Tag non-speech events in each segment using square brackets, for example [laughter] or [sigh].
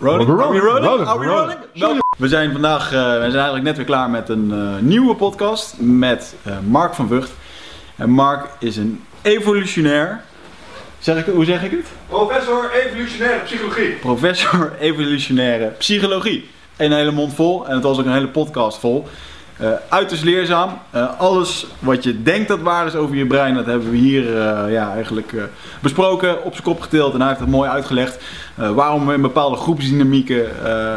Rolling? Are we rolling. Are we rolling. rolling? We zijn vandaag, eh, we zijn eigenlijk net weer klaar met een eh, nieuwe podcast met eh, Mark van Vught. En Mark is een evolutionair, zeg ik, hoe zeg ik het? Professor evolutionaire psychologie. Professor [laughs] evolutionaire psychologie. Een hele mond vol en het was ook een hele podcast vol. Eh uiterst leerzaam. Eh, alles wat je denkt dat waar is over je brein, dat hebben we hier eh, ja, eigenlijk besproken, op zijn kop getild. En hij heeft het mooi uitgelegd waarom we in bepaalde groepsdynamieken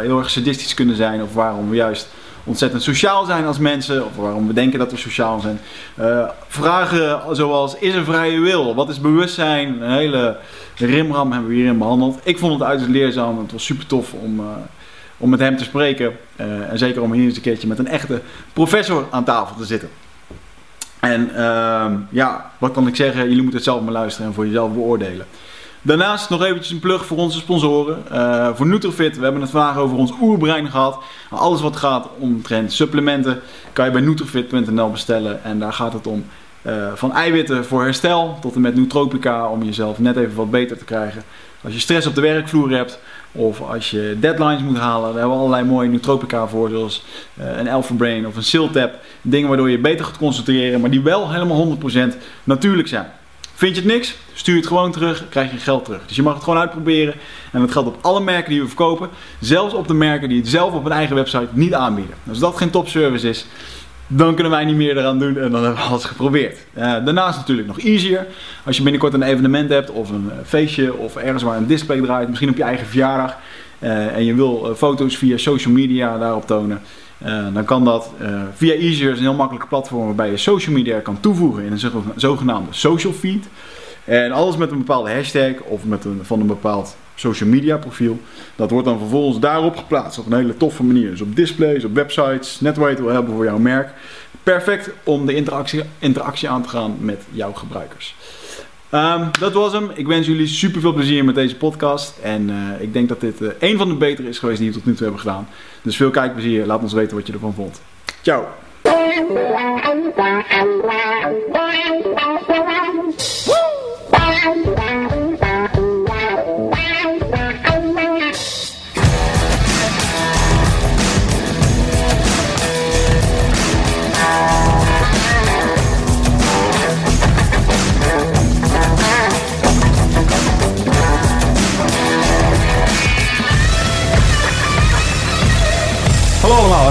heel erg sadistisch kunnen zijn. Of waarom we juist ontzettend sociaal zijn als mensen. Of waarom we denken dat we sociaal zijn. Vragen zoals, is er vrije wil? Wat is bewustzijn? Een hele rimram hebben we hierin behandeld. Ik vond het uiterst leerzaam. Het was super tof om... om met hem te spreken. eh, en zeker om hier eens een keertje met een echte professor aan tafel te zitten. En ehm, ja, wat kan ik zeggen? Jullie moeten het zelf maar luisteren en voor jezelf beoordelen. Daarnaast nog eventjes een plug voor onze sponsoren. Eh, voor Nutrifit, we hebben het vandaag over ons oerbrein gehad. Alles wat gaat omtrent supplementen kan je bij nutrifit.nl bestellen. En daar gaat het om eh, van eiwitten voor herstel tot en met nootropica om jezelf net even wat beter te krijgen. Als je stress op de werkvloer hebt of als je deadlines moet halen, daar hebben we allerlei mooie nootropica voor, zoals eh, een Alpha Brain of een Siltap. Dingen waardoor je beter gaat concentreren, maar die wel helemaal 100% natuurlijk zijn. Vind je het niks? Stuur het gewoon terug, krijg je geld terug. Dus je mag het gewoon uitproberen. En dat geldt op alle merken die we verkopen. Zelfs op de merken die het zelf op hun eigen website niet aanbieden. Als dat geen topservice is, dan kunnen wij niet meer eraan doen en dan hebben we alles geprobeerd. Eh, daarnaast natuurlijk nog easier. Als je binnenkort een evenement hebt of een eh, feestje of ergens waar een display draait, misschien op je eigen verjaardag. eh, en je wil foto's via social media daarop tonen. dan kan dat via Easier, is een heel makkelijke platform waarbij je social media kan toevoegen in een zoge- zogenaamde social feed. En alles met een bepaalde hashtag of met een, van een bepaald social media profiel. Dat wordt dan vervolgens daarop geplaatst op een hele toffe manier. Dus op displays, op websites, net waar je het wil hebben voor jouw merk. Perfect om de interactie, interactie aan te gaan met jouw gebruikers. Ehm, dat was hem. Ik wens jullie super veel plezier met deze podcast. En eh, ik denk dat dit eh, een van de betere is geweest die we tot nu toe hebben gedaan. Dus veel kijkplezier. Laat ons weten wat je ervan vond. Ciao.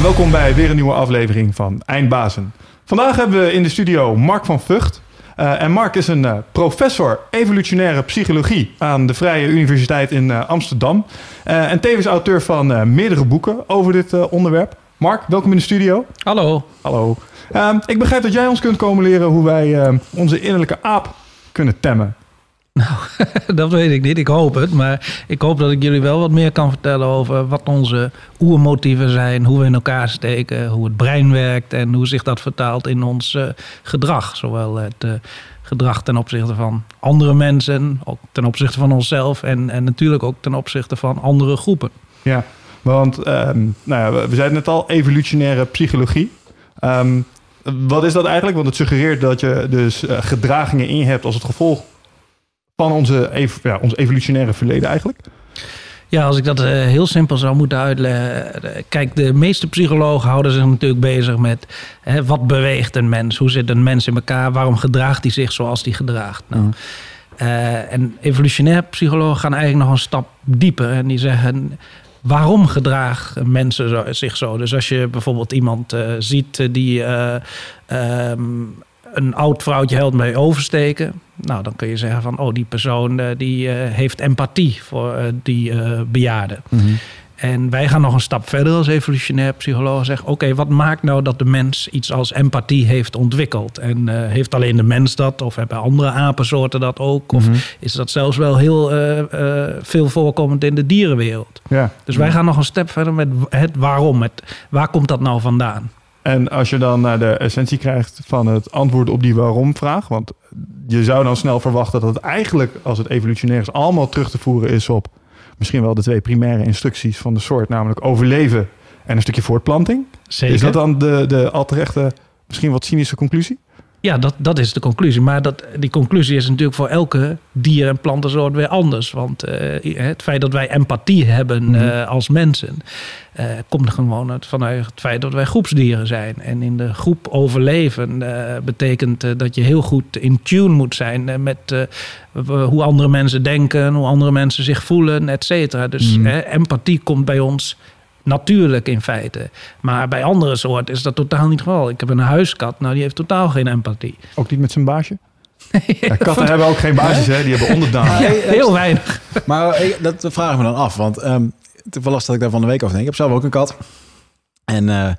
En welkom bij weer een nieuwe aflevering van Eindbazen. Vandaag hebben we in de studio Mark van Vught. Eh, en Mark is een eh, professor evolutionaire psychologie aan de Vrije Universiteit in eh, Amsterdam. En tevens auteur van meerdere boeken over dit onderwerp. Mark, welkom in de studio. Hallo. Hallo. Ehm, ik begrijp dat jij ons kunt komen leren hoe wij onze innerlijke aap kunnen temmen. [laughs] Dat weet ik niet, ik hoop het. Maar ik hoop dat ik jullie wel wat meer kan vertellen over wat onze oermotieven zijn, hoe we in elkaar steken, hoe het brein werkt en hoe zich dat vertaalt in ons eh, gedrag. Zowel het eh, gedrag ten opzichte van andere mensen, ook ten opzichte van onszelf en, en natuurlijk ook ten opzichte van andere groepen. Ja, want ehm, nou ja, we- zeiden net al, evolutionaire psychologie. Ehm, wat is dat eigenlijk? Want het suggereert dat je dus eh, gedragingen in hebt als het gevolg van onze, ja, ons evolutionaire verleden eigenlijk. Ja, als ik dat eh, heel simpel zou moeten uitleggen. eh, Kijk, de meeste psychologen houden zich natuurlijk bezig met hè, wat beweegt een mens? Hoe zit een mens in elkaar? Waarom gedraagt hij zich zoals hij gedraagt? Nou, Mhm. eh, en evolutionair psychologen gaan eigenlijk nog een stap dieper. En die zeggen, waarom gedragen mensen zo- zich zo? Dus als je bijvoorbeeld iemand ziet die eh, ehm, een oud vrouwtje helpt mee oversteken. Nou, dan kun je zeggen van, oh, die persoon eh, die eh, heeft empathie voor eh, die bejaarde. En wij gaan nog een stap verder als evolutionair psycholoog. Zeggen, oké, wat maakt nou dat de mens iets als empathie heeft ontwikkeld? En heeft alleen de mens dat? Of hebben andere apensoorten dat ook? Of is dat zelfs wel heel veel voorkomend in de dierenwereld? Ja. Dus wij gaan nog een stap verder met het waarom. Het, waar komt dat nou vandaan? En als je dan naar de essentie krijgt van het antwoord op die waarom-vraag, want je zou dan snel verwachten dat het eigenlijk, als het evolutionair is, allemaal terug te voeren is op misschien wel de twee primaire instructies van de soort, namelijk overleven en een stukje voortplanting. Zeker. Is dat dan de, de al terechte, misschien wat cynische conclusie? Ja, dat, dat is de conclusie. Maar dat, die conclusie is natuurlijk voor elke dier- en plantensoort weer anders. Want eh, het feit dat wij empathie hebben Mhm. eh, als mensen... eh, komt gewoon uit, vanuit het feit dat wij groepsdieren zijn. En in de groep overleven betekent dat je heel goed in tune moet zijn... met hoe andere mensen denken, hoe andere mensen zich voelen, et cetera. Dus eh, empathie komt bij ons natuurlijk in feite. Maar bij andere soorten is dat totaal niet het geval. Ik heb een huiskat, nou die heeft totaal geen empathie. Ook niet met zijn baasje? [laughs] Ja, katten hebben ook geen baasjes, hè? Die hebben onderdanen. Heel weinig. Maar dat vraag ik me dan af. Want ehm toevallig dat ik daar van de week over denk. Ik heb zelf ook een kat. En eh,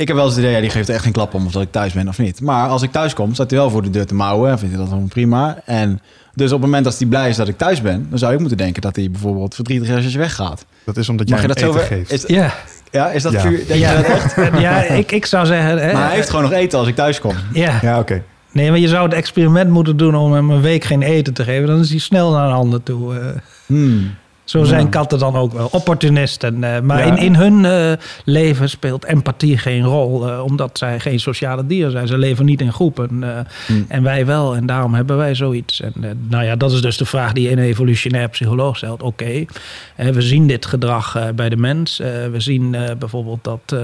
ik heb wel eens het idee, ja, die geeft er echt geen klap om of dat ik thuis ben of niet. Maar als ik thuis kom, staat hij wel voor de deur te mouwen. En vindt hij dat dan prima. En dus op het moment dat hij blij is dat ik thuis ben, dan zou ik moeten denken dat hij bijvoorbeeld verdrietig is als je weggaat. Dat is omdat Mag je hem dat zo eten geeft. Is, Ja, ja, is dat Ja. vuur? Denk ja, je dat echt? [laughs] ja ik, ik zou zeggen... Hè, Maar hij heeft gewoon nog eten als ik thuis kom. ja. Ja, oké. Nee, maar je zou het experiment moeten doen om hem een week geen eten te geven. Dan is hij snel naar een ander toe. eh. Hmm. Zo zijn katten dan ook wel. Opportunisten. eh, maar Ja. in, in hun eh, leven speelt empathie geen rol. eh, omdat zij geen sociale dieren zijn. Ze leven niet in groepen. Hmm. En wij wel. En daarom hebben wij zoiets. En nou ja, dat is dus de vraag die een evolutionair psycholoog stelt. Oké, we zien dit gedrag bij de mens. We zien bijvoorbeeld dat...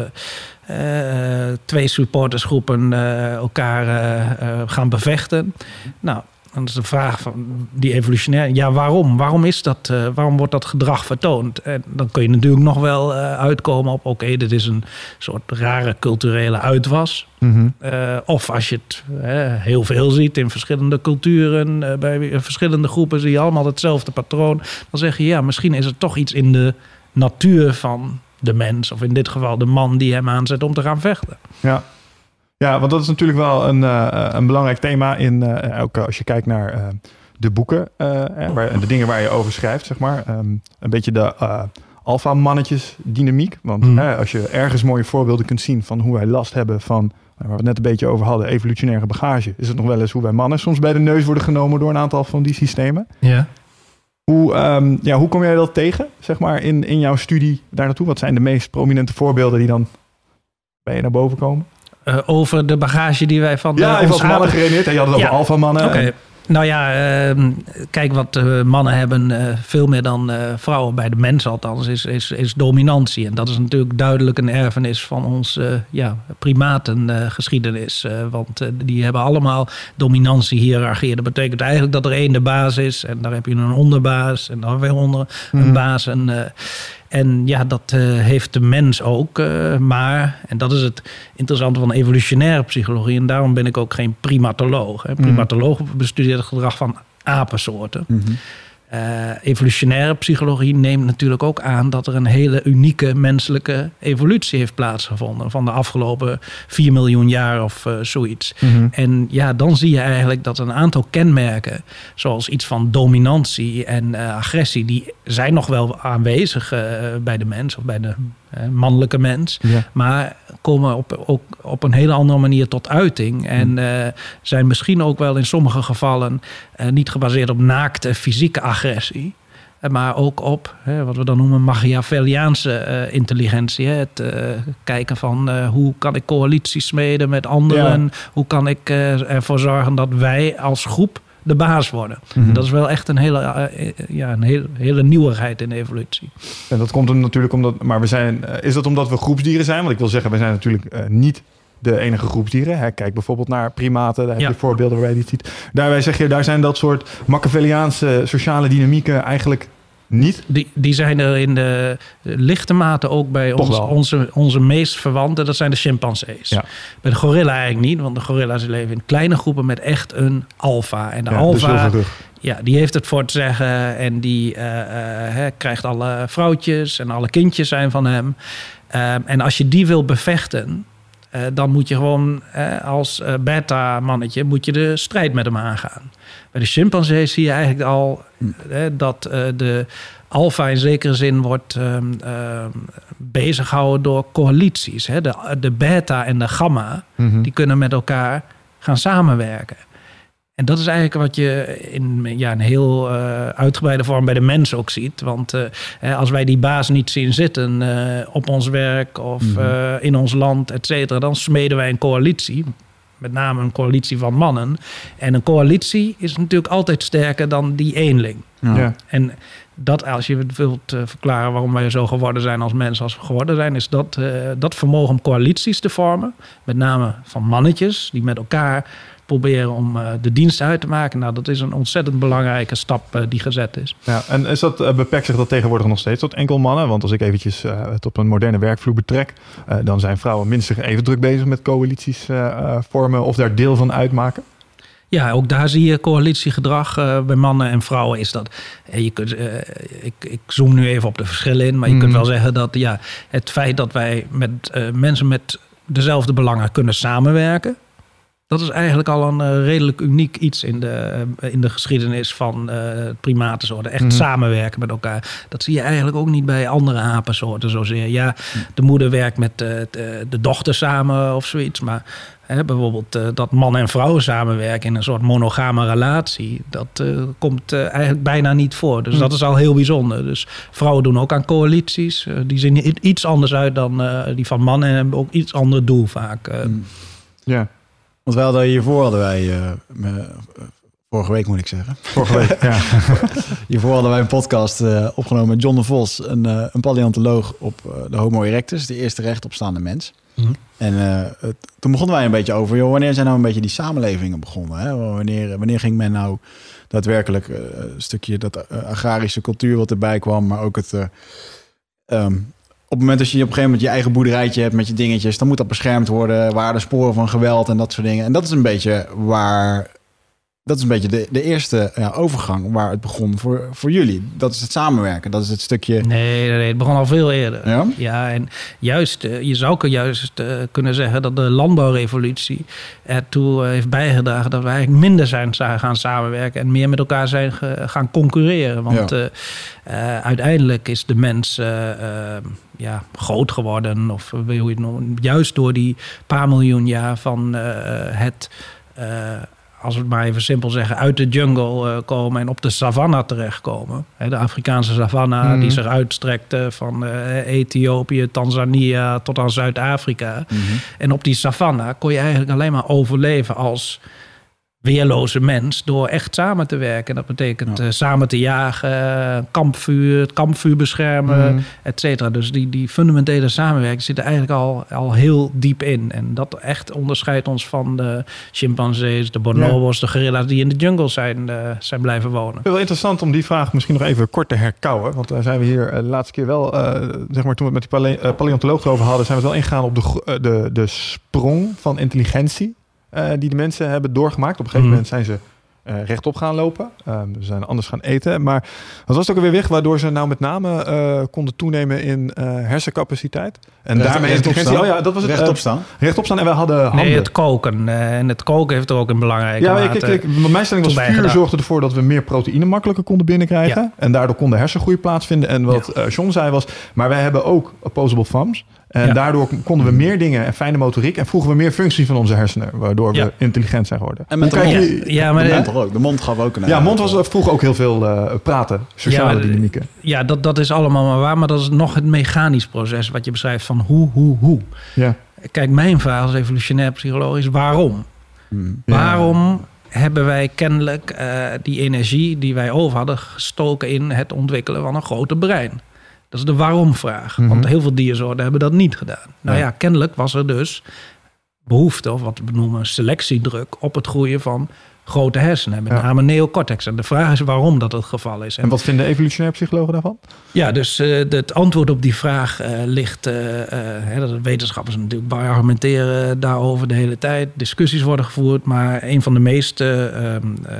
twee supportersgroepen elkaar gaan bevechten. Nou, dan is de vraag van die evolutionair. Ja, waarom? Waarom is dat? eh, waarom wordt dat gedrag vertoond? En dan kun je natuurlijk nog wel eh, uitkomen op: oké, dit is een soort rare culturele uitwas. Mhm. Eh, of als je het heel veel ziet in verschillende culturen, bij verschillende groepen zie je allemaal hetzelfde patroon. Dan zeg je ja, misschien is er toch iets in de natuur van de mens, of in dit geval de man die hem aanzet om te gaan vechten. Ja. Ja, want dat is natuurlijk wel een, eh, een belangrijk thema in, eh, ook als je kijkt naar eh, de boeken eh, eh, en de dingen waar je over schrijft, zeg maar. Ehm, een beetje de eh alfa-mannetjes dynamiek. Want Mhm. eh, als je ergens mooie voorbeelden kunt zien van hoe wij last hebben van, eh, waar we het net een beetje over hadden, evolutionaire bagage, is het nog wel eens hoe wij mannen soms bij de neus worden genomen door een aantal van die systemen. Ja. Hoe, ehm, ja, hoe kom jij dat tegen, zeg maar, in, in jouw studie daar naartoe? Wat zijn de meest prominente voorbeelden die dan bij je naar boven komen? Eh, over de bagage die wij van Ja, eh, even ons mannen geredeneerd. En je had het over Ja. alfa-mannen. Oké. Nou ja, ehm, kijk, wat eh, mannen hebben, eh, veel meer dan eh, vrouwen, bij de mens althans, is, is, is dominantie. En dat is natuurlijk duidelijk een erfenis van ons eh ja, primatengeschiedenis. eh, want eh, die hebben allemaal dominantie-hierarchie. Dat betekent eigenlijk dat er één de baas is en daar heb je een onderbaas en dan weer onder een Mhm. baas. En, eh, en ja, dat eh, heeft de mens ook. eh, maar, en dat is het interessante van evolutionaire psychologie. En daarom ben ik ook geen primatoloog. Hè. Primatoloog bestudeert het gedrag van apensoorten. Mhm. Eh, evolutionaire psychologie neemt natuurlijk ook aan dat er een hele unieke menselijke evolutie heeft plaatsgevonden. Van de afgelopen 4 miljoen jaar of eh, zoiets. Mhm. En ja, dan zie je eigenlijk dat een aantal kenmerken, zoals iets van dominantie en eh, agressie, die zijn nog wel aanwezig bij de mens of bij de mannelijke mens. Ja. Maar komen op, ook op een hele andere manier tot uiting. En eh, zijn misschien ook wel in sommige gevallen eh, niet gebaseerd op naakte fysieke agressie. eh, Maar ook op hè, wat we dan noemen Machiavelliaanse intelligentie. Hè? Het kijken van hoe kan ik coalities smeden met anderen. Hoe kan ik ervoor zorgen dat wij als groep de baas worden. Mhm. Dat is wel echt een hele, eh, eh, ja, een hele, hele nieuwigheid in de evolutie. En dat komt hem natuurlijk omdat... Maar we zijn... eh, is dat omdat we groepsdieren zijn? Want ik wil zeggen, we zijn natuurlijk niet de enige groepsdieren. Kijk bijvoorbeeld naar primaten. Daar heb Ja. je voorbeelden waarbij je dit ziet. Daarbij zeg je, daar zijn dat soort Machiavelliaanse sociale dynamieken eigenlijk niet. Die, die zijn er in de lichte mate ook bij ons, onze, onze meest verwanten. Dat zijn de chimpansees. Ja. Bij de gorilla eigenlijk niet. Want de gorilla's leven in kleine groepen met echt een alfa. En de Ja, dus alfa, ja, die heeft het voor te zeggen. En die eh, eh, krijgt alle vrouwtjes. En alle kindjes zijn van hem. Ehm, en als je die wil bevechten... eh, dan moet je gewoon eh, als eh, beta-mannetje moet je de strijd met hem aangaan. Bij de chimpansees zie je eigenlijk al eh, dat de alfa in zekere zin wordt ehm ehm, bezighouden door coalities. Hè. De, de beta en de gamma, Mhm. die kunnen met elkaar gaan samenwerken. En dat is eigenlijk wat je in ja, een heel eh, uitgebreide vorm bij de mens ook ziet. Want eh, hè, als wij die baas niet zien zitten eh, op ons werk of Mhm. eh, in ons land, et cetera, dan smeden wij een coalitie. met name een coalitie van mannen. En een coalitie is natuurlijk altijd sterker dan die eenling. Ja. En dat, als je het wilt verklaren waarom wij zo geworden zijn als mensen als we geworden zijn, is dat, eh, dat vermogen om coalities te vormen. Met name van mannetjes die met elkaar proberen om eh, de dienst uit te maken. Nou, dat is een ontzettend belangrijke stap eh, die gezet is. Ja, en is dat, eh, beperkt zich dat tegenwoordig nog steeds tot enkel mannen? Want als ik eventjes het op een moderne werkvloer betrek, dan zijn vrouwen minstens even druk bezig met coalities vormen of daar deel van uitmaken. Ja, ook daar zie je coalitiegedrag bij mannen en vrouwen is dat. je kunt, ik, ik zoom nu even op de verschillen in, maar je Mhm. kunt wel zeggen dat ja, het feit dat wij met mensen met dezelfde belangen kunnen samenwerken. Dat is eigenlijk al een eh, redelijk uniek iets in de, eh, in de geschiedenis van eh primatensoorten. Echt Mhm. samenwerken met elkaar. Dat zie je eigenlijk ook niet bij andere apensoorten zozeer. Ja, de moeder werkt met de, dochter samen of zoiets. Maar hè, bijvoorbeeld dat man en vrouw samenwerken in een soort monogame relatie. Dat komt eigenlijk bijna niet voor. Dus Mhm. dat is al heel bijzonder. Dus vrouwen doen ook aan coalities. Die zien iets anders uit dan die van mannen. En hebben ook iets ander doel vaak. Mm. Ja, Want wij hadden hiervoor hadden wij, eh, me- vorige week moet ik zeggen, [laughs] vorige week. ja. [laughs] hiervoor hadden wij een podcast eh, opgenomen met John de Vos, een, eh, een paleontoloog op de Homo erectus, de eerste rechtopstaande mens. Mhm. En het- toen begonnen wij een beetje over, joh, wanneer zijn nou een beetje die samenlevingen begonnen? Hè? Wanneer, wanneer ging men nou daadwerkelijk een stukje dat agrarische cultuur wat erbij kwam, maar ook het... eh, ehm, het moment dat je op een gegeven moment je eigen boerderijtje hebt met je dingetjes, dan moet dat beschermd worden. Waar de sporen van geweld en dat soort dingen. En dat is een beetje waar. Dat is een beetje de, de eerste ja, overgang waar het begon voor, voor jullie. Dat is het samenwerken. Dat is het stukje. Nee, het begon al veel eerder. Ja? Ja, en juist, eh, je zou juist eh, kunnen zeggen dat de landbouwrevolutie ertoe eh, heeft bijgedragen dat we eigenlijk minder zijn gaan samenwerken en meer met elkaar zijn gaan concurreren. Want Ja. eh, eh, uiteindelijk is de mens eh, eh, ja, groot geworden, of hoe je het noemt, juist door die paar miljoen jaar van eh, het. eh, als we het maar even simpel zeggen, uit de jungle eh, komen en op de savanna terechtkomen. De Afrikaanse savanna Mhm. die zich uitstrekte van eh, Ethiopië, Tanzania tot aan Zuid-Afrika. En op die savanna kon je eigenlijk alleen maar overleven als weerloze mens door echt samen te werken. Dat betekent Ja. eh, samen te jagen, kampvuur, het kampvuur beschermen, Mhm. et cetera. Dus die, die fundamentele samenwerking zit er eigenlijk al, al heel diep in. En dat echt onderscheidt ons van de chimpansees, de bonobos, de gorilla's die in de jungle zijn, eh, zijn blijven wonen. Wel interessant om die vraag misschien nog even kort te herkauwen. Want daar zijn we hier eh, de laatste keer wel, zeg maar toen we het met die pale- paleontoloog erover hadden, zijn we wel ingegaan op de, de, de sprong van intelligentie eh, die de mensen hebben doorgemaakt. Op een gegeven Mhm. moment zijn ze eh, rechtop gaan lopen. Ehm, ze zijn anders gaan eten. Maar wat was het ook alweer weg waardoor ze nou met name eh, konden toenemen in eh, hersencapaciteit? En Recht- daarmee rechtop intelligentie. staan. Oh ja, dat was het. Rechtop staan. rechtop staan en wij hadden handen. Nee, het koken. eh, en het koken heeft er ook een belangrijke Ja, maar mate. kijk, kijk, mijn stelling was vuur bijgedaan. zorgde ervoor dat we meer proteïne makkelijker konden binnenkrijgen. Ja. En daardoor kon de hersengroei plaatsvinden. En wat eh John zei was, maar wij hebben ook opposable thumbs. En Ja. daardoor konden we meer dingen en fijne motoriek. En vroegen we meer functie van onze hersenen. Waardoor we Ja. intelligent zijn geworden. En met de mond. je- ja, maar de mond ook. De mond gaf ook een. ja, mond was eh, vroeger ook heel veel eh, praten. Sociale Ja, dynamieken. Ja, dat, dat is allemaal maar waar. Maar dat is nog het mechanisch proces wat je beschrijft van hoe, hoe, hoe. Ja. Kijk, mijn vraag als evolutionair psycholoog is waarom? Hmm. Ja. Waarom hebben wij kennelijk eh, die energie die wij over hadden gestoken in het ontwikkelen van een groter brein? Dat is de waarom-vraag. Mhm. Want heel veel diersoorten hebben dat niet gedaan. Nou Ja. kennelijk was er dus behoefte, of wat we noemen selectiedruk, op het groeien van grote hersenen. Met Ja. name neocortex. En de vraag is waarom dat het geval is. En wat vinden evolutionair psychologen daarvan? Ja, dus eh, het antwoord op die vraag eh, ligt. eh, hè, dat wetenschappers natuurlijk argumenteren daarover de hele tijd. Discussies worden gevoerd. Maar een van de meest eh, ehm, eh,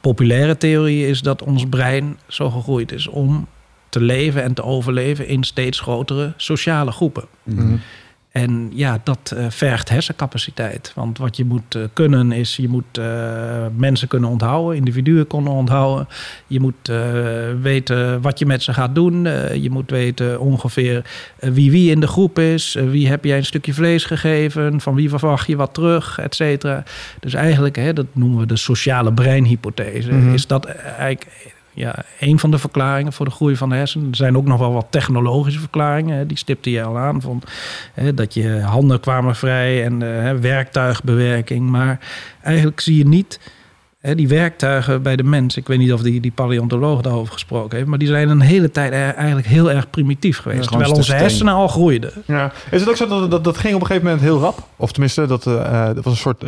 populaire theorieën is dat ons brein zo gegroeid is om te leven en te overleven in steeds grotere sociale groepen. Mhm. En ja, dat eh, vergt hersencapaciteit. Want wat je moet eh, kunnen is, je moet eh, mensen kunnen onthouden, individuen kunnen onthouden. Je moet weten wat je met ze gaat doen. Je moet weten ongeveer wie wie in de groep is. Wie heb jij een stukje vlees gegeven? Van wie verwacht je wat terug? Et cetera. Dus eigenlijk, hè, dat noemen we de sociale breinhypothese. Mhm. Is dat eigenlijk ja, een van de verklaringen voor de groei van de hersenen. Er zijn ook nog wel wat technologische verklaringen. Hè, die stipte je al aan. Van, hè, dat je handen kwamen vrij en eh, hè, werktuigbewerking. Maar eigenlijk zie je niet hè, die werktuigen bij de mens. Ik weet niet of die, die paleontoloog daarover gesproken heeft. Maar die zijn een hele tijd er- eigenlijk heel erg primitief geweest. Ja, gewoon terwijl onze hersenen al groeiden. Ja. Is het ook zo dat, dat dat ging op een gegeven moment heel rap? Of tenminste, dat, eh, eh, dat was een soort...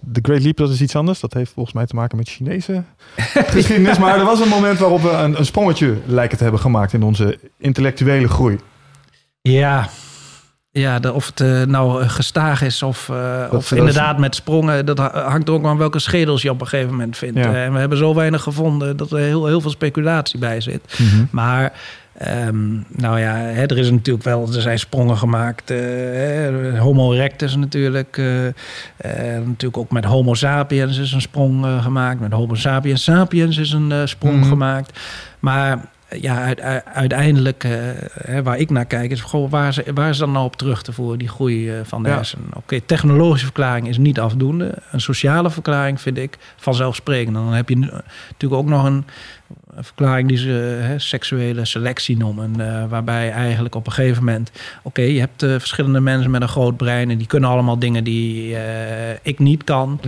De Great Leap, dat is iets anders. Dat heeft volgens mij te maken met Chinese [laughs] geschiedenis. Maar er was een moment waarop we een, een sprongetje lijken te hebben gemaakt in onze intellectuele groei. Ja, ja de, of het eh, nou eh, gestaag is of, eh, of inderdaad met sprongen. Dat ha- hangt er ook aan welke schedels je op een gegeven moment vindt. Ja. En we hebben zo weinig gevonden dat er heel, heel veel speculatie bij zit. Maar ehm, nou ja, hè, er is natuurlijk wel, er zijn sprongen gemaakt. hè, Homo erectus natuurlijk. natuurlijk ook met Homo sapiens is een sprong gemaakt. Met Homo sapiens sapiens is een sprong Mhm. gemaakt. Maar ja, uit- uit- uiteindelijk, eh, waar ik naar kijk, is gewoon waar, is- waar is dan nou op terug te voeren, die groei eh, van de Ja. hersenen? Oké, technologische verklaring is niet afdoende. Een sociale verklaring vind ik vanzelfsprekend. En dan heb je eh, natuurlijk ook nog een, een verklaring die ze hè, seksuele selectie noemen. eh, waarbij eigenlijk op een gegeven moment, oké, je hebt eh, verschillende mensen met een groot brein en die kunnen allemaal dingen die eh, ik niet kan.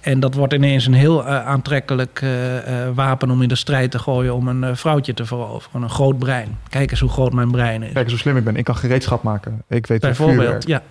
En dat wordt ineens een heel aantrekkelijk eh, eh, wapen om in de strijd te gooien om een eh, vrouwtje te veroveren. Een groot brein. Kijk eens hoe groot mijn brein is. Kijk eens hoe slim ik ben. Ik kan gereedschap maken. Ik weet hoe vuur Bijvoorbeeld, ja.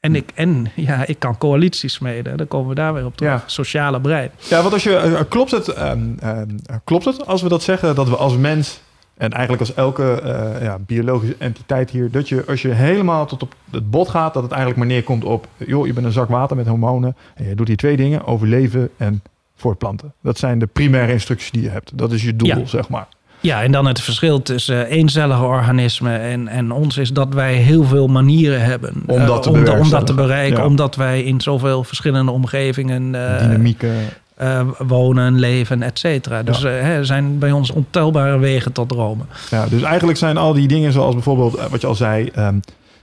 En ik, en ja, ik kan coalities smeden. Dan komen we daar weer op terug. Ja. Sociale brein. Ja, want als je, eh, klopt, het, ehm, ehm, klopt het als we dat zeggen, dat we als mens en eigenlijk als elke eh, ja, biologische entiteit hier, dat je als je helemaal tot op het bot gaat, dat het eigenlijk maar neerkomt op, joh, je bent een zak water met hormonen en je doet hier twee dingen, overleven en voortplanten. Dat zijn de primaire instructies die je hebt. Dat is je doel, Ja. zeg maar. Ja, en dan het verschil tussen eencellige organismen en, en ons is dat wij heel veel manieren hebben Om eh, dat te om, om dat te bereiken. Ja. Omdat wij in zoveel verschillende omgevingen eh, Dynamieken. eh, wonen, leven, et cetera. Dus eh, hè, er zijn bij ons ontelbare wegen tot dromen. Ja, dus eigenlijk zijn al die dingen zoals bijvoorbeeld eh, wat je al zei, ehm,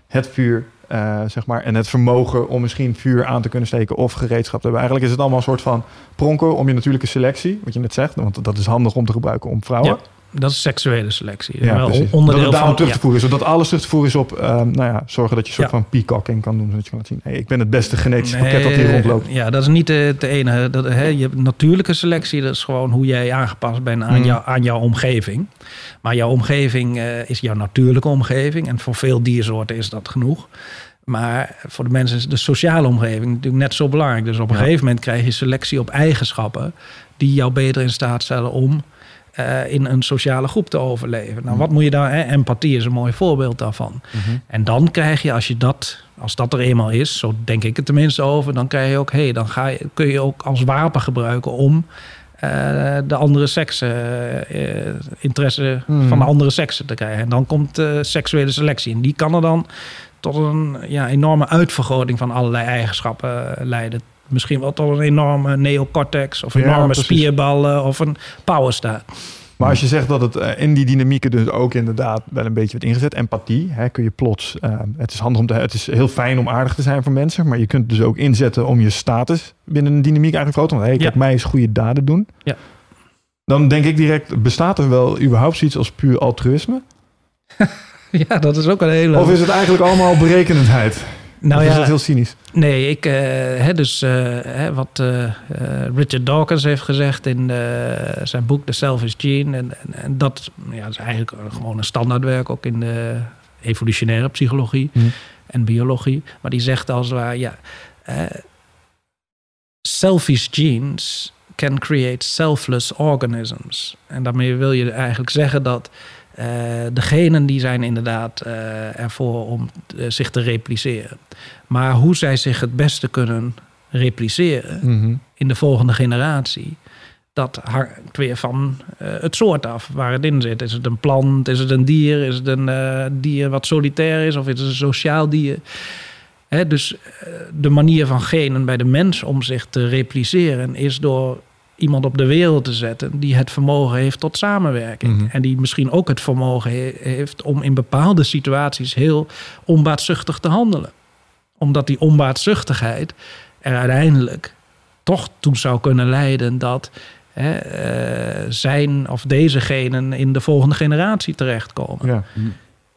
het vuur, eh, zeg maar, en het vermogen om misschien vuur aan te kunnen steken of gereedschap te hebben. Eigenlijk is het allemaal een soort van pronken om je natuurlijke selectie, wat je net zegt, want dat is handig om te gebruiken om vrouwen. Ja, dat is seksuele selectie. Ja, Wel onderdeel dat het daarom van terug te voeren is, zodat alles terug te voeren is op, ehm, nou ja, zorgen dat je een soort Ja. van peacocking kan doen, zodat je kan laten zien, hey, ik ben het beste genetische pakket dat hier rondloopt. Ja, dat is niet de, de enige. Dat, hè, je hebt natuurlijke selectie, dat is gewoon hoe jij aangepast bent aan, jou, aan jouw omgeving. Maar jouw omgeving eh, is jouw natuurlijke omgeving. En voor veel diersoorten is dat genoeg. Maar voor de mensen is de sociale omgeving natuurlijk net zo belangrijk. Dus op een Ja. gegeven moment krijg je selectie op eigenschappen die jou beter in staat stellen om eh, in een sociale groep te overleven. Nou, wat moet je daar? Hè? Empathie is een mooi voorbeeld daarvan. En dan krijg je, als je dat, als dat er eenmaal is, zo denk ik het tenminste over, dan krijg je ook, hé, dan ga je, kun je ook als wapen gebruiken om eh, de andere seksen, eh, interesse Hmm. van de andere seksen te krijgen. En dan komt seksuele selectie. En die kan er dan tot een ja, enorme uitvergroting van allerlei eigenschappen leiden. Misschien wel tot een enorme neocortex of Ja, enorme precies. spierballen of een powerstaat. Maar als je zegt dat het eh, in die dynamieken dus ook inderdaad wel een beetje wordt ingezet, empathie, hè, kun je plots, eh, het is handig om te, het is heel fijn om aardig te zijn voor mensen, maar je kunt het dus ook inzetten om je status binnen een dynamiek eigenlijk groter. Want hey, kijk, Ja. mij eens goede daden doen. Ja. Dan denk ik direct, bestaat er wel überhaupt zoiets als puur altruïsme? [laughs] Ja, dat is ook een hele... Of is het eigenlijk allemaal berekenendheid? Nou of is ja, dat heel cynisch? Nee, ik, eh, hè, dus eh, hè, wat eh, Richard Dawkins heeft gezegd in zijn boek The Selfish Gene. En, en, en dat, ja, dat is eigenlijk gewoon een standaardwerk ook in de evolutionaire psychologie Hm. en biologie. Maar die zegt als het ware, ja, selfish genes can create selfless organisms. En daarmee wil je eigenlijk zeggen dat eh, de genen die zijn inderdaad eh, ervoor om eh, zich te repliceren. Maar hoe zij zich het beste kunnen repliceren Mhm. in de volgende generatie, dat hangt weer van het soort af waar het in zit. Is het een plant? Is het een dier? Is het een dier wat solitair is? Of is het een sociaal dier? Hè, dus de manier van genen bij de mens om zich te repliceren is door iemand op de wereld te zetten die het vermogen heeft tot samenwerking. Mhm. En die misschien ook het vermogen he- heeft om in bepaalde situaties heel onbaatzuchtig te handelen. Omdat die onbaatzuchtigheid er uiteindelijk toch toe zou kunnen leiden dat hè, eh, zijn of deze genen in de volgende generatie terechtkomen. Ja.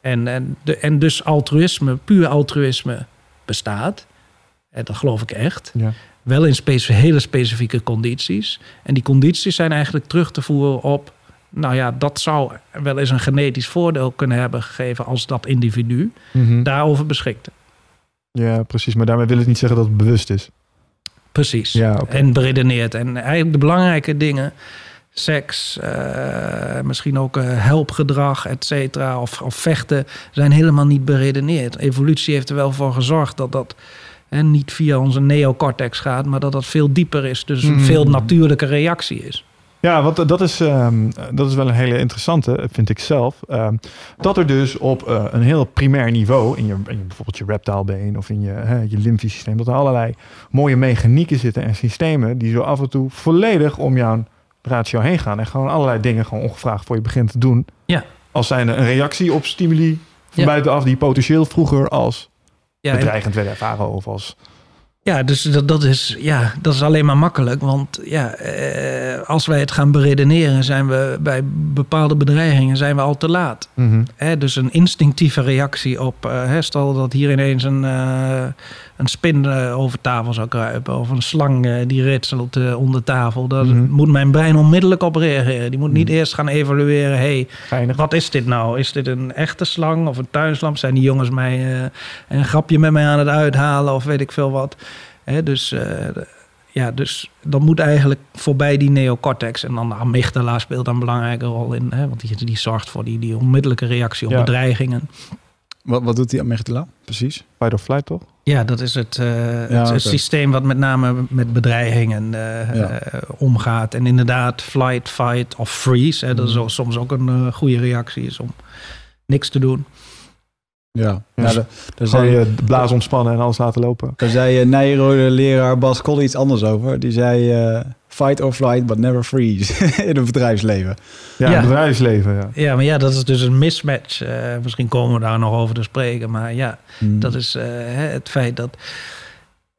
En, en, de, en dus altruïsme, puur altruïsme bestaat. En dat geloof ik echt. Ja. Wel in hele specifieke condities. En die condities zijn eigenlijk terug te voeren op... nou ja, dat zou wel eens een genetisch voordeel kunnen hebben gegeven... als dat individu Mhm. daarover beschikte. ja, precies. Maar daarmee wil ik niet zeggen dat het bewust is. Precies. Ja. En beredeneerd. En eigenlijk de belangrijke dingen... seks, eh, misschien ook eh, helpgedrag, et cetera... Of, of vechten, zijn helemaal niet beredeneerd. Evolutie heeft er wel voor gezorgd dat dat... hè, niet via onze neocortex gaat, maar dat dat veel dieper is. Dus een Mhm. veel natuurlijke reactie is. Ja, want dat is, ehm, dat is wel een hele interessante, vind ik zelf. Ehm, dat er dus op eh, een heel primair niveau, in je, in je bijvoorbeeld je reptaalbeen of in je, hè, je lymfesysteem, dat er allerlei mooie mechanieken zitten en systemen die zo af en toe volledig om jouw ratio heen gaan. En gewoon allerlei dingen gewoon ongevraagd voor je begint te doen. Ja. Als zijn een reactie op stimuli van Ja. buitenaf die potentieel vroeger als Ja, en- bedreigend werden ervaren of als... Ja, dus dat, dat, is, ja, dat is alleen maar makkelijk. Want ja, eh, als wij het gaan beredeneren, zijn we bij bepaalde bedreigingen zijn we al te laat. Hè, dus een instinctieve reactie op, eh, stel dat hier ineens een, eh, een spin eh, over tafel zou kruipen. Of een slang eh, die ritselt onder tafel. Daar Mhm. moet mijn brein onmiddellijk op reageren. Die moet niet eerst gaan evalueren. Hey, Geinig. wat is dit nou? Is dit een echte slang of een tuinslang? Zijn die jongens mij eh, een grapje met mij aan het uithalen of weet ik veel wat? Hè, dus, de- ja, dus dat moet eigenlijk voorbij die neocortex. En dan de amygdala speelt een belangrijke rol in. Hè, want die, die zorgt voor die, die onmiddellijke reactie op Ja. bedreigingen. Wat, wat doet die amygdala precies? Fight or flight, toch? Ja, dat is het, eh, het, systeem wat met name met bedreigingen eh, Ja. eh, omgaat. En inderdaad, flight, fight of freeze. Hè, dat is ook soms ook een goede reactie is om niks te doen. Ja, Ja. daar, daar Gewoon zei, je blaas ontspannen en alles laten lopen. daar zei uh, Nijrode-leraar Bas Kool iets anders over. Die zei eh, fight or flight, but never freeze [laughs] in het bedrijfsleven. Ja, Ja. het bedrijfsleven, ja. Ja, maar ja, dat is dus een mismatch. Eh, misschien komen we daar nog over te spreken. Maar ja, Hmm. dat is eh, hè, het feit dat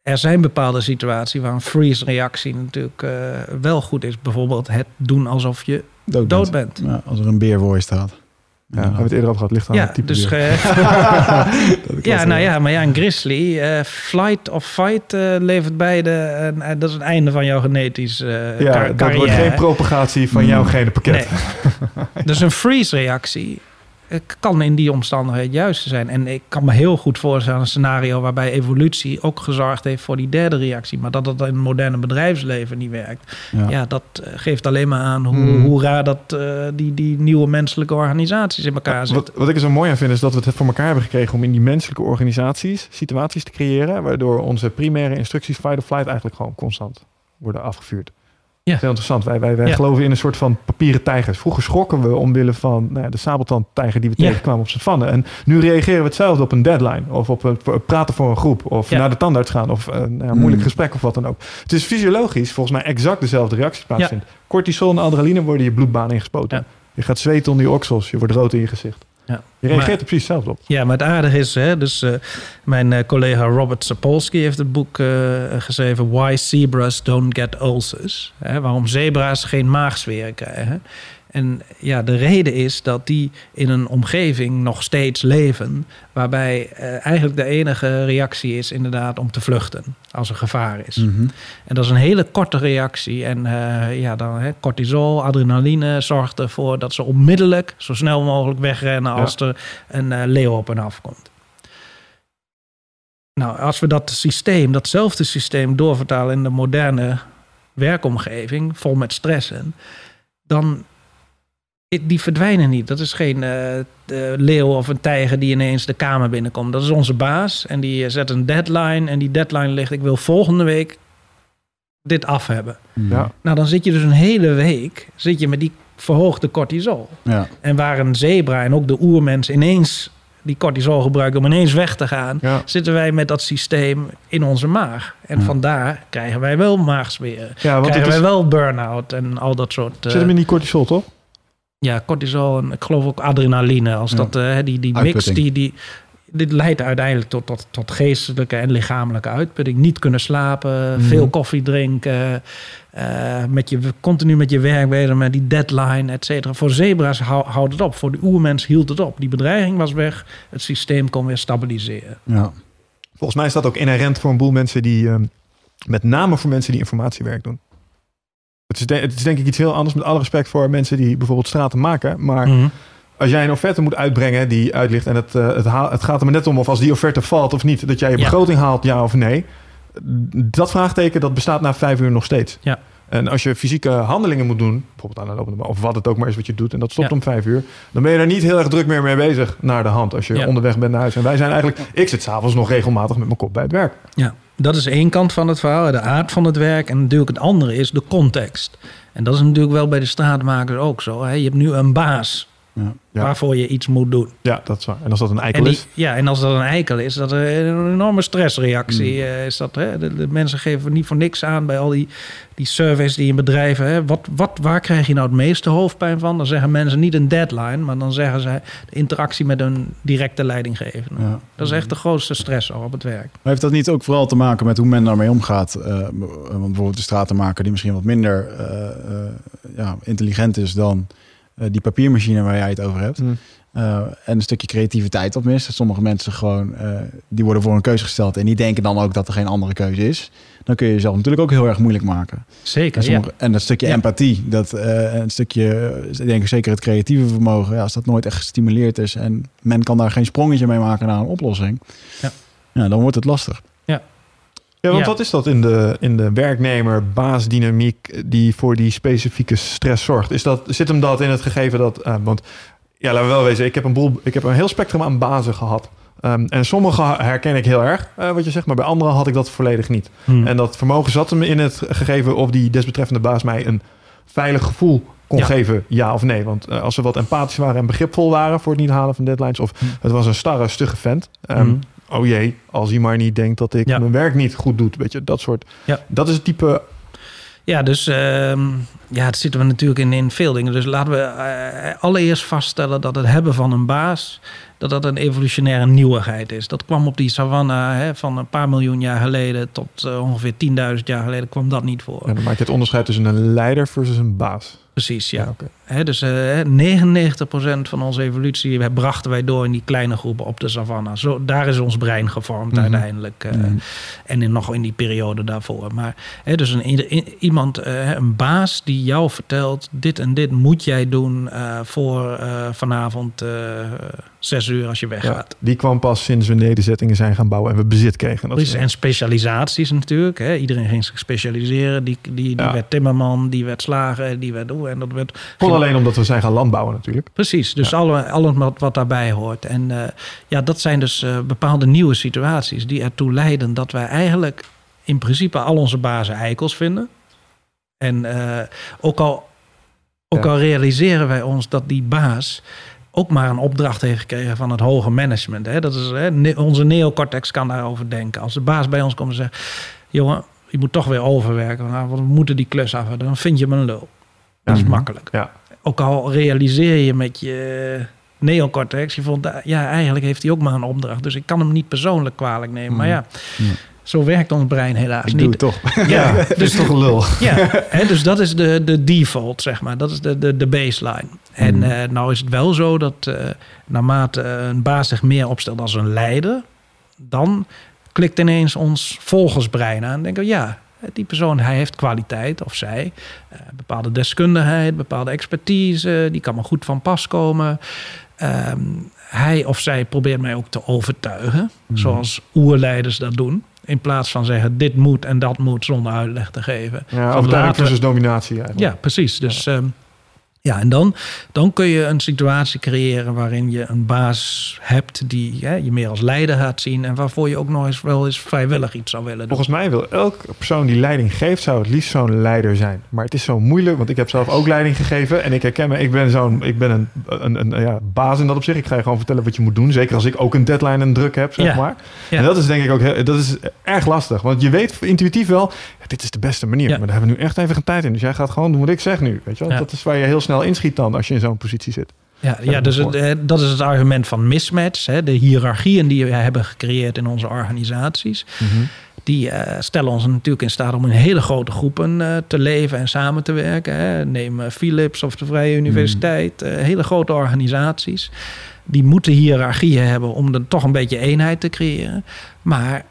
er zijn bepaalde situaties waar een freeze-reactie natuurlijk eh, wel goed is. Bijvoorbeeld het doen alsof je dood, dood bent. bent. Ja, als er een beer voor je staat. Ja, hebben we het eerder over gehad. Ligt aan Ja, het type dus eh, [laughs] Dat [laughs] ja, nou ja, maar ja, een grizzly, eh, flight of fight eh, levert beide. dat is het einde van jouw genetisch ja, dat wordt geen propagatie van jouw Mm. genenpakket. Nee. [laughs] dus een freeze-reactie kan in die omstandigheden juist zijn. En ik kan me heel goed voorstellen een scenario waarbij evolutie ook gezorgd heeft voor die derde reactie. Maar dat dat in het moderne bedrijfsleven niet werkt. Ja. Ja, dat eh, geeft alleen maar aan hoe, Hmm. hoe raar dat eh, die, die nieuwe menselijke organisaties in elkaar zitten. Wat, wat ik er zo mooi aan vind is dat we het voor elkaar hebben gekregen om in die menselijke organisaties situaties te creëren waardoor onze primaire instructies fight or flight eigenlijk gewoon constant worden afgevuurd. Ja. Heel interessant. Wij, wij, wij Ja. geloven in een soort van papieren tijgers. Vroeger schrokken we omwille van nou ja, de sabeltandtijger die we Ja. tegenkwamen op savanne. En nu reageren we hetzelfde op een deadline. Of op een, voor- praten voor een groep. Of Ja. naar de tandarts gaan. Of een nou ja, Hmm. moeilijk gesprek of wat dan ook. Het is fysiologisch volgens mij exact dezelfde reacties plaatsvindt. Cortisol en adrenaline worden je bloedbaan ingespoten. Ja. Je gaat zweten onder je oksels. Je wordt rood in je gezicht. Ja. Je reageert Maar- er precies hetzelfde op. Ja, maar het aardige is, hè, dus eh, mijn eh, collega Robert Sapolsky heeft het boek eh, geschreven Why Zebras Don't Get Ulcers. Hè, waarom zebra's geen maagzweren krijgen. En ja, de reden is dat die in een omgeving nog steeds leven, waarbij eh, eigenlijk de enige reactie is inderdaad om te vluchten als er gevaar is. Mhm. En dat is een hele korte reactie. En eh, ja, dan hè, cortisol, adrenaline zorgt ervoor dat ze onmiddellijk zo snel mogelijk wegrennen Ja. als er een eh, leeuw op hen afkomt. Nou, als we dat systeem, datzelfde systeem doorvertalen in de moderne werkomgeving, vol met stressen, dan die verdwijnen niet. Dat is geen eh, de leeuw of een tijger die ineens de kamer binnenkomt. Dat is onze baas en die eh, zet een deadline en die deadline ligt, ik wil volgende week dit af hebben. Mhm. Ja. Nou, dan zit je dus een hele week zit je met die verhoogde cortisol. Ja. En waar een zebra en ook de oermens ineens die cortisol gebruiken om ineens weg te gaan, Ja. zitten wij met dat systeem in onze maag. En Ja. vandaar krijgen wij wel maagzweren. Ja, want krijgen is, wij wel burn-out en al dat soort... eh, zit hem in die cortisol, toch? Ja, cortisol en ik geloof ook adrenaline. Als Ja. dat, eh, die, die mix die, die... dit leidt uiteindelijk tot, tot, tot geestelijke en lichamelijke uitputting. Niet kunnen slapen, Mhm. veel koffie drinken, eh, met je, continu met je werk bezig, met die deadline, et cetera. Voor zebra's hou- houdt het op. Voor de oermens hield het op. Die bedreiging was weg. Het systeem kon weer stabiliseren. Ja. Volgens mij is dat ook inherent voor een boel mensen die, ehm, met name voor mensen die informatiewerk doen. Het is, de- het is denk ik iets heel anders met alle respect voor mensen die bijvoorbeeld straten maken. Maar Mhm. als jij een offerte moet uitbrengen die uitligt en het, eh, het, haal- het gaat er maar net om of als die offerte valt of niet, dat jij je Ja. begroting haalt, ja of nee. Dat vraagteken dat bestaat na vijf uur nog steeds. Ja. En als je fysieke handelingen moet doen, bijvoorbeeld aan de lopende of wat het ook maar is wat je doet, en dat stopt Ja. om vijf uur, dan ben je daar niet heel erg druk meer mee bezig naar de hand als je Ja. onderweg bent naar huis. En wij zijn eigenlijk, ik zit s'avonds nog regelmatig met mijn kop bij het werk. Ja, dat is één kant van het verhaal, de aard van het werk. En natuurlijk het andere is de context. En dat is natuurlijk wel bij de straatmakers ook zo. Hè? Je hebt nu een baas Ja. Waarvoor je iets moet doen. Ja, dat is waar. En als dat een eikel die, is, ja, en als dat een eikel is, dat een enorme stressreactie. Mm. eh, is dat, hè? De, de mensen geven niet voor niks aan bij al die, die surveys die in bedrijven. Hè? Wat, wat, waar krijg je nou het meeste hoofdpijn van? Dan zeggen mensen niet een deadline, maar dan zeggen ze de interactie met een directe leidinggevende. Ja. Dat is echt de grootste stress op het werk. Maar heeft dat niet ook vooral te maken met hoe men daarmee omgaat? Eh, want bijvoorbeeld de stratenmaker die misschien wat minder eh, ja, intelligent is dan die papiermachine waar jij het over hebt. Hm. Eh, en een stukje creativiteit op mist. Sommige mensen gewoon, eh, die worden voor een keuze gesteld en die denken dan ook dat er geen andere keuze is. Dan kun je jezelf natuurlijk ook heel erg moeilijk maken. Zeker, En, ja. sommige, en dat stukje Ja. empathie, dat eh, een stukje, eh, ik denk zeker het creatieve vermogen, ja, als dat nooit echt gestimuleerd is en men kan daar geen sprongetje mee maken naar een oplossing, Ja. ja, dan wordt het lastig. Ja, want Ja. wat is dat in de, in de werknemer-baasdynamiek die voor die specifieke stress zorgt? Is dat, zit hem dat in het gegeven dat... eh, want ja, laten we wel wezen, ik heb een, boel, ik heb een heel spectrum aan bazen gehad. Ehm, en sommige herken ik heel erg, eh, wat je zegt, maar bij andere had ik dat volledig niet. Hm. En dat vermogen zat hem in het gegeven of die desbetreffende baas mij een veilig gevoel kon Ja. geven, ja of nee. Want eh, als ze wat empathisch waren en begripvol waren voor het niet halen van deadlines, of Hm. het was een starre, stugge vent. Hm. Oh jee, als hij maar niet denkt dat ik Ja. mijn werk niet goed doe. Weet je, dat soort. Ja. Dat is het type. Ja, dus ehm, ja, het zitten we natuurlijk in, in veel dingen. Dus laten we eh, allereerst vaststellen dat het hebben van een baas... dat dat een evolutionaire nieuwigheid is. Dat kwam op die savanne van een paar miljoen jaar geleden... tot eh, ongeveer 10.000 jaar geleden kwam dat niet voor. Ja, dan maak je het onderscheid tussen een leider versus een baas. Precies, ja. dus eh 99% van onze evolutie brachten wij door in die kleine groepen op de savanne. Zo, daar is ons brein gevormd Mhm. uiteindelijk. eh, En in, nog in die periode daarvoor. Maar dus een, iemand, eh, een baas die jou vertelt: dit en dit moet jij doen voor vanavond zes uur als je Ja, weggaat. die kwam pas sinds we nederzettingen zijn gaan bouwen en we bezit kregen. Dat Precies, en specialisaties natuurlijk. Iedereen ging zich specialiseren. Die, die, die Ja. werd timmerman, die werd slager, die werd... oeh, En dat werd Gewoon alleen omdat we zijn gaan landbouwen natuurlijk. Precies, dus Ja. alle, alles wat, daarbij hoort. En eh, ja, dat zijn dus eh, bepaalde nieuwe situaties die ertoe leiden dat wij eigenlijk in principe al onze bazen eikels vinden. En eh, ook, al, ook Ja. al realiseren wij ons dat die baas ook maar een opdracht heeft gekregen van het hoge management. Hè? Dat is, hè, onze neocortex kan daarover denken. Als de baas bij ons komt en zegt, jongen, je moet toch weer overwerken. Nou, we moeten die klus af. Dan vind je me een lul. Dat is Mhm. makkelijk Ja. ook al realiseer je met je neocortex, je vond, ja, eigenlijk heeft hij ook maar een opdracht. Dus ik kan hem niet persoonlijk kwalijk nemen. Maar ja, Ja. zo werkt ons brein helaas Ik doe niet. het toch. [laughs] Ja, Het is toch een lul. ja hè, dus dat is de, de default, zeg maar. Dat is de, de, de baseline. En Mm. eh, nou is het wel zo dat eh, naarmate een baas zich meer opstelt als een leider, dan klikt ineens ons volgersbrein aan. En denken we, ja, die persoon, hij heeft kwaliteit, of zij, eh, bepaalde deskundigheid, bepaalde expertise, die kan me goed van pas komen. Ehm, hij of zij probeert mij ook te overtuigen, zoals oerleiders dat doen. In plaats van zeggen, dit moet en dat moet zonder uitleg te geven. Ja, overtuiging versus dominatie eigenlijk. ja, precies. Dus ja, ja en dan, dan kun je een situatie creëren waarin je een baas hebt die hè, je meer als leider gaat zien en waarvoor je ook nog eens wel eens vrijwillig iets zou willen doen. Volgens mij wil elke persoon die leiding geeft, zou het liefst zo'n leider zijn. Maar het is zo moeilijk, want ik heb zelf ook leiding gegeven. En ik herken me, ik ben zo'n, ik ben een, een, een ja, baas in dat opzicht. Ik ga je gewoon vertellen wat je moet doen. Zeker als ik ook een deadline en druk heb, zeg Ja. maar. Ja. En dat is denk ik ook heel, dat is erg lastig. Want je weet intuïtief wel, dit is de beste manier. Ja. Maar daar hebben we nu echt even geen tijd in. Dus jij gaat gewoon doen wat ik zeg nu. Weet je wel? Dat is waar je heel snel inschiet dan, als je in zo'n positie zit. Ja, ja dus het, eh, dat is het argument van mismatch. Hè. De hiërarchieën die we hebben gecreëerd in onze organisaties. Mhm. Die eh, stellen ons natuurlijk in staat om in hele grote groepen eh, te leven en samen te werken. Hè. Neem Philips of de Vrije Universiteit. eh, hele grote organisaties. Die moeten hiërarchieën hebben om er toch een beetje eenheid te creëren. Maar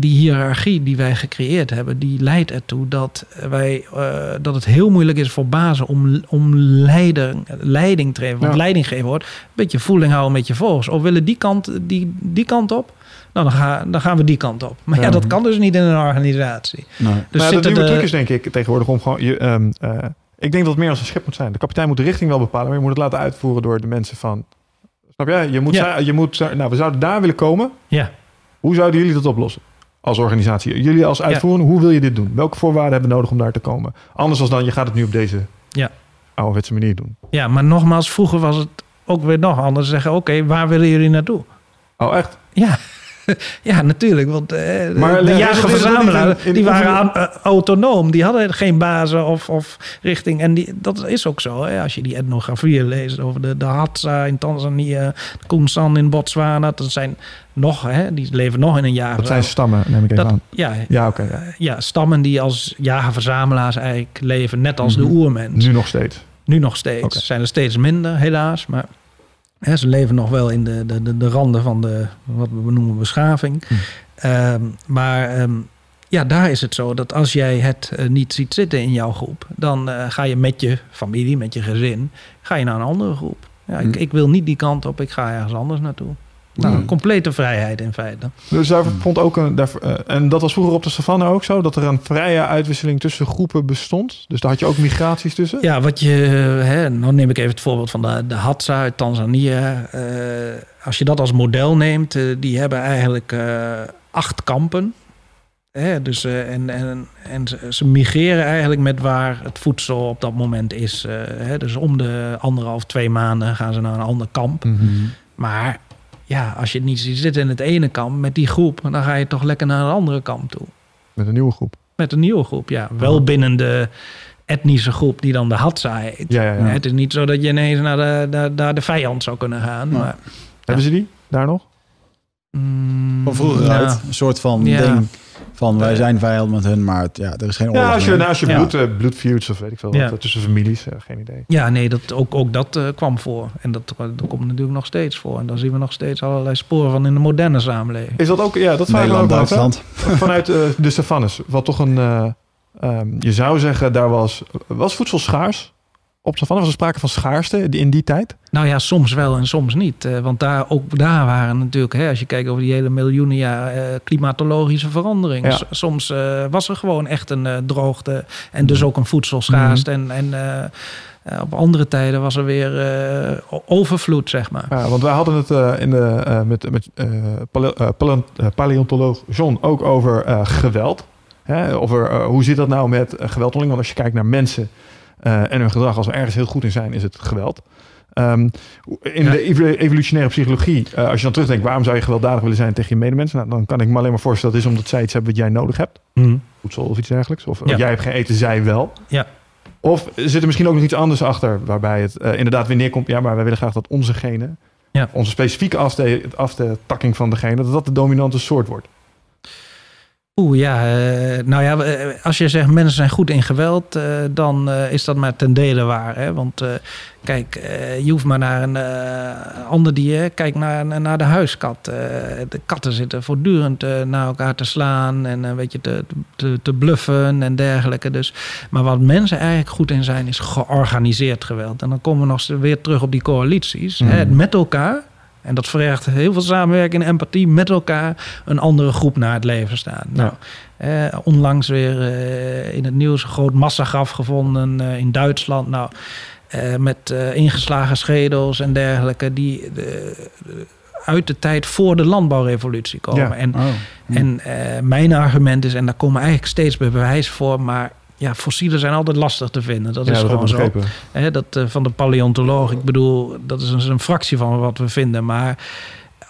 die hiërarchie die wij gecreëerd hebben, die leidt ertoe dat, wij, eh, dat het heel moeilijk is voor bazen om, om leider, leiding te geven. Want Ja. leiding geven wordt een beetje voeling houden met je volgers. Of willen die kant, die, die kant op? Nou, dan, ga, dan gaan we die kant op. Maar ja, Ja. dat kan dus niet in een organisatie. Nee. Dus maar ja, de nieuwe truc is denk ik tegenwoordig om gewoon... Je, ehm, eh, ik denk dat het meer als een schip moet zijn. De kapitein moet de richting wel bepalen, maar je moet het laten uitvoeren door de mensen van... Snap je? Je moet, je moet nou, we zouden daar willen komen. Ja. Hoe zouden jullie dat oplossen? Als organisatie. Jullie als uitvoerende, hoe wil je dit doen? Welke voorwaarden hebben we nodig om daar te komen? Anders dan, je gaat het nu op deze Ja. ouderwetse manier doen. Ja, maar nogmaals, vroeger was het ook weer nog anders. Zeggen, oké, waar willen jullie naartoe? Oh, echt? Ja, [laughs] ja natuurlijk. Want eh, Maar de leg- jager-verzamelaar, leg- leg- in- die waren eh, autonoom. Die hadden geen bazen of, of richting. En die, dat is ook zo. Hè? Als je die etnografieën leest over de, de Hadza in Tanzania, de Koensan in Botswana. Dat zijn nog, hè, die leven nog in een jager. Dat zijn stammen, neem ik even Dat- aan. ja, Ja, oké. eh, ja, stammen die als jager-verzamelaars eigenlijk leven. Net als de Mhm. oermens. Nu nog steeds. Nu nog steeds. Zijn er steeds minder, helaas. Maar ze leven nog wel in de, de, de, de randen van de, wat we noemen beschaving. Hm. Ehm, maar ehm, ja, daar is het zo dat als jij het eh, niet ziet zitten in jouw groep... dan eh, ga je met je familie, met je gezin, ga je naar een andere groep. Ja, ik, Hm. ik wil niet die kant op, ik ga ergens anders naartoe. Nou, Hm. complete vrijheid in feite. Dus daar vond ook een. Daar, eh, en dat was vroeger op de savanne ook zo, dat er een vrije uitwisseling tussen groepen bestond. Dus daar had je ook migraties tussen. Ja, wat je, hè, nou neem ik even het voorbeeld van de, de Hadza uit Tanzania. Eh, als je dat als model neemt, eh, die hebben eigenlijk eh, acht kampen. Hè, dus, eh, en en, en ze, ze migreren eigenlijk met waar het voedsel op dat moment is. eh, hè, dus om de anderhalf, twee maanden gaan ze naar een ander kamp. Mhm. Maar ja, als je het niet ziet zitten in het ene kamp met die groep, dan ga je toch lekker naar een andere kamp toe. Met een nieuwe groep. Met een nieuwe groep, ja. Wel binnen de etnische groep die dan de Hadza heet. Ja, ja, ja. Het is niet zo dat je ineens naar de, naar, naar de vijand zou kunnen gaan. Maar, Hebben ze die daar nog? Mm, Van vroeger ja. uit. Een soort van Ja. ding van wij zijn vijand met hun, maar het- ja, er is geen oorlog. Ja, als je, nou, als je Ja. bloed, eh, bloedfeuds of weet ik veel Ja. wat, eh, tussen families, eh, geen idee. Ja, nee, dat, ook, ook dat eh, kwam voor. En dat, dat komt natuurlijk nog steeds voor. En daar zien we nog steeds allerlei sporen van in de moderne samenleving. Is dat ook, ja, dat vraag ik me ook Nederland, af. hè? Duitsland. [laughs] Vanuit eh, de savannes, wat toch een, eh, ehm, je zou zeggen, daar was, was voedsel schaars op savanne? Was er sprake van schaarste in die tijd? Nou ja, soms wel en soms niet. Eh, want daar, ook daar waren natuurlijk, hè, als je kijkt over die hele miljoenen jaar eh, klimatologische verandering. Ja. S- Soms eh, was er gewoon echt een droogte en dus ook een voedselschaarste. En, en eh, op andere tijden was er weer overvloed, zeg maar. Ja, want wij hadden het in de, met, met pale- pale- paleontoloog John ook over geweld. Hè, over hoe zit dat nou met geweld onderling? Want als je kijkt naar mensen eh, en hun gedrag, als we ergens heel goed in zijn, is het geweld. Ehm, in Ja. de evo- evolutionaire psychologie, eh, als je dan terugdenkt, waarom zou je gewelddadig willen zijn tegen je medemensen? Nou, dan kan ik me alleen maar voorstellen, dat is omdat zij iets hebben wat jij nodig hebt. Voedsel of iets dergelijks. Of Ja. jij hebt geen eten, zij wel. Ja. Of zit er misschien ook nog iets anders achter, waarbij het eh, inderdaad weer neerkomt. Ja, maar wij willen graag dat onze genen, Ja. onze specifieke aftakking van de genen, dat dat de dominante soort wordt. Oeh, ja. eh, nou ja, eh, als je zegt mensen zijn goed in geweld, eh, dan is dat maar ten dele waar. Hè? Want kijk, je hoeft maar naar een ander dier. Kijk naar, naar de huiskat. De katten zitten voortdurend naar elkaar te slaan en een beetje te, te, te bluffen en dergelijke. Dus, maar wat mensen eigenlijk goed in zijn, is georganiseerd geweld. En dan komen we nog weer terug op die coalities. Hè? Het Met elkaar. En dat vergt heel veel samenwerking en empathie met elkaar een andere groep naar het leven staan. Nou, eh, onlangs weer eh, in het nieuws een groot massagraf gevonden eh, in Duitsland. Nou, met ingeslagen schedels en dergelijke, die uit de tijd voor de landbouwrevolutie komen. Ja. En, Oh. Hm. en mijn argument is, en daar komen eigenlijk steeds meer bewijs voor, maar ja, fossielen zijn altijd lastig te vinden. Dat is ja, dat gewoon zo. dat eh, van de paleontoloog, ik bedoel, dat is een, een fractie van wat we vinden. Maar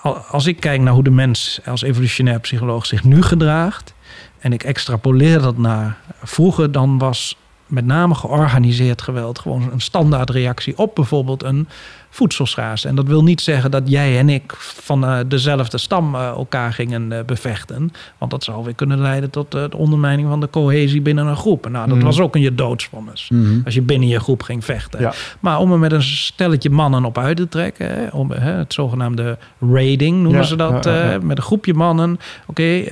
al- als ik kijk naar hoe de mens als evolutionair psycholoog zich nu gedraagt. en ik extrapoleer dat naar vroeger, dan was met name georganiseerd geweld gewoon een standaardreactie op bijvoorbeeld een voedselschaarste. En dat wil niet zeggen dat jij en ik van eh, dezelfde stam eh, elkaar gingen eh, bevechten. Want dat zou weer kunnen leiden tot de ondermijning van de cohesie binnen een groep. Nou, dat Mhm. was ook een je doodsvonnis. Mhm. Als je binnen je groep ging vechten. Ja. Maar om er met een stelletje mannen op uit te trekken, hè, om, hè, het zogenaamde raiding noemen Ja, ze dat, ja, met een groepje mannen. Oké,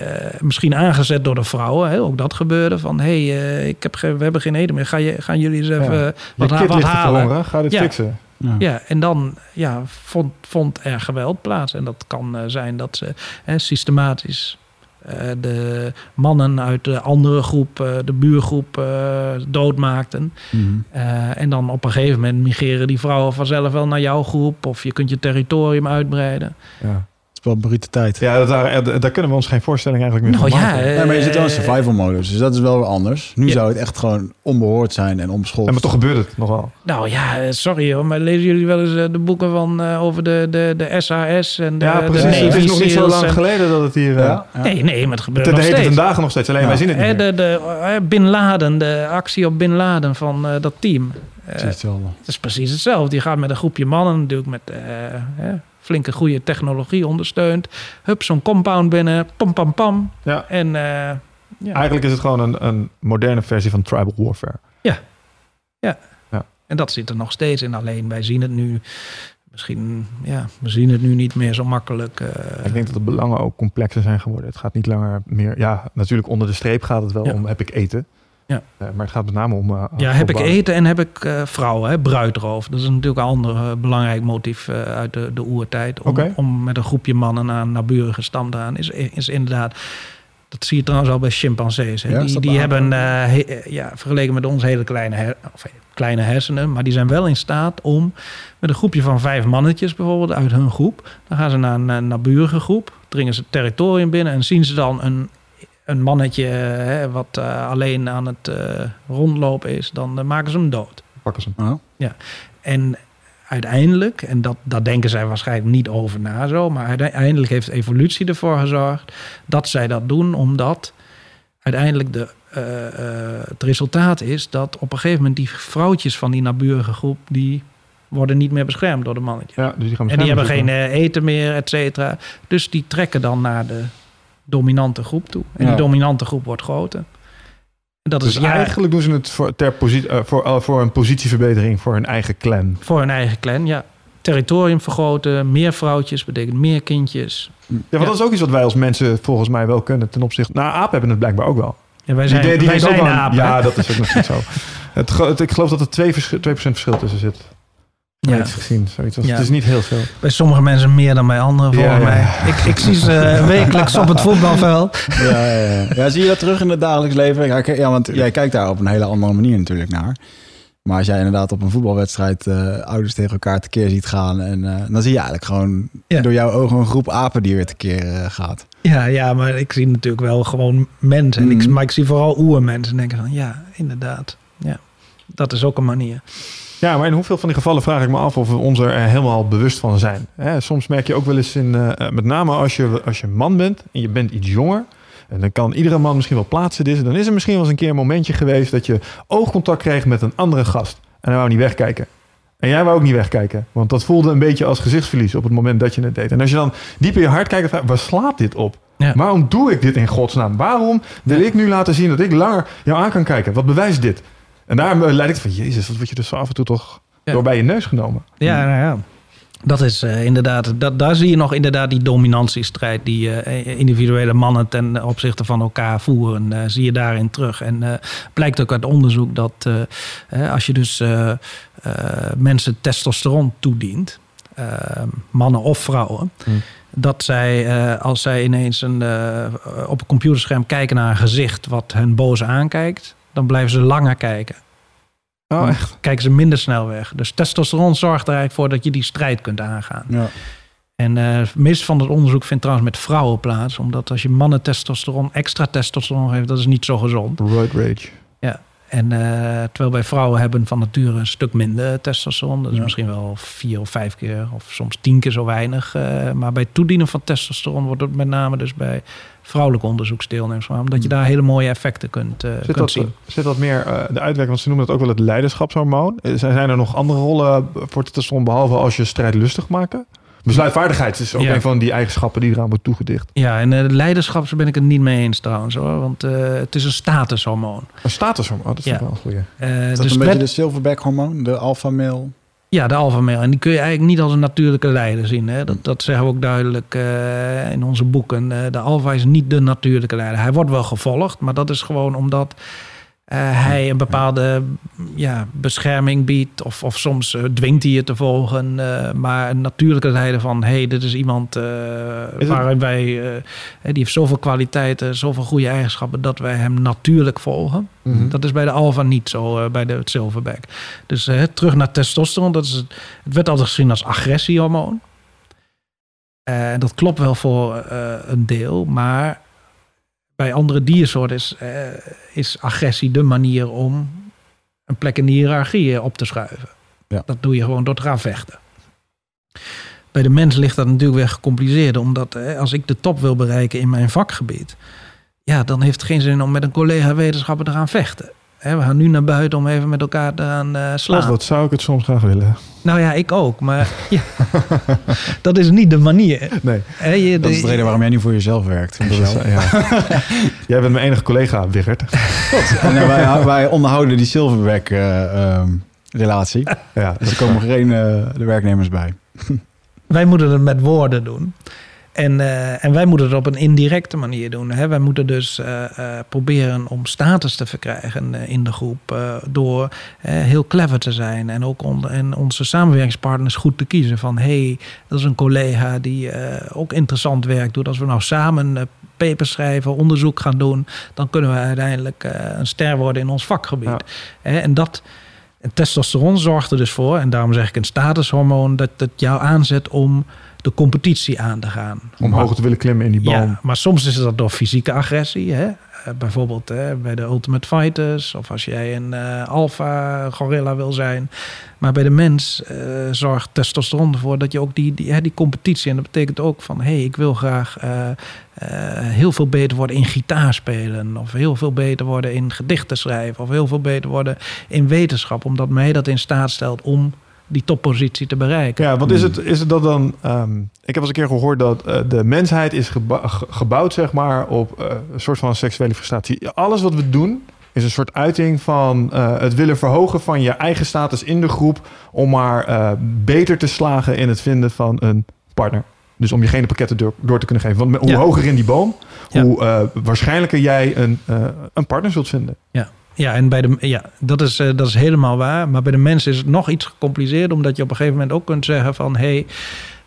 misschien aangezet door de vrouwen, hè, ook dat gebeurde. Van hé, hey, ik heb we hebben geen eten meer, Ga je, gaan jullie eens even wat, wat halen? ga dit Ja. fixen. Ja. Ja, en dan ja, vond, vond er geweld plaats. En dat kan eh, zijn dat ze hè, systematisch eh, de mannen uit de andere groep, eh, de buurgroep, eh, doodmaakten. Mhm. En dan op een gegeven moment migreren die vrouwen vanzelf wel naar jouw groep. Of je kunt je territorium uitbreiden. Ja, is wel brute tijd. ja dat, daar, eh, daar kunnen we ons geen voorstelling eigenlijk meer Nou van ja, maken. eh, Ja, maar je zit wel in survival modus, dus dat is wel weer anders. Nu Ja. zou het echt gewoon onbehoord zijn en onbescholden. Ja, maar toch gebeurt het nog wel. Nou ja, eh, sorry hoor, maar lezen jullie wel eens de boeken van, eh, over de, de, de SAS en de, Ja, de precies. Het is nog niet zo lang en- geleden dat het hier... eh Ja? Ja. Nee, nee, maar het gebeurt de nog heet het steeds. vandaag nog steeds, alleen Ja. wij zien het niet de, de Bin Laden, de actie op Bin Laden van eh, dat team. Precies hetzelfde. het is precies hetzelfde. Je gaat met een groepje mannen, natuurlijk met eh, hè, flinke goede technologie ondersteund. Hup, zo'n compound binnen, pam pam pam. Ja. En eh, ja. Eigenlijk is het gewoon een, een moderne versie van tribal warfare. En dat zit er nog steeds in. Alleen wij zien het nu, misschien, ja, we zien het nu niet meer zo makkelijk. eh, Ik denk dat de belangen ook complexer zijn geworden. Het gaat niet langer meer... Ja, natuurlijk onder de streep gaat het wel Ja. om heb ik eten. Ja. Eh, maar het gaat met name om... eh, ja, heb ik eten en heb ik eh, vrouwen, hè, bruidroof. Dat is natuurlijk een ander belangrijk motief uit de, de oertijd. Om, om met een groepje mannen naar een naburige stam te gaan, is, is inderdaad... Dat zie je trouwens al bij chimpansees. Hè. Ja, die die hebben, he- ja, vergeleken met ons, hele kleine, her- of, kleine hersenen. Maar die zijn wel in staat om met een groepje van vijf mannetjes bijvoorbeeld uit hun groep. Dan gaan ze naar een, eh, naburige groep, dringen ze het territorium binnen en zien ze dan een, een mannetje hè, wat eh, alleen aan het eh, rondlopen is. Dan eh, maken ze hem dood. Pakken ze hem. Oh. En uiteindelijk, en dat, daar denken zij waarschijnlijk niet over na zo, maar uiteindelijk heeft evolutie ervoor gezorgd dat zij dat doen, omdat uiteindelijk de, eh, eh, het resultaat is dat op een gegeven moment die vrouwtjes van die naburige groep, die worden niet meer beschermd door de mannetjes. Ja, dus die gaan En die hebben geen eten meer, et cetera. Dus die trekken dan naar de dominante groep toe. En Ja. die dominante groep wordt groter. Dat Dus is ja, eigenlijk doen ze het voor, ter eh, voor, eh, voor een positieverbetering voor hun eigen clan. voor hun eigen clan, ja. Territorium vergroten, meer vrouwtjes betekent meer kindjes. Ja, want dat is ook iets wat wij als mensen volgens mij wel kunnen ten opzichte... Nou, apen hebben het blijkbaar ook wel. En wij zijn, Die- die wij ook zijn wel apen. Ja, dat is ook nog niet zo. Het, ik geloof dat er 2%, verschil, 2 verschil tussen zit. Ja. Iets gezien. Zoiets. Ja. Het is niet heel veel. Bij sommige mensen meer dan bij anderen, volgens Ja, mij. Ik, ik zie ze [laughs] wekelijks op het voetbalveld. Ja, ja, ja. ja, zie je dat terug in het dagelijks leven? Ja, want jij kijkt daar op een hele andere manier natuurlijk naar. Maar als jij inderdaad op een voetbalwedstrijd eh, ouders tegen elkaar tekeer ziet gaan... En, eh, dan zie je eigenlijk gewoon door jouw ogen een groep apen die weer tekeer eh, gaat. Ja, ja, maar ik zie natuurlijk wel gewoon mensen. En ik, Mhm. maar ik zie vooral oermensen en denk van, ja, inderdaad. Ja, dat is ook een manier. Ja, maar in hoeveel van die gevallen vraag ik me af of we ons er helemaal bewust van zijn. Hè, soms merk je ook wel eens in, eh, met name als je, als je man bent en je bent iets jonger. En dan kan iedere man misschien wel plaatsen dit. Dan is er misschien wel eens een keer een momentje geweest dat je oogcontact kreeg met een andere gast. En hij wou niet wegkijken. En jij wou ook niet wegkijken. Want dat voelde een beetje als gezichtsverlies op het moment dat je het deed. En als je dan diep in je hart kijkt, waar slaat dit op? Ja. Waarom doe ik dit in godsnaam? Waarom wil ik nu laten zien dat ik langer jou aan kan kijken? Wat bewijst dit? En daar eh, leid ik van, jezus, wat word je dus af en toe toch Ja. door bij je neus genomen. Ja, nou ja. Dat is eh, inderdaad, dat, daar zie je nog inderdaad die dominantiestrijd die eh, individuele mannen ten opzichte van elkaar voeren, eh, zie je daarin terug. En eh, blijkt ook uit onderzoek dat eh, eh, als je dus eh, eh, mensen testosteron toedient, eh, mannen of vrouwen, Hmm. dat zij eh, als zij ineens een, eh, op een computerscherm kijken naar een gezicht wat hen boos aankijkt, dan blijven ze langer kijken Oh, echt? kijken ze minder snel weg. Dus testosteron zorgt er eigenlijk voor dat je die strijd kunt aangaan. Ja. En het meeste van het onderzoek vindt trouwens met vrouwen plaats. Omdat als je mannen testosteron, extra testosteron geeft, dat is niet zo gezond. Roid rage. En eh, terwijl bij vrouwen hebben van nature een stuk minder testosteron. Dat is Ja. misschien wel vier of vijf keer of soms tien keer zo weinig. Eh, maar bij toedienen van testosteron wordt het met name dus bij vrouwelijke onderzoeksdeelnemers van. Omdat je daar hele mooie effecten kunt, eh, Zit kunt dat, zien. zit dat meer eh, de uitwerking, want ze noemen dat ook wel het leiderschapshormoon. Eh, Zijn, er nog andere rollen voor testosteron, behalve als je strijdlustig maken? Besluitvaardigheid is ook Ja. een van die eigenschappen die eraan wordt toegedicht. Ja, en uh, leiderschap daar ben ik het niet mee eens trouwens hoor. Want uh, het is een statushormoon. Een statushormoon, oh, dat is Ja. wel een goeie. Uh, Is dat dus een beetje met- de silverback hormoon, de alpha male? Ja, de male. En die kun je eigenlijk niet als een natuurlijke leider zien. Hè? Dat, dat zeggen we ook duidelijk eh, in onze boeken. Eh, de alpha is niet de natuurlijke leider. Hij wordt wel gevolgd, maar dat is gewoon omdat hij een bepaalde ja, bescherming biedt. Of, of soms eh, dwingt hij je te volgen. eh, maar een natuurlijke leider van... hé, hey, dit is iemand eh, het- waarin wij... eh, die heeft zoveel kwaliteiten, zoveel goede eigenschappen... dat wij hem natuurlijk volgen. Mhm. Dat is bij de alfa niet zo, eh, bij de silverback. Dus eh, terug naar testosteron. Dat is het, het werd altijd gezien als agressiehormoon. Eh, En dat klopt wel voor eh, een deel, maar bij andere diersoorten is, eh, is agressie de manier om een plek in de hiërarchie eh, op te schuiven. Ja. Dat doe je gewoon door te gaan vechten. Bij de mens ligt dat natuurlijk weer gecompliceerd, omdat eh, als ik de top wil bereiken in mijn vakgebied, ja, dan heeft het geen zin om met een collega wetenschapper te gaan vechten. Hè, we gaan nu naar buiten om even met elkaar te gaan eh, slaan. dat zou ik het soms graag willen. Nou ja, ik ook, maar [laughs] ja, dat is niet de manier. Nee, je- Dat is de reden waarom jij niet voor jezelf werkt. is, eh, ja. [laughs] Jij bent mijn enige collega, Wigert. [laughs] En eh, wij, wij onderhouden die silverback eh, ehm, relatie. Ja, Dus er komen geen eh, de werknemers bij. Wij moeten het met woorden doen. En, eh, en wij moeten het op een indirecte manier doen. Hè? Wij moeten dus eh, eh, proberen om status te verkrijgen in de groep. door heel clever te zijn. En ook on- en onze samenwerkingspartners goed te kiezen. Van hé, hey, dat is een collega die ook interessant werk doet. Als we nou samen papers schrijven, onderzoek gaan doen. dan kunnen we uiteindelijk een ster worden in ons vakgebied. Ja. En dat. En testosteron zorgt er dus voor, en daarom zeg ik een statushormoon, dat het jou aanzet om de competitie aan te gaan. om hoog te willen klimmen in die boom. Ja, maar soms is dat door fysieke agressie. Hè? Eh, bijvoorbeeld hè, bij de Ultimate Fighters. Of als jij een eh alpha gorilla wil zijn. Maar bij de mens eh, zorgt testosteron ervoor dat je ook die, die, hè, die competitie... en dat betekent ook van... hé, hey, ik wil graag heel veel beter worden in gitaar spelen... of heel veel beter worden in gedichten schrijven... of heel veel beter worden in wetenschap... omdat mij dat in staat stelt om die toppositie te bereiken. Ja, want is het, is het dat dan... ehm, ik heb eens een keer gehoord dat eh, de mensheid is gebouwd zeg maar, op eh, een soort van seksuele frustratie. Alles wat we doen is een soort uiting van eh, het willen verhogen van je eigen status in de groep... om maar eh, beter te slagen in het vinden van een partner. Dus om je geen pakketten door, door te kunnen geven. Want hoe Ja. hoger in die boom, Ja. hoe eh, waarschijnlijker jij een, eh, een partner zult vinden. Ja, en bij de, ja dat, is, eh, dat is helemaal waar. Maar bij de mensen is het nog iets gecompliceerder, omdat je op een gegeven moment ook kunt zeggen van hé, hey,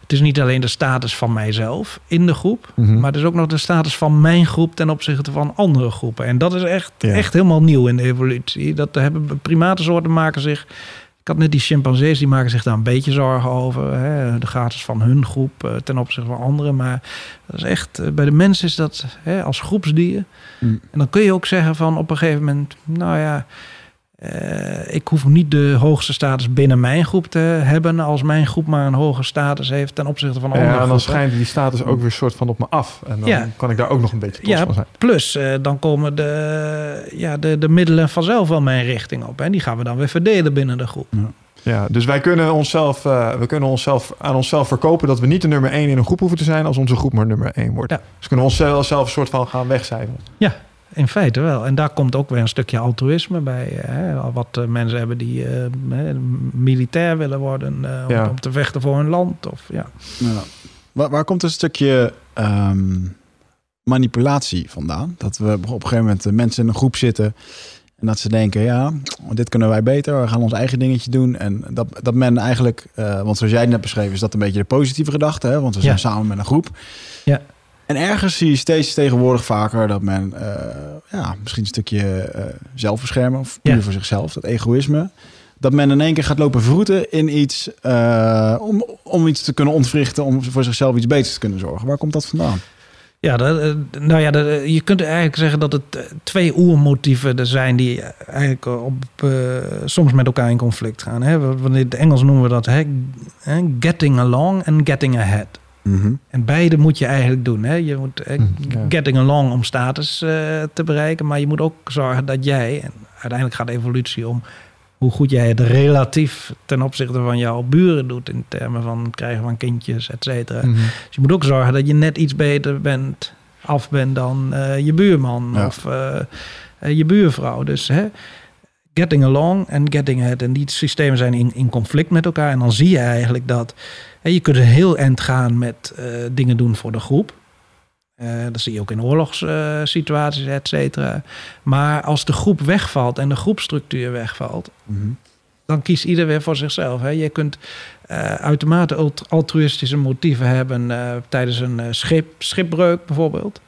het is niet alleen de status van mijzelf in de groep, Mhm. maar het is ook nog de status van mijn groep ten opzichte van andere groepen. En dat is echt, Ja. echt helemaal nieuw in de evolutie. Dat hebben primatensoorten maken zich. Ik had net die chimpansees, die maken zich daar een beetje zorgen over. Hè, de gratis van hun groep eh, ten opzichte van anderen. Maar dat is echt, eh, bij de mens is dat hè, als groepsdier. Mm. En dan kun je ook zeggen van op een gegeven moment, nou ja, eh, ik hoef niet de hoogste status binnen mijn groep te hebben als mijn groep maar een hoge status heeft ten opzichte van andere Ja, en dan groepen. schijnt die status ook weer soort van op me af. En dan Ja. kan ik daar ook nog een beetje trots Ja, van zijn. plus eh, dan komen de, ja, de, de middelen vanzelf wel mijn richting op. En die gaan we dan weer verdelen binnen de groep. Ja, dus wij kunnen onszelf, eh, we kunnen onszelf aan onszelf verkopen dat we niet de nummer 1 in een groep hoeven te zijn als onze groep maar nummer 1 wordt. Ja. Dus kunnen we onszelf zelf een soort van gaan wegcijferen. In feite wel. En daar komt ook weer een stukje altruïsme bij. Hè? Wat eh, mensen hebben die eh, hè, militair willen worden eh, om, Ja. om te vechten voor hun land. Of, ja. Ja. Waar, waar komt een stukje ehm, manipulatie vandaan? Dat we op een gegeven moment mensen in een groep zitten en dat ze denken, ja, dit kunnen wij beter, we gaan ons eigen dingetje doen. En dat, dat men eigenlijk, eh, want zoals jij het net beschreven, is dat een beetje de positieve gedachte, hè? want we zijn Ja. samen met een groep. Ja. En ergens zie je steeds tegenwoordig vaker dat men eh, ja, misschien een stukje eh, zelfbeschermen of puur Ja. voor zichzelf, dat egoïsme. Dat men in één keer gaat lopen vroeten in iets eh, om, om iets te kunnen ontwrichten, om voor zichzelf iets beters te kunnen zorgen. Waar komt dat vandaan? Ja, dat, nou ja, dat, je kunt eigenlijk zeggen dat het twee oermotieven er zijn die eigenlijk op, soms met elkaar in conflict gaan. Hè? In het Engels noemen we dat hè, getting along en getting ahead. Mhm. En beide moet je eigenlijk doen. Hè? Je moet eh, Hm, ja. getting along om status eh, te bereiken, maar je moet ook zorgen dat jij, en uiteindelijk gaat evolutie om hoe goed jij het relatief ten opzichte van jouw buren doet in termen van het krijgen van kindjes, et cetera. Mhm. Dus je moet ook zorgen dat je net iets beter bent, af bent dan eh, je buurman Ja. of je buurvrouw. Dus hè, getting along en getting ahead. En die systemen zijn in, in conflict met elkaar. En dan zie je eigenlijk dat je kunt een heel eind gaan met eh, dingen doen voor de groep. Eh, dat zie je ook in oorlogssituaties, et cetera. Maar als de groep wegvalt en de groepstructuur wegvalt, Mhm. dan kiest ieder weer voor zichzelf. Hè. Je kunt eh, uitermate alt- altruïstische motieven hebben tijdens een schip, schipbreuk bijvoorbeeld.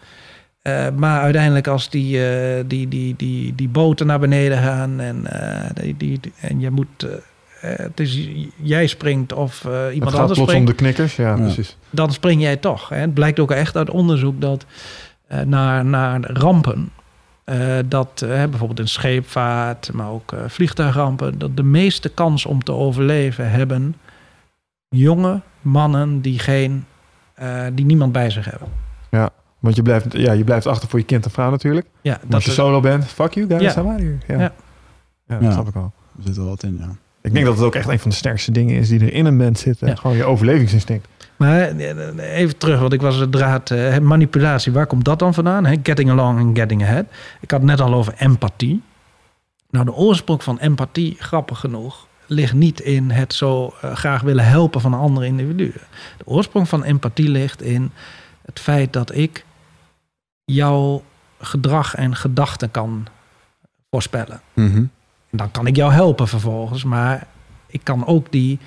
Maar uiteindelijk als die, die, die, die, die boten naar beneden gaan en, die, die, die- en je moet... eh, eh, het is, jij springt of eh, Het iemand gaat anders plots om springt, de knikkers. Ja, Ja. precies. dan spring jij toch. Hè. Het blijkt ook echt uit onderzoek dat eh, naar, naar rampen... eh, dat bijvoorbeeld in scheepvaart, maar ook eh, vliegtuigrampen... dat de meeste kans om te overleven hebben jonge mannen die, geen, eh, die niemand bij zich hebben. Want je blijft, ja, je blijft achter voor je kind en vrouw natuurlijk. Ja, Maar als je solo bent, fuck you guys, Ja. I'm out here. Ja, Ja. ja. dat Ja. snap ik. Er zit er wat in, ja. Ik denk dat het ook echt een van de sterkste dingen is die er in een mens zitten. Ja. Gewoon je overlevingsinstinct. Maar eh, even terug, want ik was de draad eh, manipulatie. Waar komt dat dan vandaan? Hè? Getting along en getting ahead. Ik had het net al over empathie. Nou, de oorsprong van empathie, grappig genoeg, ligt niet in het zo eh, graag willen helpen van andere individuen. De oorsprong van empathie ligt in het feit dat ik jouw gedrag en gedachten kan voorspellen. Mhm. Dan kan ik jou helpen vervolgens, maar ik kan ook die,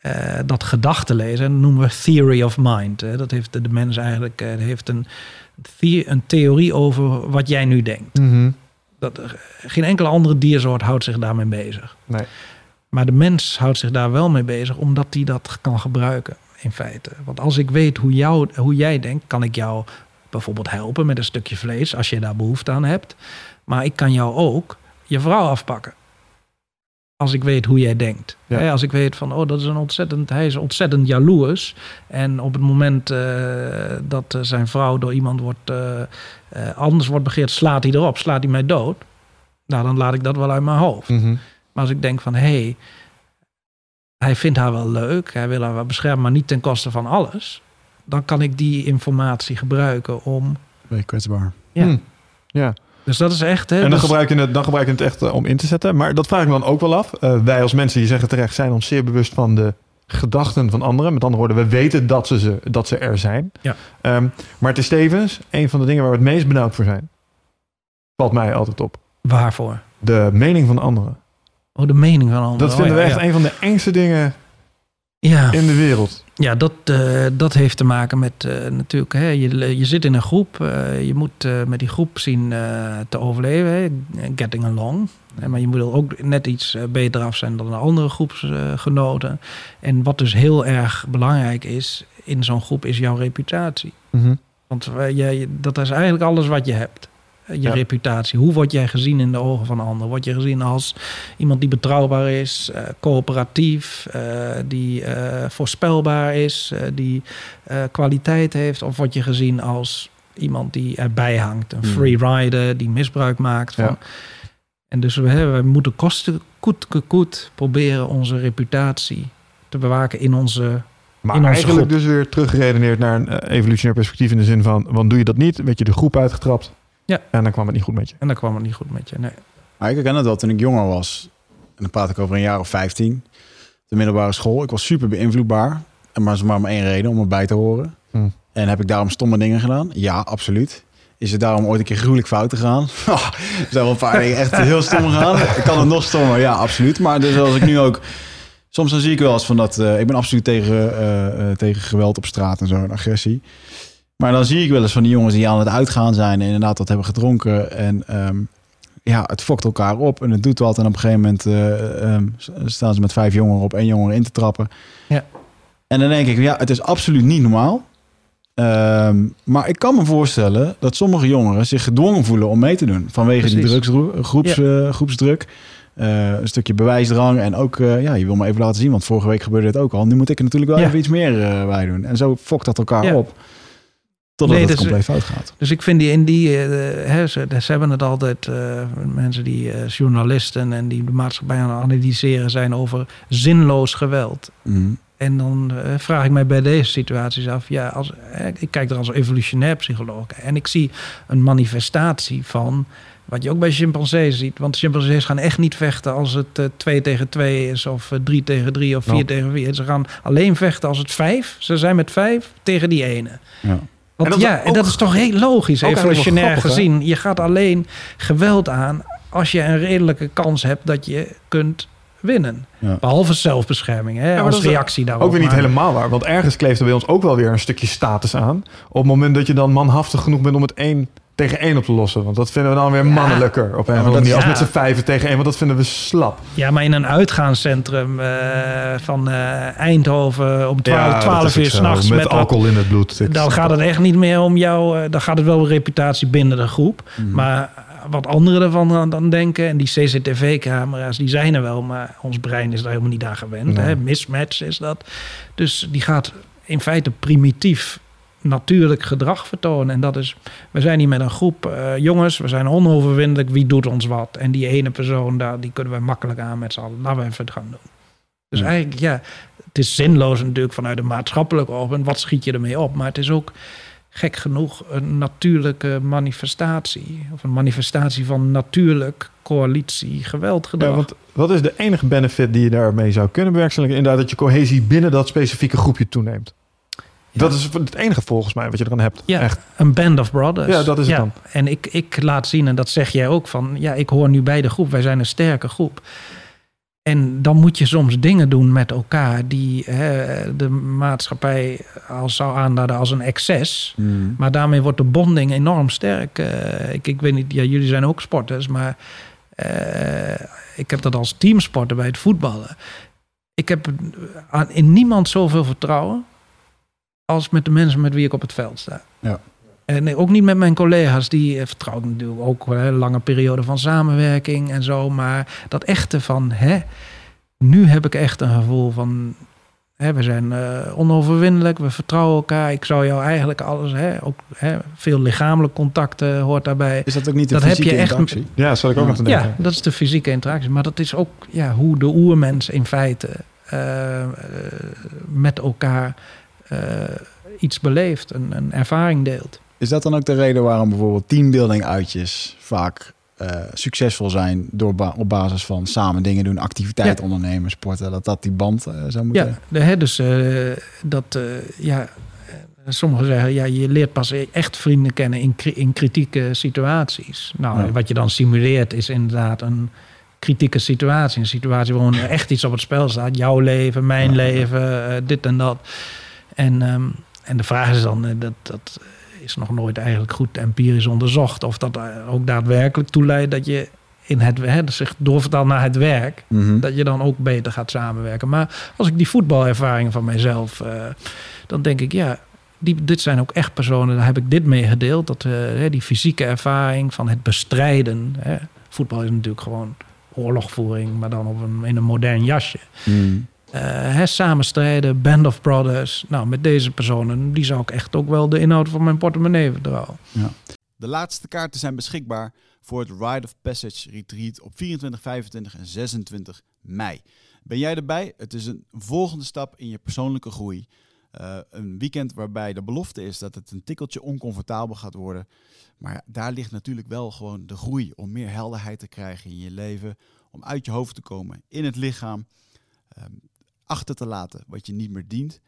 eh, dat gedachte lezen. En dat noemen we theory of mind. Hè. Dat heeft de, de mens eigenlijk eh, heeft een, the- een theorie over wat jij nu denkt. Dat, eh, geen enkele andere diersoort houdt zich daarmee bezig. Nee. Maar de mens houdt zich daar wel mee bezig, omdat hij dat kan gebruiken in feite. Want als ik weet hoe, jou, hoe jij denkt, kan ik jou bijvoorbeeld helpen met een stukje vlees, als je daar behoefte aan hebt. Maar ik kan jou ook je vrouw afpakken. Als ik weet hoe jij denkt. Ja. Als ik weet van, oh, dat is een ontzettend, hij is ontzettend jaloers. En op het moment eh, dat eh, zijn vrouw door iemand wordt, eh, anders wordt begeerd, slaat hij erop, slaat hij mij dood. Nou, dan laat ik dat wel uit mijn hoofd. Mhm. Maar als ik denk van, hé, hey, hij vindt haar wel leuk, hij wil haar wel beschermen, maar niet ten koste van alles. Dan kan ik die informatie gebruiken om... Ben je kwetsbaar. Ja. Hm. Ja. Dus dat is echt... Hè, En dan dus- gebruik, je het, dan gebruik je het echt eh, om in te zetten. Maar dat vraag ik me dan ook wel af. Eh, wij als mensen, je zegt terecht, zijn ons zeer bewust van de gedachten van anderen. Met andere woorden, we weten dat ze, ze, dat ze er zijn. Ja. Ehm, maar het is tevens een van de dingen waar we het meest benauwd voor zijn. Valt mij altijd op. Waarvoor? De mening van anderen. Oh, de mening van anderen. Dat Oh, vinden ja, we echt ja. een van de engste dingen Ja, in de wereld. Ja dat, eh, dat heeft te maken met eh, natuurlijk... Hè, je, je zit in een groep, eh, je moet met die groep zien te overleven. Hè, getting along. Hè, maar je moet ook net iets beter af zijn dan de andere groepsgenoten. en wat dus heel erg belangrijk is in zo'n groep, is jouw reputatie. Mhm. Want jij, dat is eigenlijk alles wat je hebt. Eh, Je Ja. reputatie. Hoe word jij gezien in de ogen van anderen? Word je gezien als iemand die betrouwbaar is, eh, coöperatief, eh, die voorspelbaar is, die kwaliteit heeft? Of word je gezien als iemand die erbij hangt, een Hmm. free rider, die misbruik maakt van. Ja. En dus we, hè, we moeten kosten koet, koet, koet proberen onze reputatie te bewaken in onze Maar In onze eigenlijk groep. dus weer teruggeredeneerd naar een evolutionair perspectief in de zin van, want doe je dat niet, werd je de groep uitgetrapt. Ja. En dan kwam het niet goed met je. En dan kwam het niet goed met je. Nee. Maar ik herken het wel toen ik jonger was. En dan praat ik over een jaar of 15. De middelbare school. Ik was super beïnvloedbaar. En maar is maar om één reden, om erbij te horen. Hm. En heb ik daarom stomme dingen gedaan? Ja, absoluut. Is het daarom ooit een keer gruwelijk fout gegaan? [laughs] er zijn wel een paar dingen echt heel stom gegaan. Ik kan het nog stommer, ja, absoluut. Maar dus als ik nu ook... Soms dan zie ik wel eens van dat... eh, ik ben absoluut tegen, eh, eh, tegen geweld op straat en zo, en agressie. Maar dan zie ik wel eens van die jongens die aan het uitgaan zijn... en inderdaad wat hebben gedronken. En ehm, ja, het fokt elkaar op en het doet wat. En op een gegeven moment eh, ehm, staan ze met vijf jongeren op één jongere in te trappen. Ja. En dan denk ik, ja, het is absoluut niet normaal. Ehm, maar ik kan me voorstellen dat sommige jongeren zich gedwongen voelen om mee te doen. Vanwege die Precies. drugsdru- groeps, eh, groepsdruk. Eh, een stukje bewijsdrang. En ook, ja, je wil me even laten zien. Want vorige week gebeurde dit ook al. Nu moet ik er natuurlijk wel Ja. even iets meer bij doen. En zo fokt dat elkaar Ja. op. Totdat Nee, het dus- compleet fout gaat. Dus ik vind die in die, eh, hè, ze, ze hebben het altijd, eh, mensen die eh, journalisten en die de maatschappij aan het analyseren zijn over zinloos geweld. Mhm. En dan vraag ik mij bij deze situaties af, ja, als, ik kijk er als evolutionair psycholoog en ik zie een manifestatie van wat je ook bij chimpansees ziet. Want chimpansees gaan echt niet vechten als het eh, 2 tegen 2 is of eh, 3 tegen 3 of 4 Nou. tegen 4. Ze gaan alleen vechten als het 5. Ze zijn met 5 tegen die ene. Ja. Want En dat is ja, en dat is toch heel logisch, evolutionair grappig, hè? gezien. Je gaat alleen geweld aan als je een redelijke kans hebt dat je kunt winnen. Ja. Behalve zelfbescherming, hè, als reactie daarop. Ook weer niet Maar- helemaal waar. Want ergens kleeft er bij ons ook wel weer een stukje status aan. Op het moment dat je dan manhaftig genoeg bent om het één tegen één op te lossen. Want dat vinden we dan weer Ja. mannelijker. Op een of andere dat- manier. Als met z'n vijven tegen één. Want dat vinden we slap. Ja, maar in een uitgaanscentrum eh, van eh, Eindhoven om 12, dat 12 is ook uur s'nachts Met met, alcohol in het bloed. Ik Dan gaat het echt niet meer om jou. eh, dan gaat het wel om reputatie binnen de groep. Mhm. Maar wat anderen ervan dan, dan denken. En die CCTV-camera's, die zijn er wel. Maar ons brein is daar helemaal niet aan gewend. Nee. Hè? Mismatch is dat. Dus die gaat in feite primitief natuurlijk gedrag vertonen. En dat is, we zijn hier met een groep eh, jongens, we zijn onoverwinnelijk, wie doet ons wat? En die ene persoon daar, die kunnen we makkelijk aan met z'n allen. Laten we even het gaan doen. Dus Ja. eigenlijk, ja, het is zinloos natuurlijk vanuit een maatschappelijk oogpunt. Wat schiet je ermee op? Maar het is ook gek genoeg een natuurlijke manifestatie. Of een manifestatie van natuurlijk coalitie geweldgedrag. Ja, want wat is de enige benefit die je daarmee zou kunnen bewerkstelligen? Inderdaad, dat je cohesie binnen dat specifieke groepje toeneemt. Dat is het enige volgens mij wat je eraan hebt. Ja. Echt. Een band of brothers. Ja, dat is het dan. En ik, ik laat zien, en dat zeg jij ook van... ja, ik hoor nu bij de groep, wij zijn een sterke groep. En dan moet je soms dingen doen met elkaar... die hè, de maatschappij als zou aanduiden als een excess. Mhm. Maar daarmee wordt de bonding enorm sterk. Eh, ik, ik weet niet, ja, jullie zijn ook sporters, maar... eh, ik heb dat als teamsporter bij het voetballen. Ik heb in niemand zoveel vertrouwen als met de mensen met wie ik op het veld sta. Ja. En nee, ook niet met mijn collega's, die eh, vertrouw ik natuurlijk ook wel, hè, lange periode van samenwerking en zo. Maar dat echte van, hè, nu heb ik echt een gevoel van, hè, we zijn eh, onoverwinnelijk, we vertrouwen elkaar. Ik zou jou eigenlijk alles, hè, ook hè, veel lichamelijk contacten hoort daarbij. Is dat ook niet de Dat heb fysieke je echt- interactie? Ja, zal ik ook Ja. aan te denken. Ja, dat is de fysieke interactie. Maar dat is ook ja, hoe de oermens in feite eh, eh, met elkaar eh, iets beleeft, een, een ervaring deelt. Is dat dan ook de reden waarom bijvoorbeeld teambuilding uitjes vaak eh, succesvol zijn door ba- op basis van samen dingen doen, activiteit ondernemen, sporten, dat dat die band eh, zou moeten? Ja, de, hè, dus eh, dat, eh, ja, eh, sommigen zeggen, ja, je leert pas echt vrienden kennen in, in kritieke situaties. Nou, Ja. wat je dan simuleert is inderdaad een kritieke situatie. Een situatie waarin er echt iets op het spel staat. Jouw leven, mijn Ja. leven, eh, dit en dat. En, ehm, en de vraag is dan, eh, dat, dat is nog nooit eigenlijk goed empirisch onderzocht... of dat eh, ook daadwerkelijk toeleidt dat je in het, hè, dus zich doorvertaalt naar het werk Mhm. dat je dan ook beter gaat samenwerken. Maar als ik die voetbalervaring van mijzelf, eh, dan denk ik, ja, die, dit zijn ook echt personen, daar heb ik dit mee gedeeld. Dat, die fysieke ervaring van het bestrijden. Hè. Voetbal is natuurlijk gewoon oorlogvoering, maar dan op een, in een modern jasje. Mhm. Eh, hè, samen strijden, band of brothers. Nou, met deze personen, die zou ik echt ook wel de inhoud van mijn portemonnee vertrouwen. De laatste kaarten zijn beschikbaar voor het Ride of Passage Retreat op 24, 25 en 26 mei. Ben jij erbij? Het is een volgende stap in je persoonlijke groei. Eh, een weekend waarbij de belofte is dat het een tikkeltje oncomfortabel gaat worden. Maar ja, daar ligt natuurlijk wel gewoon de groei om meer helderheid te krijgen in je leven. Om uit je hoofd te komen, in het lichaam. ehm, achter te laten wat je niet meer dient.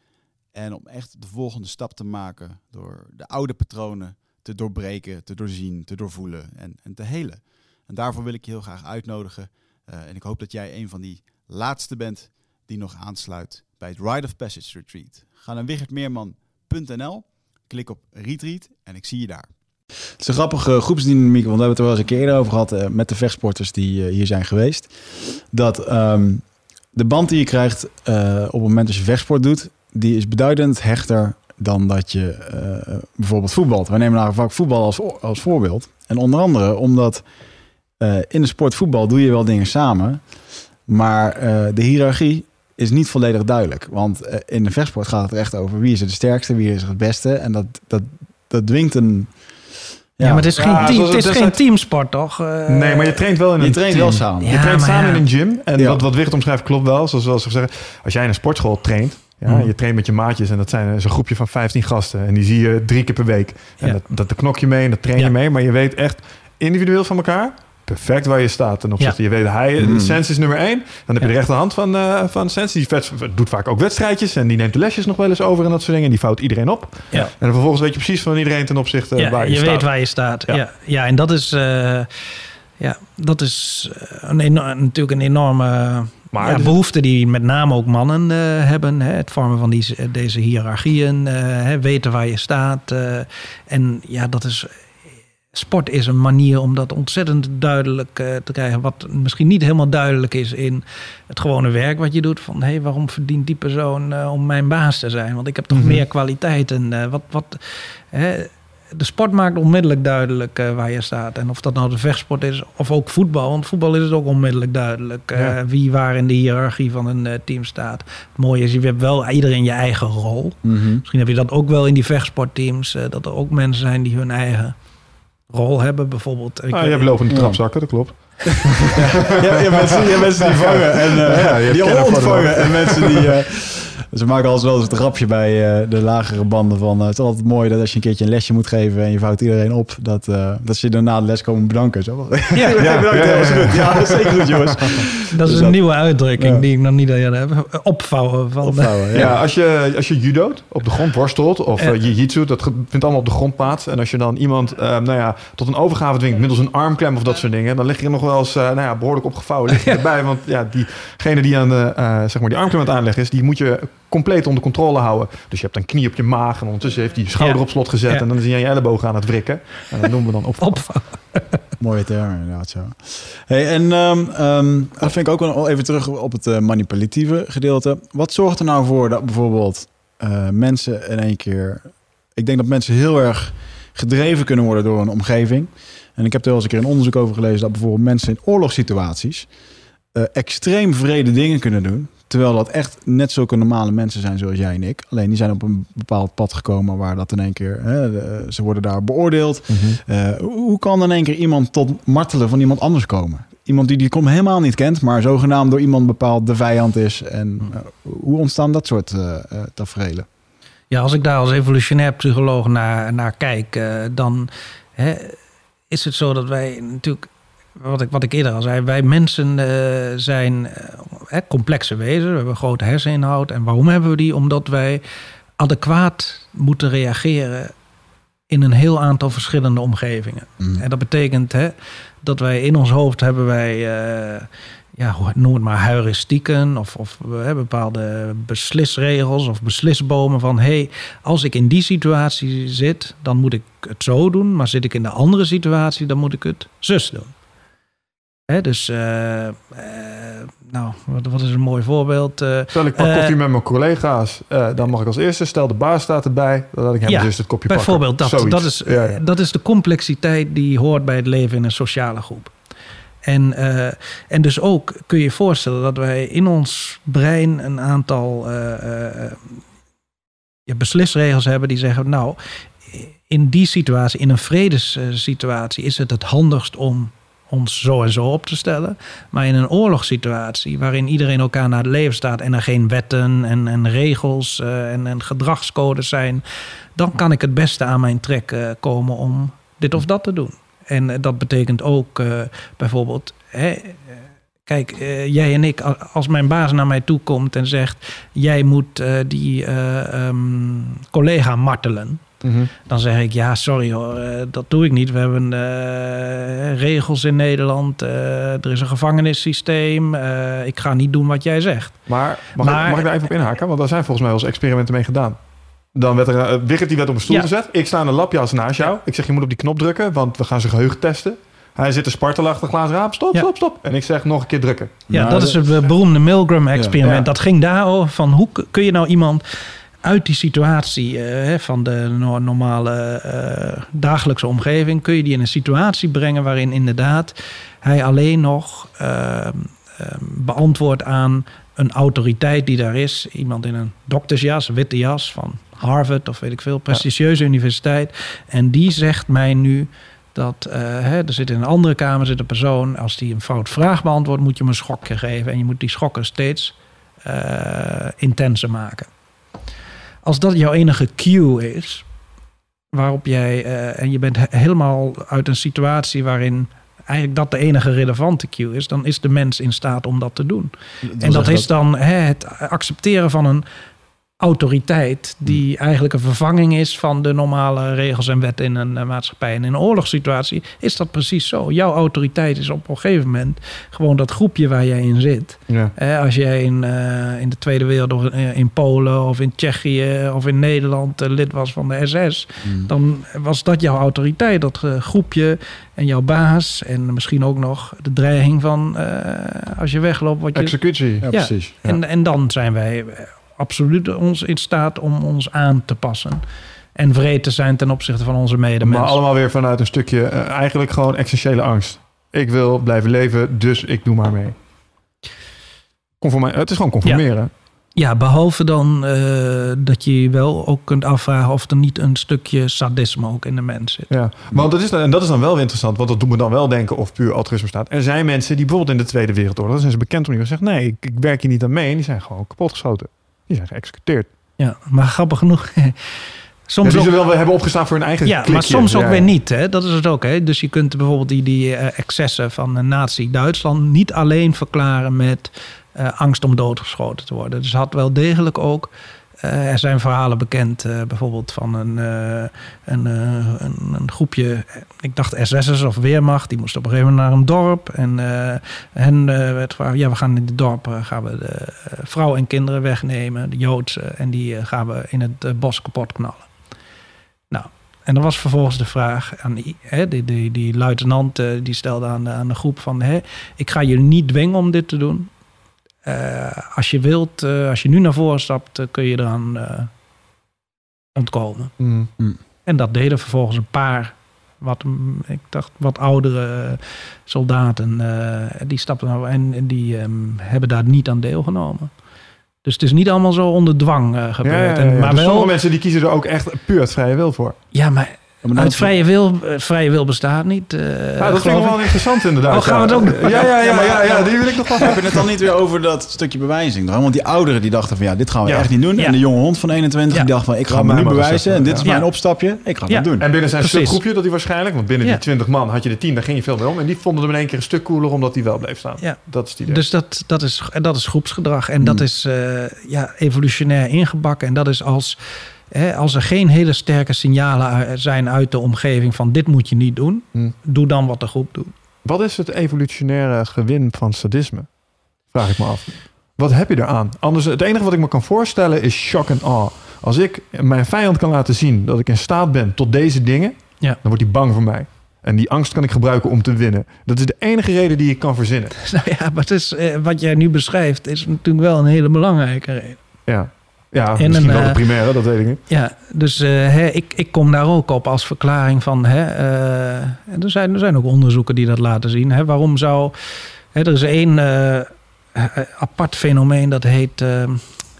En om echt de volgende stap te maken door de oude patronen te doorbreken, te doorzien, te doorvoelen en, en te helen. En daarvoor wil ik je heel graag uitnodigen. Eh, en ik hoop dat jij een van die laatste bent die nog aansluit bij het Ride of Passage Retreat. Ga naar wichertmeerman.nl, klik op Retreat en ik zie je daar. Het is een grappige groepsdynamiek, want we hebben het er wel eens een keer over gehad eh, met de vechtsporters die eh, hier zijn geweest. Dat ehm, de band die je krijgt eh, op het moment dat je vechtsport doet, die is beduidend hechter dan dat je eh, bijvoorbeeld voetbalt. Wij nemen nou vaak voetbal als, als voorbeeld. En onder andere omdat eh, in de sport voetbal doe je wel dingen samen. Maar de hiërarchie is niet volledig duidelijk. Want in de vechtsport gaat het echt over wie is de sterkste, wie is het beste. En dat, dat, dat dwingt een... Ja, maar het is Ja, geen, team, het is het geen teamsport, toch? Eh, Nee, maar je traint wel in een je traint team. wel samen. Ja, je traint samen ja. in een gym. En Ja. wat, wat Wicht omschrijft klopt wel. Zoals, ze zeggen, als jij in een sportschool traint... Ja, Mhm. Je traint met je maatjes en dat zijn een groepje van 15 gasten. En die zie je drie keer per week. En Ja. dat, dat knok je mee en dat train je Ja. mee. Maar je weet echt individueel van elkaar perfect waar je staat. Ten opzichte, je weet, hij, Mm. Sens is nummer één. Dan heb je Ja. de rechterhand van, eh van Sens. Die vet- doet vaak ook wedstrijdjes. En die neemt de lesjes nog wel eens over en dat soort dingen. En die vouwt iedereen op. Ja. En dan vervolgens weet je precies van iedereen ten opzichte ja, waar je, je staat. weet waar je staat. Ja. Ja, ja, en dat is, eh, ja, dat is eh, een natuurlijk een enorme Maar ja, dus- behoefte die met name ook mannen eh, hebben. Hè? Het vormen van die, deze hiërarchieën, eh, hè? weten waar je staat. eh, en ja, dat is. Sport is een manier om dat ontzettend duidelijk eh, te krijgen. Wat misschien niet helemaal duidelijk is in het gewone werk wat je doet. Van hé, hey, waarom verdient die persoon eh, om mijn baas te zijn? Want ik heb toch Mhm. meer kwaliteiten. eh, wat, wat, hè? De sport maakt onmiddellijk duidelijk waar je staat. En of dat nou de vechtsport is of ook voetbal. Want voetbal is het ook onmiddellijk duidelijk Ja. wie waar in de hiërarchie van een team staat. Het mooie is, je hebt wel iedereen je eigen rol. Mhm. Misschien heb je dat ook wel in die vechtsportteams. dat er ook mensen zijn die hun eigen rol hebben. Bijvoorbeeld. ik Ah, je hebt lopende Ja. trapzakken, dat klopt. [laughs] Ja, ja, mensen, ja, mensen die vangen en eh, Ja, je hebt die ontvangen. En mensen die... eh, [laughs] ze maken al wel eens het grapje bij eh, de lagere banden van... eh, het is altijd mooi dat als je een keertje een lesje moet geven... en je vouwt iedereen op, dat, eh, dat ze je daarna de les komen bedanken. Zo. [laughs] Ja, Ja, bedankt, ja, dat was ja. goed. Ja, dat is zeker goed, jongens. dat is Dus een dat- nieuwe uitdrukking Ja. die ik nog niet eerder heb. Opvouwen van. Opvouwen, Ja, ja. als, je, als je judoot, op de grond worstelt of jiu-jitsu, dat vindt allemaal op de grond plaats. En als je dan iemand eh, nou ja, tot een overgave dwingt middels een armklem of dat soort dingen, dan lig je nog wel eens nou ja, behoorlijk opgevouwen erbij. Want ja, diegene die aan de, eh, zeg maar die armklem aan het aanleggen is, die moet je compleet onder controle houden. Dus je hebt een knie op je maag en ondertussen heeft hij je schouder Ja. op slot gezet Ja. en dan is hij aan je elleboog aan het wrikken. En dat noemen we dan [laughs] op. Opvouwen. [laughs] Mooie term, inderdaad zo. Hey, en ehm, ehm, dat vind ik ook wel even terug op het eh, manipulatieve gedeelte. Wat zorgt er nou voor dat bijvoorbeeld eh, mensen in één keer... Ik denk dat mensen heel erg gedreven kunnen worden door een omgeving. En ik heb er wel eens een keer een onderzoek over gelezen... dat bijvoorbeeld mensen in oorlogssituaties... eh, extreem vrede dingen kunnen doen... Terwijl dat echt net zulke normale mensen zijn zoals jij en ik. Alleen die zijn op een bepaald pad gekomen waar dat in één keer... Hè, de- ze worden daar beoordeeld. Eh, hoe hoe kan in één keer iemand tot martelen van iemand anders komen? Iemand die die kom helemaal niet kent, maar zogenaamd door iemand bepaald de vijand is. En eh, hoe ontstaan dat soort eh eh, tafereelen? Ja, als ik daar als evolutionair psycholoog naar, naar kijk, eh, dan hè, is het zo dat wij natuurlijk, wat ik, wat ik eerder al zei, wij mensen eh, zijn eh, complexe wezens. We hebben grote herseninhoud. En waarom hebben we die? Omdat wij adequaat moeten reageren in een heel aantal verschillende omgevingen. Mm. En dat betekent hè, dat wij in ons hoofd hebben wij, eh, ja, noem het maar heuristieken of, of hè, bepaalde beslisregels of beslisbomen van hey, als ik in die situatie zit, dan moet ik het zo doen, maar zit ik in de andere situatie, dan moet ik het zus doen. Hè, dus, eh, eh, nou, wat, wat is een mooi voorbeeld? Eh, Stel ik pak Eh, koffie met mijn collega's, eh, dan mag ik als eerste. Stel de baas staat erbij, dan laat ik hem Ja, eerste het kopje Bijvoorbeeld pakken. dat. Zoiets. Dat is, Ja, ja. dat is de complexiteit die hoort bij het leven in een sociale groep. En, eh, en dus ook kun je je voorstellen dat wij in ons brein een aantal eh, eh, beslisregels hebben die zeggen, nou, in die situatie, in een vredessituatie, is het het handigst om ons zo en zo op te stellen. Maar in een oorlogssituatie, waarin iedereen elkaar naar het leven staat en er geen wetten en, en regels eh, en, en gedragscodes zijn, dan kan ik het beste aan mijn trek eh, komen om dit of dat te doen. En eh, dat betekent ook bijvoorbeeld. Hè, Kijk, jij en ik, als mijn baas naar mij toe komt en zegt: Jij moet die eh, ehm, collega martelen. Mhm. Dan zeg ik, ja, sorry hoor, eh, dat doe ik niet. We hebben eh, regels in Nederland. eh, er is een gevangenissysteem. eh, ik ga niet doen wat jij zegt. Maar mag, Maar- ik, mag ik daar even op inhaken? Want daar zijn volgens mij wel eens experimenten mee gedaan. Dan werd er, uh, Wigert die werd op een stoel Ja. gezet. Ik sta in een lapjas naast jou. Ik zeg, je moet op die knop drukken, want we gaan zijn geheugen testen. Hij zit te spartelen achter glazen raam. Stop, Ja. stop, stop. En ik zeg nog een keer drukken. Ja, Nou, dat is het beroemde Milgram-experiment. Ja. Dat ging daarover van hoe kun je nou iemand uit die situatie eh, van de no- normale eh, dagelijkse omgeving, kun je die in een situatie brengen waarin inderdaad hij alleen nog ehm, beantwoordt aan een autoriteit die daar is. Iemand in een doktersjas, witte jas van Harvard of weet ik veel, prestigieuze universiteit. En die zegt mij nu dat eh, hè, er zit in een andere kamer zit een persoon. Als die een fout vraag beantwoordt, moet je hem een schokje geven. En je moet die schokken steeds eh, intenser maken. Als dat jouw enige cue is, waarop jij eh, en je bent he- helemaal uit een situatie waarin eigenlijk dat de enige relevante cue is, dan is de mens in staat om dat te doen. en dat is dan hè, het accepteren van een autoriteit die eigenlijk een vervanging is van de normale regels en wetten in een eh, maatschappij. En in een oorlogssituatie is dat precies zo. Jouw autoriteit is op een gegeven moment gewoon dat groepje waar jij in zit. Ja. Als jij in, eh, in de Tweede Wereldoorlog eh, in Polen of in Tsjechië of in Nederland lid was van de SS, Mm. dan was dat jouw autoriteit, dat groepje en jouw baas. En misschien ook nog de dreiging van eh, als je wegloopt, wat je. Executie. Ja, Ja. precies. Ja. En, en dan zijn wij absoluut ons in staat om ons aan te passen. En vreed te zijn ten opzichte van onze Maar medemensen. allemaal weer vanuit een stukje, eh, eigenlijk gewoon essentiële angst. Ik wil blijven leven, dus ik doe maar mee. Conforme- het is gewoon conformeren. Ja, behalve dan eh, dat je je wel ook kunt afvragen of er niet een stukje sadisme ook in de mens zit. Ja, want dat is, dan, en dat is dan wel weer interessant, want dat doet me dan wel denken of puur altruïsme staat. Er zijn mensen die bijvoorbeeld in de Tweede Wereldoorlog, daar zijn ze bekend om, die zeggen, nee, ik, ik werk hier niet aan mee. En die zijn gewoon kapotgeschoten. Die zijn geëxecuteerd. Ja, maar grappig genoeg. [laughs] Ja, soms die ook, ze wel hebben opgestaan voor hun eigen ja, maar soms ook Ja, weer ja. niet. Hè? Dat is het ook. Hè? Dus je kunt bijvoorbeeld die, die eh, excessen van eh, Nazi-Duitsland niet alleen verklaren met eh, angst om doodgeschoten te worden. Dus had wel degelijk ook. Eh, er zijn verhalen bekend, eh, bijvoorbeeld van een, eh, een, een, een groepje, ik dacht SS'ers of Weermacht, die moesten op een gegeven moment naar een dorp. En hen werd gevraagd, ja, we gaan in het dorp, gaan we de vrouw en kinderen wegnemen, de Joodse, en die gaan we in het bos kapot knallen. Nou, en dan was vervolgens de vraag aan die, hè, die, die, die luitenant, die stelde aan de, aan de groep van, hè, ik ga jullie niet dwingen om dit te doen. Eh, als je wilt, eh, als je nu naar voren stapt, eh, kun je eraan eh, ontkomen. Mm. En dat deden vervolgens een paar, wat, mm, ik dacht, wat oudere soldaten. eh, die stapten nou en, en die ehm, hebben daar niet aan deelgenomen. Dus het is niet allemaal zo onder dwang eh, gebeurd. ja, ja, En, ja. maar Dus wel, sommige mensen die kiezen er ook echt puur uit vrije wil voor. ja, maar maar uit vrije wil, eh, vrije wil bestaat niet. eh, Ja, dat vind ik wel interessant inderdaad. Oh, gaan we het ja. ook doen? Ja, ja, ja, maar ja, ja, die wil ik nog wel Heb je het dan niet weer over dat stukje bewijzing? Want die ouderen die dachten van ja, dit gaan we Ja. echt niet doen. Ja. En de jonge hond van 21 Ja. die dacht van ik ga me nu bewijzen. En dit is ja. mijn Ja. opstapje. Ik ga Ja. dat doen. En binnen zijn subgroepje dat hij waarschijnlijk, want binnen Ja. die 20 man had je de 10, daar ging je veel mee om. En die vonden hem in één keer een stuk cooler omdat hij wel bleef staan. Ja. Dat is het idee. Dus dat, dat, is, dat is groepsgedrag. En dat Hmm. is eh, ja, evolutionair ingebakken. En dat is als, als er geen hele sterke signalen zijn uit de omgeving van dit moet je niet doen. Hmm. Doe dan wat de groep doet. Wat is het evolutionaire gewin van sadisme? Vraag ik me af. Wat heb je eraan? Anders, het enige wat ik me kan voorstellen is shock and awe. Als ik mijn vijand kan laten zien dat ik in staat ben tot deze dingen, Ja. dan wordt hij bang voor mij. En die angst kan ik gebruiken om te winnen. Dat is de enige reden die ik kan verzinnen. [laughs] Nou ja, maar het is, eh, wat jij nu beschrijft is natuurlijk wel een hele belangrijke reden. Ja, ja En misschien een, wel de eh, primaire, dat weet ik niet. Ja, dus eh, hè, ik, ik kom daar ook op als verklaring van. Hè, eh, en er, zijn, er zijn ook onderzoeken die dat laten zien. Hè, waarom zou. Hè, er is één apart fenomeen dat heet.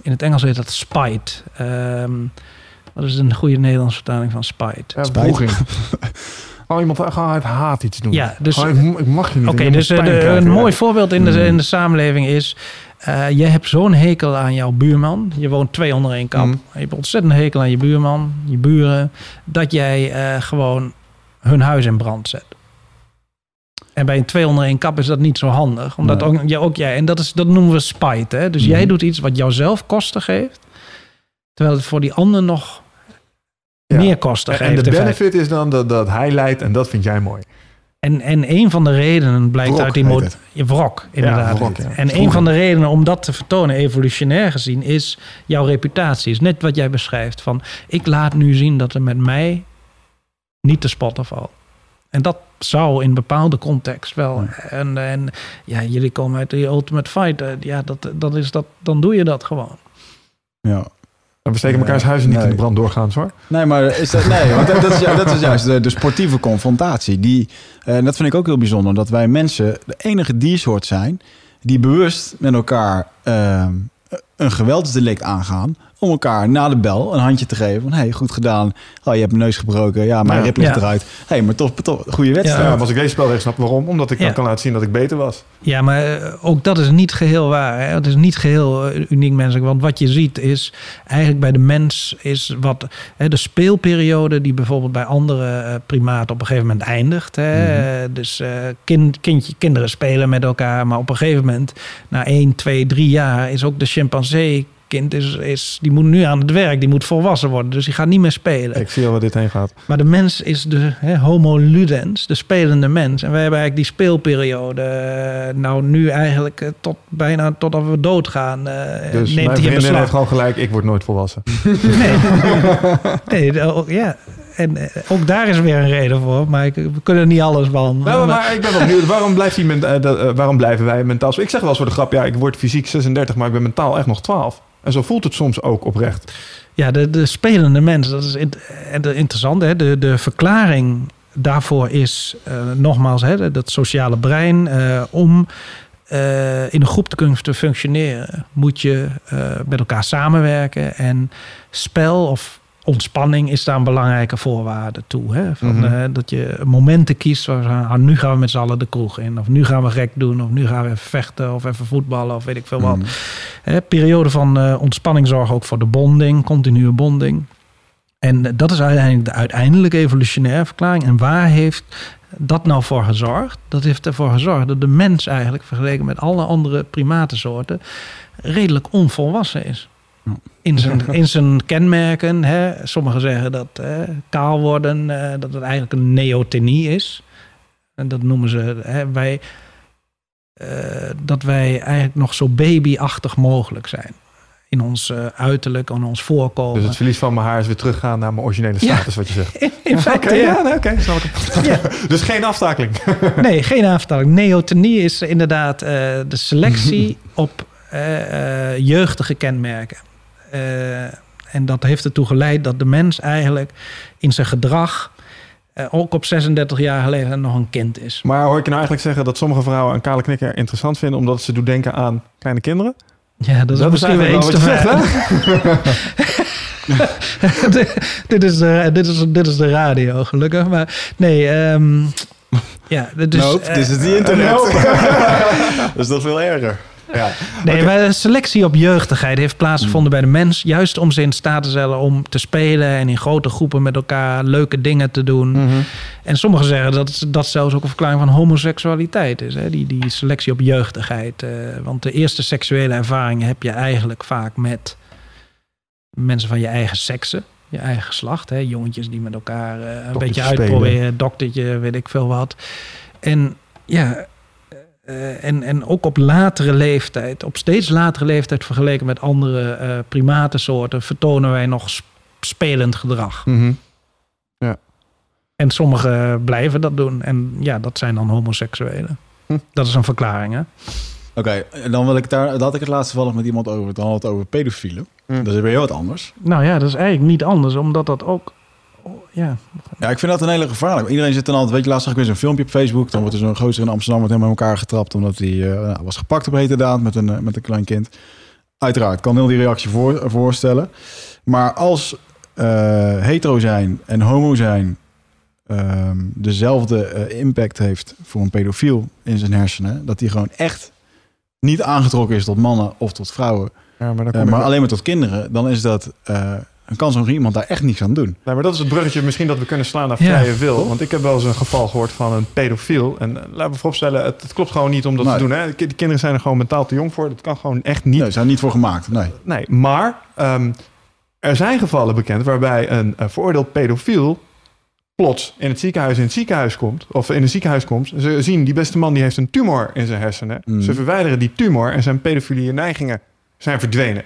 in het Engels heet dat spite. Ehm, wat is een goede Nederlandse vertaling van spite? Ja, spijt. wroeging. [laughs] Oh, iemand gewoon uit haat iets doen. Ja, dus- Gewoon, ik, ik mag je niet. Oké, dus een mooi voorbeeld in de, Mm. in de samenleving is... eh, je hebt zo'n hekel aan jouw buurman. Je woont twee onder één kap. Mm. Je hebt ontzettend hekel aan je buurman, je buren... dat jij eh, gewoon hun huis in brand zet. En bij een twee onder één kap is dat niet zo handig. Omdat Nee. ook, ja, ook jij... En dat, is, dat noemen we spite. Hè? Dus Mhm. jij doet iets wat jouzelf kosten geeft... terwijl het voor die ander nog Ja. meer kosten En, geeft. en de benefit is dan dat, dat hij leidt en dat vind jij mooi. En, en een van de redenen blijkt uit die je wrok, inderdaad. ja. En een van de redenen om dat te vertonen, evolutionair gezien, is jouw reputatie. Is net wat jij beschrijft. Van ik laat nu zien dat er met mij niet te spotten valt. En dat zou in bepaalde context wel. En, en ja, jullie komen uit die Ultimate Fighter. Ja, dat, dat is dat, dan doe je dat gewoon. Ja. We steken elkaars huizen niet Nee. in de brand doorgaans hoor. Nee, maar is dat, nee, want dat, is, dat is juist de, de sportieve confrontatie. Die, eh, en dat vind ik ook heel bijzonder. Dat wij mensen de enige diersoort zijn die bewust met elkaar ehm, een geweldsdelict aangaan. Om elkaar na de bel een handje te geven. Van, hey, goed gedaan. Oh, je hebt mijn neus gebroken. Ja, mijn Ja. rib ligt Ja. eruit. hey, maar toch, toch goede Ja. wedstrijd. maar als ik deze spelregel snap, waarom? Omdat ik dan kan laten zien dat ik beter was. Ja, maar eh, ook dat is niet geheel waar. Hè? Het is niet geheel eh, uniek menselijk. Want wat je ziet is eigenlijk bij de mens is wat hè, de speelperiode die bijvoorbeeld bij andere eh, primaten op een gegeven moment eindigt. Hè? Eh, Dus eh, kind, kindje, kinderen spelen met elkaar, maar op een gegeven moment, na 1, 2, 3 jaar, is ook de chimpansee. Kind is, is, die moet nu aan het werk, die moet volwassen worden, dus die gaat niet meer spelen. Ik zie al waar dit heen gaat. Maar de mens is de hè, homo ludens, de spelende mens. En wij hebben eigenlijk die speelperiode, eh, nou nu eigenlijk eh, tot bijna totdat we doodgaan, eh Dus neemt mijn vriendin heeft gewoon gelijk, ik word nooit volwassen. [laughs] Nee, nee ook- ja. En ook daar is weer een reden voor, maar ik, we kunnen niet alles behandelen. Nou, Maar- ik ben wel benieuwd, waarom, blijft die waarom blijven wij mentaal... Ik zeg wel eens voor de grap, ja, ik word fysiek 36, maar ik ben mentaal echt nog 12. En zo voelt het soms ook oprecht. Ja, de, de spelende mens, dat is interessant. Hè? De, de verklaring daarvoor is eh, nogmaals hè, dat sociale brein. eh, om eh, in een groep te kunnen functioneren, moet je met elkaar samenwerken. En spel of ontspanning is daar een belangrijke voorwaarde toe. Hè? Van, Mhm. eh, dat je momenten kiest waar ah, nu gaan we met z'n allen de kroeg in. Of nu gaan we gek doen. Of nu gaan we even vechten. Of even voetballen. Of weet ik veel wat. Mm. Hè, periode van eh, ontspanning zorgt ook voor de bonding, continue bonding. En eh, dat is uiteindelijk de uiteindelijke evolutionaire verklaring. En waar heeft dat nou voor gezorgd? Dat heeft ervoor gezorgd dat de mens eigenlijk, vergeleken met alle andere primatensoorten, redelijk onvolwassen is. In zijn, [laughs] in zijn kenmerken. Hè. Sommigen zeggen dat hè, kaal worden, eh, dat het eigenlijk een neotenie is. En dat noemen ze, hè, wij, eh, dat wij eigenlijk nog zo babyachtig mogelijk zijn. In ons eh, uiterlijk, in ons voorkomen. Dus het verlies van mijn haar is weer teruggaan naar mijn originele Ja. status, wat je zegt. [laughs] in, in feite, ja. ja, nee, oké. [laughs] Ja. Dus geen aftakeling. Nee, geen aanvertaling. Neotenie is inderdaad de selectie op jeugdige kenmerken. Eh, en dat heeft ertoe geleid dat de mens eigenlijk in zijn gedrag... eh, ook op 36 jaar geleden nog een kind is. Maar hoor ik je nou eigenlijk zeggen dat sommige vrouwen een kale knikker interessant vinden... omdat ze doet denken aan kleine kinderen? Ja, dat is misschien eens te wel ver. je zegt, [laughs] dit, is de, dit, is, dit is de radio, gelukkig. Maar nee, ehm, ja, dus... nope, eh, dit is die internet. [laughs] [laughs] dat is nog veel erger. Ja. Nee, maar de selectie op jeugdigheid heeft plaatsgevonden bij de mens. Juist om ze in staat te stellen om te spelen en in grote groepen met elkaar leuke dingen te doen. Mhm. En sommigen zeggen dat dat zelfs ook een verklaring van homoseksualiteit is. Hè? Die, die selectie op jeugdigheid. eh, want de eerste seksuele ervaringen heb je eigenlijk vaak met mensen van je eigen sekse. Je eigen geslacht. Hè? Jongetjes die met elkaar eh, een beetje uitproberen. Doktertje, weet ik veel wat. En ja, eh, en, en ook op latere leeftijd, op steeds latere leeftijd vergeleken met andere eh primatensoorten, vertonen wij nog sp- spelend gedrag. Mhm. En sommigen blijven dat doen. En ja, dat zijn dan homoseksuelen. Hm. Dat is een verklaring, hè? Oké, en dan wil ik daar, had ik het laatst toevallig met iemand over. Dan had het over pedofielen. Hm. Dat is weer heel wat anders. Nou ja, dat is eigenlijk niet anders, omdat dat ook... ja, Ja, ik vind dat een hele gevaarlijk. Iedereen zit dan altijd, weet je, laatst zag ik weer zo'n filmpje op Facebook. Dan wordt er zo'n gozer in Amsterdam wordt helemaal in elkaar getrapt. Omdat hij eh, nou, was gepakt op heterdaad met een, eh, met een klein kind. Uiteraard, kan heel die reactie voor, voorstellen. Maar als eh, hetero zijn en homo zijn ehm, dezelfde impact heeft voor een pedofiel in zijn hersenen. Dat hij gewoon echt niet aangetrokken is tot mannen of tot vrouwen. Ja, maar, maar alleen maar tot kinderen. Dan is dat... dan kan zo'n iemand daar echt niks aan doen. Nee, maar dat is het bruggetje misschien dat we kunnen slaan naar Ja. vrije wil. Want ik heb wel eens een geval gehoord van een pedofiel. En eh, laten we vooropstellen, het, het klopt gewoon niet om dat Nee. te doen. Hè? De ki- de kinderen zijn er gewoon mentaal te jong voor. Dat kan gewoon echt niet. Nee, ze zijn er niet voor gemaakt. Nee. Nee, maar ehm, er zijn gevallen bekend waarbij een, eh, veroordeeld pedofiel plots in het ziekenhuis in het ziekenhuis komt, of in een ziekenhuis komt. Ze zien die beste man die heeft een tumor in zijn hersenen. Mm. Ze verwijderen die tumor en zijn pedofilie neigingen zijn verdwenen.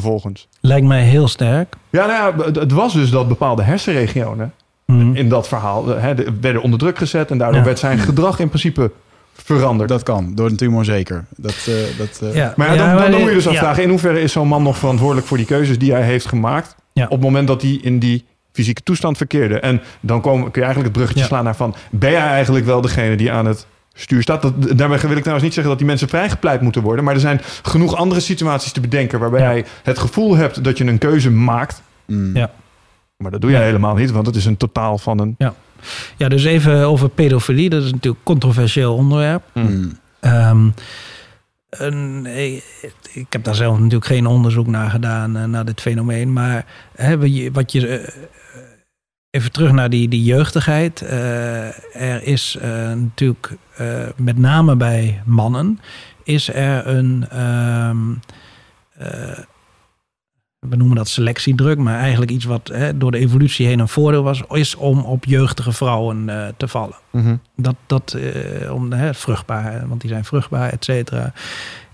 Vervolgens. lijkt mij heel sterk. Ja, nou ja, het- het was dus dat bepaalde hersenregionen Mhm. in dat verhaal eh, hè, de- werden onder druk gezet en daardoor Ja. werd zijn gedrag in principe veranderd. Dat kan, door een tumor zeker. Dat, eh, dat, eh, Ja, maar ja, dan, dan, dan moet je dus ja. afvragen, in hoeverre is zo'n man nog verantwoordelijk voor die keuzes die hij heeft gemaakt Ja. op het moment dat hij in die fysieke toestand verkeerde. En dan kom, kun je eigenlijk het bruggetje Ja. slaan naar van, ben jij eigenlijk wel degene die aan het stuur staat? Dat, daarbij wil ik trouwens niet zeggen dat die mensen vrijgepleit moeten worden, maar er zijn genoeg andere situaties te bedenken waarbij Ja. jij het gevoel hebt dat je een keuze maakt. mm. Ja. Maar dat doe jij helemaal niet, want het is een totaal van een... Ja, dus even over pedofilie. Dat is natuurlijk een controversieel onderwerp. Mm. Ehm, een, ik, ik heb daar zelf natuurlijk geen onderzoek naar gedaan, eh, naar dit fenomeen. Maar hè, wat je, wat je eh, even terug naar die, die jeugdigheid. Eh, er is eh, natuurlijk eh, met name bij mannen is er een ehm, eh, we noemen dat selectiedruk, maar eigenlijk iets wat hè, door de evolutie heen een voordeel was, is om op jeugdige vrouwen eh, te vallen. Mhm. Dat, dat om hè, vruchtbaar, want die zijn vruchtbaar, et cetera.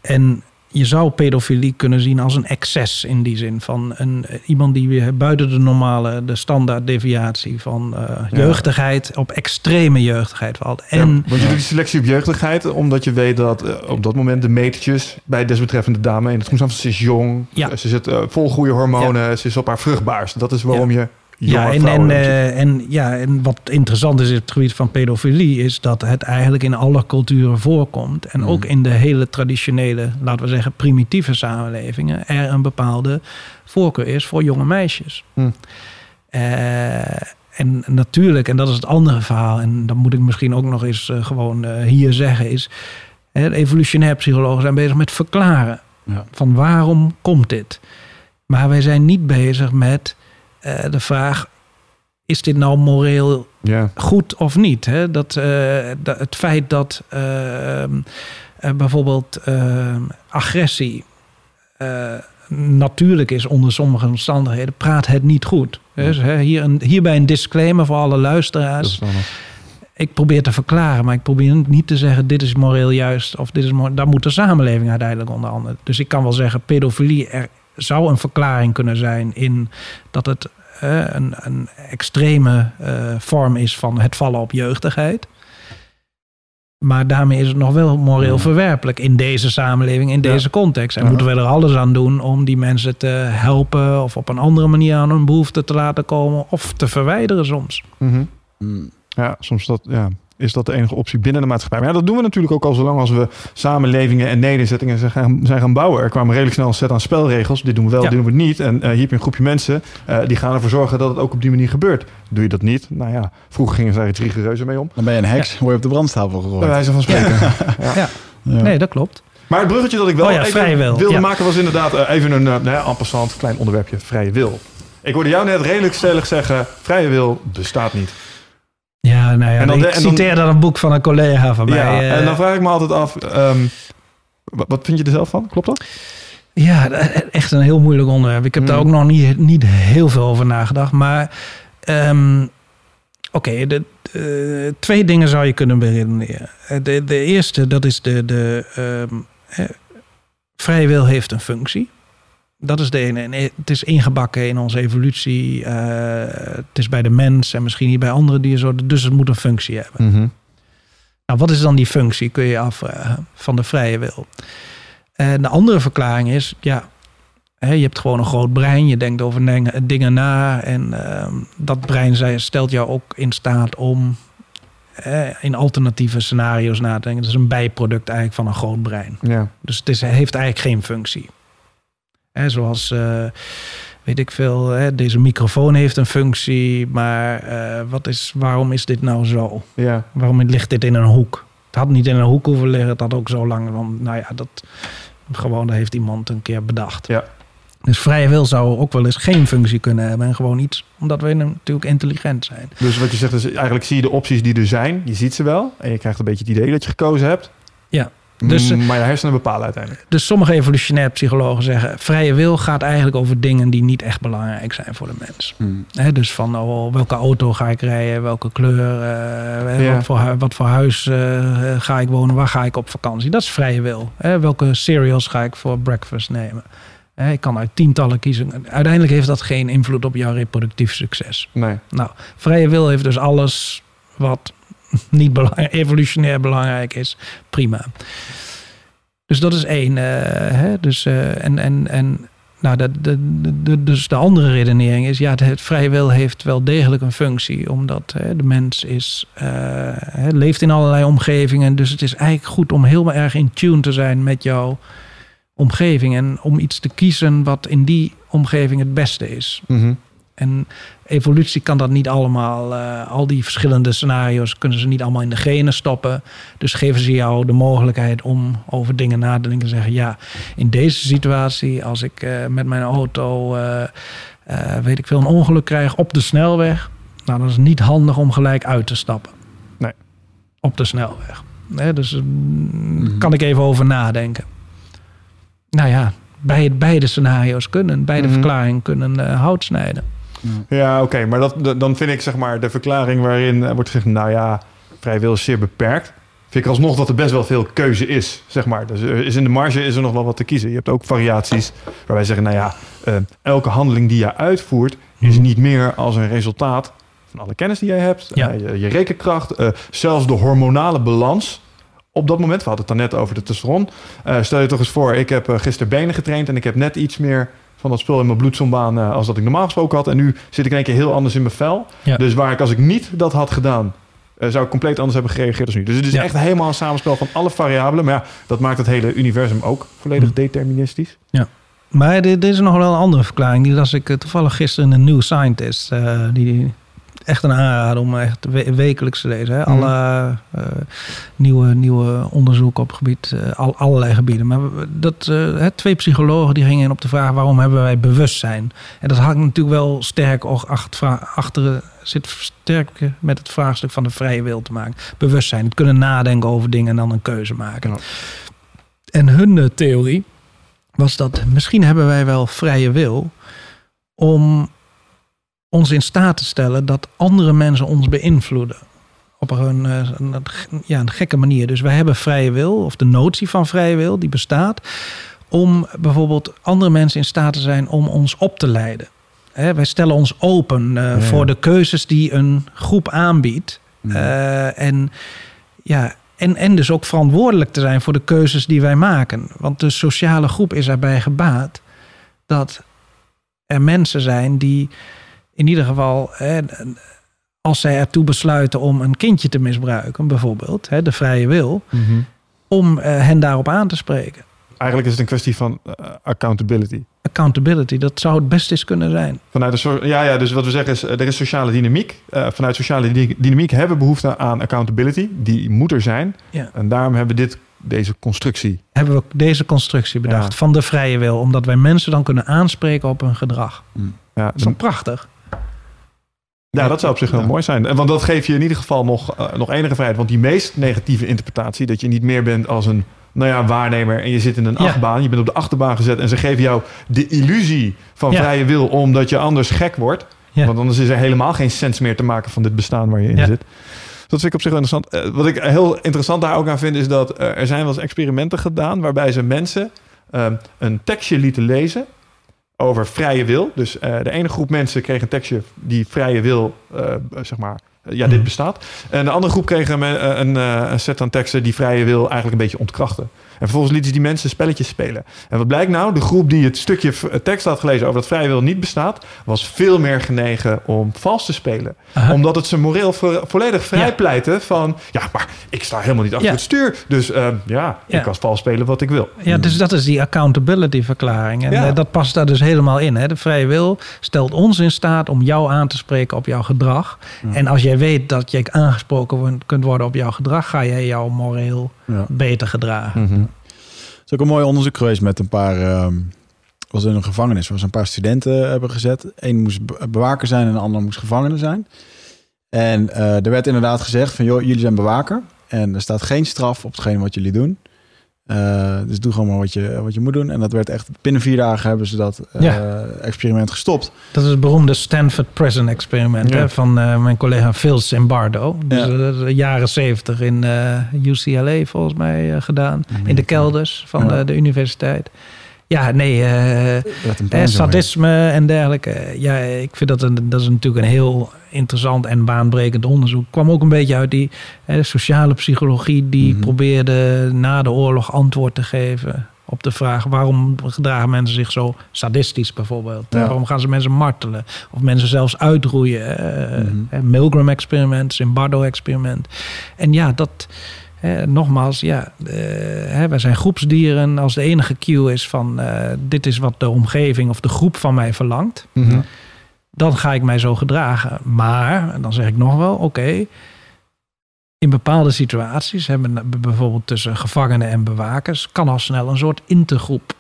En je zou pedofilie kunnen zien als een excess in die zin van een, eh, iemand die weer buiten de normale, de standaard deviatie van eh, Ja. jeugdigheid op extreme jeugdigheid valt. En Ja, want je doet die selectie op jeugdigheid, omdat je weet dat eh, op dat moment de metertjes bij desbetreffende dame in het groen ze is jong, Ja. ze zit vol goede hormonen, ze is op haar vruchtbaarst. Dat is waarom je Ja, en, en, eh, en, ja, en wat interessant is in het gebied van pedofilie, is dat het eigenlijk in alle culturen voorkomt. En Mhm. ook in de hele traditionele, laten we zeggen, primitieve samenlevingen, er een bepaalde voorkeur is voor jonge meisjes. Hm. Eh, en natuurlijk, en dat is het andere verhaal, en dat moet ik misschien ook nog eens eh, gewoon hier zeggen, is evolutionair psychologen zijn bezig met verklaren Ja. van waarom komt dit. Maar wij zijn niet bezig met eh, de vraag: is dit nou moreel ja. goed of niet? Hè? Dat, eh, dat, het feit dat eh, eh, bijvoorbeeld eh, agressie natuurlijk is onder sommige omstandigheden, praat het niet goed. Dus, hè, hier een, hierbij een disclaimer voor alle luisteraars. Ik probeer te verklaren, maar ik probeer niet te zeggen: dit is moreel juist of dit is moreel. Daar moet de samenleving uiteindelijk onder andere. Dus ik kan wel zeggen: pedofilie er zou een verklaring kunnen zijn in dat het eh, een, een extreme eh, vorm is van het vallen op jeugdigheid. Maar daarmee is het nog wel moreel verwerpelijk in deze samenleving, in Ja. deze context. En Ja. moeten we er alles aan doen om die mensen te helpen of op een andere manier aan hun behoeften te laten komen of te verwijderen soms. Mhm. Mm. Ja, soms dat, ja, is dat de enige optie binnen de maatschappij. Maar ja, dat doen we natuurlijk ook al zolang als we samenlevingen en nederzettingen zijn gaan, zijn gaan bouwen. Er kwamen redelijk snel een set aan spelregels. Dit doen we wel, Ja. dit doen we niet. En eh, hier heb je een groepje mensen eh, die gaan ervoor zorgen dat het ook op die manier gebeurt. Doe je dat niet? Nou ja, vroeger gingen ze daar iets rigoureuzer mee om. Dan ben je een heks, word je op de brandstapel gegooid. Bij wijze van spreken. Ja. Nee, dat klopt. Maar het bruggetje dat ik wel Oh ja, even vrije wil, wilde ja. maken was inderdaad eh, even een uh, en passant klein onderwerpje. Vrije wil. Ik hoorde jou net redelijk stellig zeggen, vrije wil bestaat niet. Ja, nou ja, En dan ik de- en dan- citeer dan een boek van een collega van mij. ja, eh, en dan vraag ik me altijd af, ehm, wat, vind je er zelf van? Klopt dat? Ja, echt een heel moeilijk onderwerp. Ik heb daar Hmm. ook nog niet, niet heel veel over nagedacht. Maar ehm, oké, de, de- twee dingen zou je kunnen beredeneren. Eh, De, de eerste, dat is de, de eh, vrije wil heeft een functie. Dat is de ene. En het is ingebakken in onze evolutie. eh, het is bij de mens en misschien niet bij andere dieren. Dus het moet een functie hebben. Nou, wat is dan die functie, kun je je afvragen, van de vrije wil? En de andere verklaring is, ja, hè, je hebt gewoon een groot brein, je denkt over dingen, na en ehm, dat brein stelt jou ook in staat om eh, in alternatieve scenario's na te denken. Dat is een bijproduct eigenlijk van een groot brein. Ja. Dus het is, heeft eigenlijk geen functie. Hè, zoals, eh, weet ik veel, hè, deze microfoon heeft een functie, maar eh, wat is, waarom is dit nou zo? Ja. Waarom ligt dit in een hoek? Het had niet in een hoek hoeven liggen, het had ook zo lang. Want nou ja, dat, gewoon, dat heeft iemand een keer bedacht. Ja. Dus vrije wil zou ook wel eens geen functie kunnen hebben. En gewoon iets, omdat we natuurlijk intelligent zijn. Dus wat je zegt is, eigenlijk zie je de opties die er zijn. Je ziet ze wel. En je krijgt een beetje het idee dat je gekozen hebt. Ja. Dus, Mm, maar je hersenen bepalen uiteindelijk. Dus sommige evolutionair psychologen zeggen... vrije wil gaat eigenlijk over dingen die niet echt belangrijk zijn voor de mens. Mm. Dus van oh, welke auto ga ik rijden, welke kleur, eh, Ja. wat, voor, wat voor huis eh, ga ik wonen, waar ga ik op vakantie. Dat is vrije wil. Welke cereals ga ik voor breakfast nemen. Ik kan uit tientallen kiezen. Uiteindelijk heeft dat geen invloed op jouw reproductief succes. Nee. Nou, vrije wil heeft dus alles wat [laughs] niet belangrijk, evolutionair belangrijk is, prima. Dus dat is één. eh, hè? Dus, eh, en, en, en nou, de, de, de, dus de andere redenering is, ja, het, het vrije wil heeft wel degelijk een functie, omdat hè, de mens is, eh, hè, leeft in allerlei omgevingen. Dus het is eigenlijk goed om heel erg in tune te zijn met jouw omgeving en om iets te kiezen wat in die omgeving het beste is. Mhm. En evolutie kan dat niet allemaal, eh, al die verschillende scenario's kunnen ze niet allemaal in de genen stoppen. Dus geven ze jou de mogelijkheid om over dingen na te denken en zeggen: ja, in deze situatie, als ik eh, met mijn auto, eh, eh, weet ik veel, een ongeluk krijg op de snelweg, nou, dan is het niet handig om gelijk uit te stappen. Nee. Op de snelweg. Hè, dus mm, kan ik even over nadenken. Nou ja, beide, beide scenario's kunnen, beide Mhm. verklaringen kunnen hout snijden. Ja, oké. maar dat, dan vind ik zeg maar de verklaring waarin eh, wordt gezegd... nou ja, vrij wil is zeer beperkt. Vind ik alsnog dat er best wel veel keuze is, zeg maar. Dus er is in de marge is er nog wel wat te kiezen. Je hebt ook variaties waarbij zeggen... nou ja, eh, elke handeling die je uitvoert... is Mhm. niet meer als een resultaat van alle kennis die jij hebt. Ja. eh, je, je rekenkracht, zelfs de hormonale balans... Op dat moment, we hadden het dan net over de testosteron. Stel je toch eens voor, ik heb gisteren benen getraind en ik heb net iets meer van dat spul in mijn bloedzombaan eh, als dat ik normaal gesproken had. En nu zit ik in één keer heel anders in mijn vel. Ja. Dus waar ik als ik niet dat had gedaan, eh, zou ik compleet anders hebben gereageerd als nu. Dus het is Ja. echt helemaal een samenspel van alle variabelen. Maar ja, dat maakt het hele universum ook volledig Hm. deterministisch. Maar er, er is nog wel een andere verklaring. Die las ik eh, toevallig gisteren in een New Scientist. die echt een aanrader om echt we- wekelijks te lezen. Hè? Mhm. Alle eh, nieuwe, nieuwe onderzoeken op gebied, eh, al, allerlei gebieden. Maar dat, eh, twee psychologen die gingen in op de vraag waarom hebben wij bewustzijn? En dat hangt natuurlijk wel sterk achter, zit sterk met het vraagstuk van de vrije wil te maken. Bewustzijn, het kunnen nadenken over dingen en dan een keuze maken. Ja. En hun theorie was dat misschien hebben wij wel vrije wil om ons in staat te stellen dat andere mensen ons beïnvloeden. Op een, eh, een, ja, een gekke manier. Dus wij hebben vrije wil, of de notie van vrije wil, die bestaat, om bijvoorbeeld andere mensen in staat te zijn om ons op te leiden. Hè, wij stellen ons open eh, Ja. voor de keuzes die een groep aanbiedt. Eh, en, ja, en, en dus ook verantwoordelijk te zijn voor de keuzes die wij maken. Want de sociale groep is erbij gebaat dat er mensen zijn die in ieder geval, hè, als zij ertoe besluiten om een kindje te misbruiken, bijvoorbeeld, hè, de vrije wil, om eh, hen daarop aan te spreken. Eigenlijk is het een kwestie van eh, accountability. Accountability, dat zou het best eens kunnen zijn. Vanuit de so- ja, ja, dus wat we zeggen is, eh, er is sociale dynamiek. Eh, vanuit sociale dy- dynamiek hebben we behoefte aan accountability. Die moet er zijn. Ja. En daarom hebben we dit, deze constructie. Hebben we deze constructie bedacht Ja. van de vrije wil, omdat wij mensen dan kunnen aanspreken op hun gedrag. Ja, Dat is toch prachtig? Ja, dat zou op zich heel Ja. mooi zijn. En Want dat geeft je in ieder geval nog, eh, nog enige vrijheid. Want die meest negatieve interpretatie, dat je niet meer bent als een nou ja, waarnemer en je zit in een Ja. achtbaan. Je bent op de achterbaan gezet en ze geven jou de illusie van Ja. vrije wil, omdat je anders gek wordt. Want anders is er helemaal geen sens meer te maken van dit bestaan waar je in zit. Dat vind ik op zich wel interessant. Eh, wat ik heel interessant daar ook aan vind, is dat eh, er zijn wel eens experimenten gedaan waarbij ze mensen ehm, een tekstje lieten lezen over vrije wil. Dus eh, de ene groep mensen kreeg een tekstje die vrije wil, eh, zeg maar, eh, ja, dit Mhm. bestaat. En de andere groep kreeg een, een, een set aan teksten die vrije wil eigenlijk een beetje ontkrachten. En vervolgens lieten ze die mensen spelletjes spelen. En wat blijkt nou? De groep die het stukje v- tekst had gelezen over dat vrije wil niet bestaat, was veel meer genegen om vals te spelen. Omdat het ze moreel vo- volledig vrij Ja. van, ja, maar ik sta helemaal niet achter Ja. het stuur. Dus eh, ja, Ja. ik kan vals spelen wat ik wil. Ja, dus dat is die accountability verklaring. En Ja. eh, dat past daar dus helemaal in. Hè? De vrije wil stelt ons in staat om jou aan te spreken op jouw gedrag. En als jij weet dat je aangesproken kunt worden op jouw gedrag, ga jij jou moreel Ja. beter gedragen. Mhm. is ook een mooi onderzoek geweest met een paar. ehm, was in een gevangenis waar ze een paar studenten hebben gezet. Eén moest be- bewaker zijn en de ander moest gevangene zijn. En eh, er werd inderdaad gezegd van joh, jullie zijn bewaker. En er staat geen straf op hetgeen wat jullie doen. Eh, dus doe gewoon maar wat je, wat je moet doen. En dat werd echt binnen vier dagen hebben ze dat eh, Ja. experiment gestopt. Dat is het beroemde Stanford Prison Experiment Ja. hè, van eh, mijn collega Phil Zimbardo. Dus Ja. jaren zeventig in UCLA volgens mij gedaan. In de kelders van de universiteit. Ja, nee, eh, eh, sadisme en dergelijke. Ja, ik vind dat, een, dat is natuurlijk een heel interessant en baanbrekend onderzoek. kwam ook een beetje uit die eh, sociale psychologie... die Mhm. probeerde na de oorlog antwoord te geven op de vraag... waarom gedragen mensen zich zo sadistisch bijvoorbeeld? Ja. Waarom gaan ze mensen martelen? Of mensen zelfs uitroeien? eh, eh, Milgram-experiment, Zimbardo-experiment. En ja, dat... Hè, nogmaals, ja, eh, hè, wij zijn groepsdieren. Als de enige cue is van eh, dit is wat de omgeving of de groep van mij verlangt, Mhm. dan ga ik mij zo gedragen. Maar, en dan zeg ik nog wel, oké, in bepaalde situaties, hebben bijvoorbeeld tussen gevangenen en bewakers, kan al snel een soort intergroep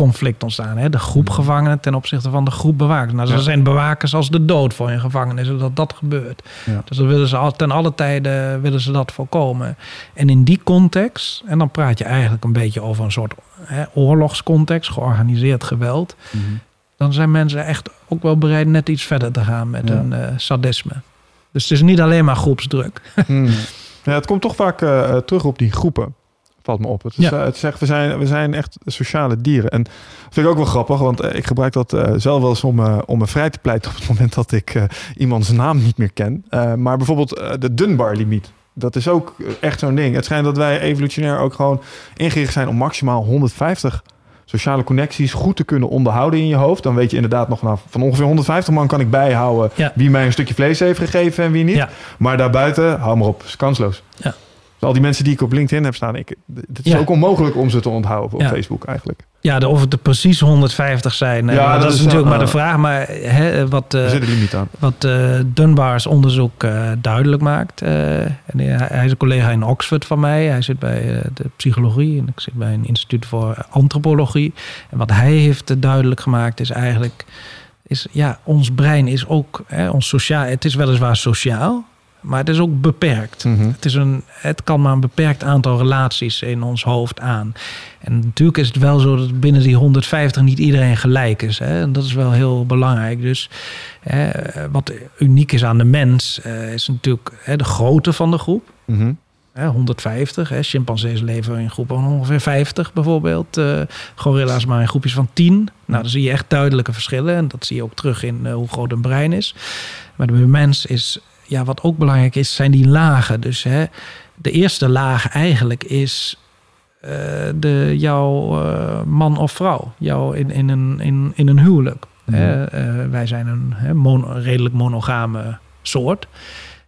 conflict ontstaan. Hè? De groep gevangenen ten opzichte van de groep bewakers. Nou, Ja. er zijn bewakers als de dood voor een gevangenis, dat dat gebeurt. Ja. Dus dan willen ze al, ten alle tijden willen ze dat voorkomen. En in die context, en dan praat je eigenlijk een beetje over een soort hè, oorlogscontext, georganiseerd geweld. Mhm. Dan zijn mensen echt ook wel bereid net iets verder te gaan met Ja. hun eh, sadisme. Dus het is niet alleen maar groepsdruk. Hmm. Ja, het komt toch vaak eh, terug op die groepen. Valt me op. Het, Ja. eh, het zegt, we zijn, we zijn echt sociale dieren. En dat vind ik ook wel grappig, want eh, ik gebruik dat eh, zelf wel eens om, om me vrij te pleiten [laughs] op het moment dat ik iemands naam niet meer ken. Maar bijvoorbeeld de Dunbar-limiet. Dat is ook echt zo'n ding. Het schijnt dat wij evolutionair ook gewoon ingericht zijn om maximaal 150 sociale connecties goed te kunnen onderhouden in je hoofd. Dan weet je inderdaad nog nou, van ongeveer 150 man kan ik bijhouden Ja. wie mij een stukje vlees heeft gegeven en wie niet. Ja. Maar daarbuiten, hou maar op, is kansloos. Ja. Al die mensen die ik op LinkedIn heb staan, ik, het is Ja. ook onmogelijk om ze te onthouden op Ja. Facebook eigenlijk. Ja, de, of het er precies 150 zijn, Ja, dat, dat is natuurlijk maar de eh, vraag. Maar hè, wat, zit een limiet aan. wat eh, Dunbar's onderzoek duidelijk maakt. en hij, hij is een collega in Oxford van mij. Hij zit bij de psychologie en ik zit bij een instituut voor antropologie. En wat hij heeft duidelijk gemaakt is eigenlijk... Is, ja, ons brein is ook hè, ons sociaal. Het is weliswaar sociaal, maar het is ook beperkt. Mhm. Het, is een, het kan maar een beperkt aantal relaties in ons hoofd aan. En natuurlijk is het wel zo dat binnen die 150 niet iedereen gelijk is. Hè? En dat is wel heel belangrijk. Dus hè, wat uniek is aan de mens, eh, is natuurlijk hè, de grootte van de groep. Mhm. Hè, 150. Hè. Chimpansees leven in groepen van ongeveer 50 bijvoorbeeld. Eh, gorilla's maar in groepjes van 10. Nou, dan zie je echt duidelijke verschillen. En dat zie je ook terug in eh, hoe groot een brein is. Maar de mens is, ja, wat ook belangrijk is, zijn die lagen. Dus hè, de eerste laag eigenlijk is eh, de, jouw eh, man of vrouw. Jou in, in, een, in, in een huwelijk. Hè, eh, wij zijn een hè, mono- redelijk monogame soort.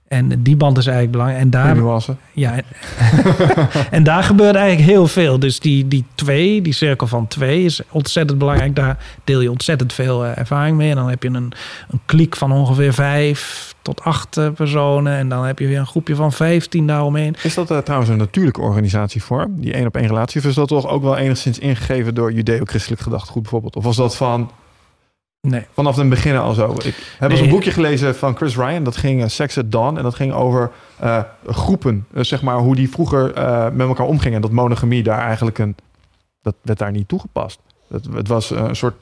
En die band is eigenlijk belangrijk. En daar, ja, en, [laughs] en daar gebeurt eigenlijk heel veel. Dus die, die twee, die cirkel van twee, is ontzettend belangrijk. Daar deel je ontzettend veel eh, ervaring mee. En dan heb je een, een kliek van ongeveer vijf tot acht eh, personen. En dan heb je weer een groepje van vijftien daaromheen. Is dat eh, trouwens een natuurlijke organisatievorm, die één op één relatie? Of is dat toch ook wel enigszins ingegeven door judeo-christelijk gedachtegoed bijvoorbeeld? Of was dat van Nee. vanaf het begin al zo? Ik heb eens Nee. een boekje gelezen van Chris Ryan, dat ging uh, Sex at Dawn. En dat ging over eh, groepen, Eh, zeg maar hoe die vroeger met elkaar omgingen. Dat monogamie daar eigenlijk een, dat werd daar niet toegepast. Het, het was een soort,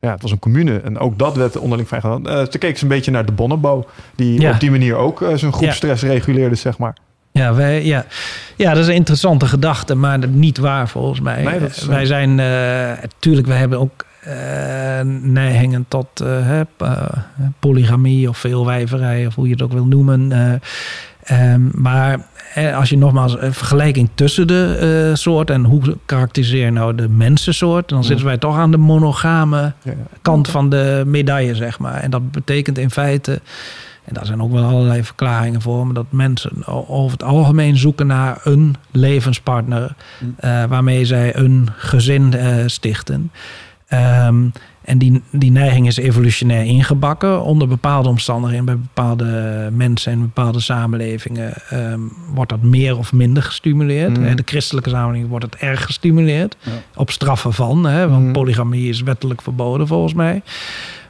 ja, het was een commune. En ook dat werd onderling vrijgelaten. Eh toen keek ze een beetje naar de Bonobo, die Ja. op die manier ook zijn groepstress reguleerde, zeg maar. Ja, wij, ja. ja, dat is een interessante gedachte, maar niet waar volgens mij. Nee, dat is, wij zijn, natuurlijk, wij hebben ook neigingen tot eh, eh, polygamie of veelwijverij, of hoe je het ook wil noemen. eh, ehm, maar als je nogmaals een vergelijking tussen de eh soorten en hoe karakteriseer je nou de mensensoort, dan zitten wij toch aan de monogame kant van de medaille, zeg maar. En dat betekent in feite, en daar zijn ook wel allerlei verklaringen voor, maar dat mensen over het algemeen zoeken naar een levenspartner eh, waarmee zij een gezin eh, stichten. Ehm, en die, die neiging is evolutionair ingebakken. Onder bepaalde omstandigheden, bij bepaalde mensen en bepaalde samenlevingen, ehm, wordt dat meer of minder gestimuleerd. Mm. In de christelijke samenleving wordt het erg gestimuleerd. Ja. Op straffen van, hè, want Mm. polygamie is wettelijk verboden volgens mij.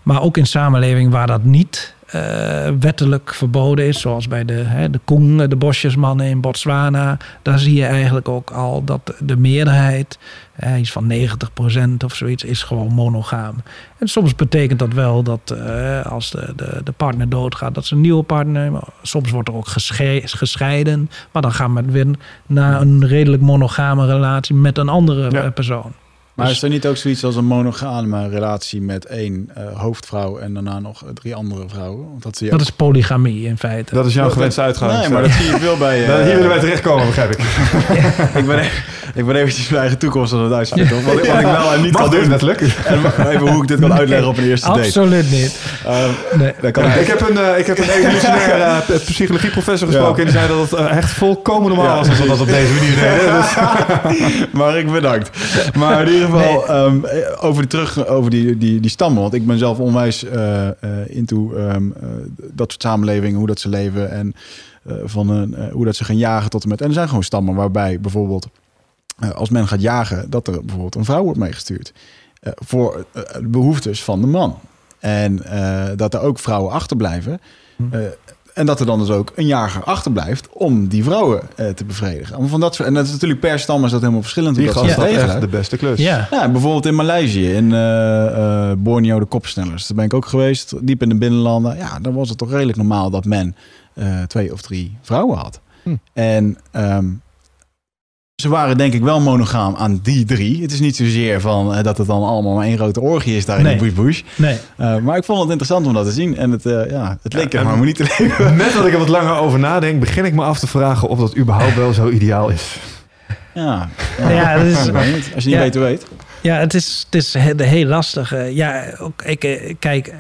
Maar ook in samenleving waar dat niet eh, wettelijk verboden is, zoals bij de, hè, de Koen, de bosjesmannen in Botswana, daar zie je eigenlijk ook al dat de meerderheid, eh, iets van 90% of zoiets, is gewoon monogaam. En soms betekent dat wel dat eh, als de, de, de partner doodgaat, dat ze een nieuwe partner nemen. Soms wordt er ook gesche- gescheiden, maar dan gaan we weer naar een redelijk monogame relatie met een andere Ja. eh, persoon. Maar Dus- is er niet ook zoiets als een monogame relatie met één eh, hoofdvrouw en daarna nog drie andere vrouwen? Want dat zie je Dat ook- is polygamie in feite. Dat is jouw Dat- gewenste uitgang. Nee, maar dat zie je veel bij... [laughs] eh, Nou, Hier willen wij terechtkomen, begrijp ik. [laughs] ik, ben, e- ik ben eventjes mijn eigen toekomst aan het uitspreken. toch? Wat, ik- wat ik wel en niet Mag kan doen. lukken? En even hoe ik dit kan uitleggen op een eerste date. Absoluut niet. Eh, Nee. dan kan Ja, ik, ik, heb een, eh, ik heb een evolutionair [laughs] eh, psychologieprofessor gesproken en die zei dat het eh, echt volkomen normaal Ja. was als we dat op deze manier deden. Dus, maar ik bedankt. Maar in ieder geval, ehm, over, die terug, over die, die, die stammen. Want ik ben zelf onwijs eh eh, into ehm, eh, dat soort samenlevingen, hoe dat ze leven en van een, hoe dat ze gaan jagen tot en met. En er zijn gewoon stammen waarbij bijvoorbeeld, als men gaat jagen, dat er bijvoorbeeld een vrouw wordt meegestuurd. voor de behoeftes van de man. En dat er ook vrouwen achterblijven. Eh, en dat er dan dus ook een jager achterblijft om die vrouwen eh, te bevredigen. Maar Van dat soort, en dat is natuurlijk per stam is dat helemaal verschillend. die gast regelen. echt de beste klus. Ja. Ja, bijvoorbeeld in Maleisië, in eh, eh, Borneo, de kopsnellers. Daar ben ik ook geweest, diep in de binnenlanden. Ja, dan was het toch redelijk normaal dat men eh, twee of drie vrouwen had. Hm. En ehm, ze waren denk ik wel monogaam aan die drie. Het is niet zozeer van eh, dat het dan allemaal maar één grote orgie is daar in Nee. de bush bush. Nee. Eh, maar ik vond het interessant om dat te zien. En het, eh, ja, het leek Ja, en- harmonie te leven. Net dat ik er wat langer over nadenk, begin ik me af te vragen of dat überhaupt wel zo ideaal is. Ja, Ja, dat is-. Als je niet Ja. weet. Ja, het is, het is he- heel lastig. Ja, ook, ik, kijk,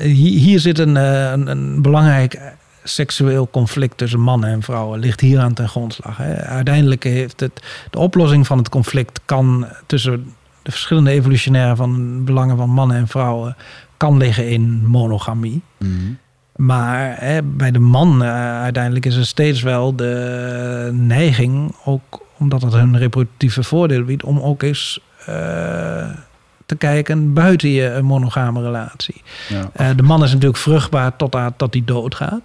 hier, hier zit een, een, een belangrijk seksueel conflict tussen mannen en vrouwen. Ligt hier aan ten grondslag. Hè. Uiteindelijk heeft het, de oplossing van het conflict kan tussen de verschillende evolutionaire van belangen van mannen en vrouwen kan liggen in monogamie. Maar hè, bij de man eh, uiteindelijk is er steeds wel de neiging, ook omdat het hun reproductieve voordeel biedt, om ook eens eh, te kijken buiten je monogame relatie. Ja. Eh, de man is natuurlijk vruchtbaar tot aan- tot hij doodgaat.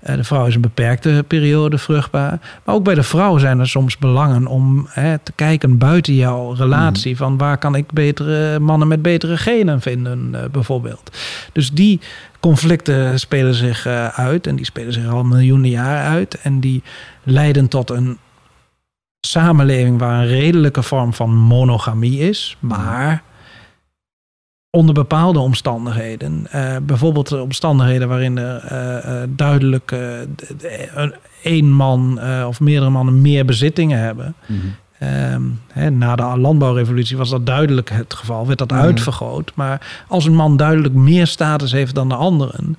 Eh, de vrouw is een beperkte periode vruchtbaar. Maar ook bij de vrouw zijn er soms belangen om hè, te kijken buiten jouw relatie. Van waar kan ik betere mannen met betere genen vinden, eh, bijvoorbeeld. Dus die conflicten spelen zich eh, uit. En die spelen zich al miljoenen jaren uit. En die leiden tot een samenleving waar een redelijke vorm van monogamie is. Maar onder bepaalde omstandigheden. eh, bijvoorbeeld de omstandigheden waarin er eh, eh, duidelijk één man of meerdere mannen meer bezittingen hebben. Ehm, hè, na de landbouwrevolutie was dat duidelijk het geval, werd dat Mhm. uitvergroot. Maar als een man duidelijk meer status heeft dan de anderen,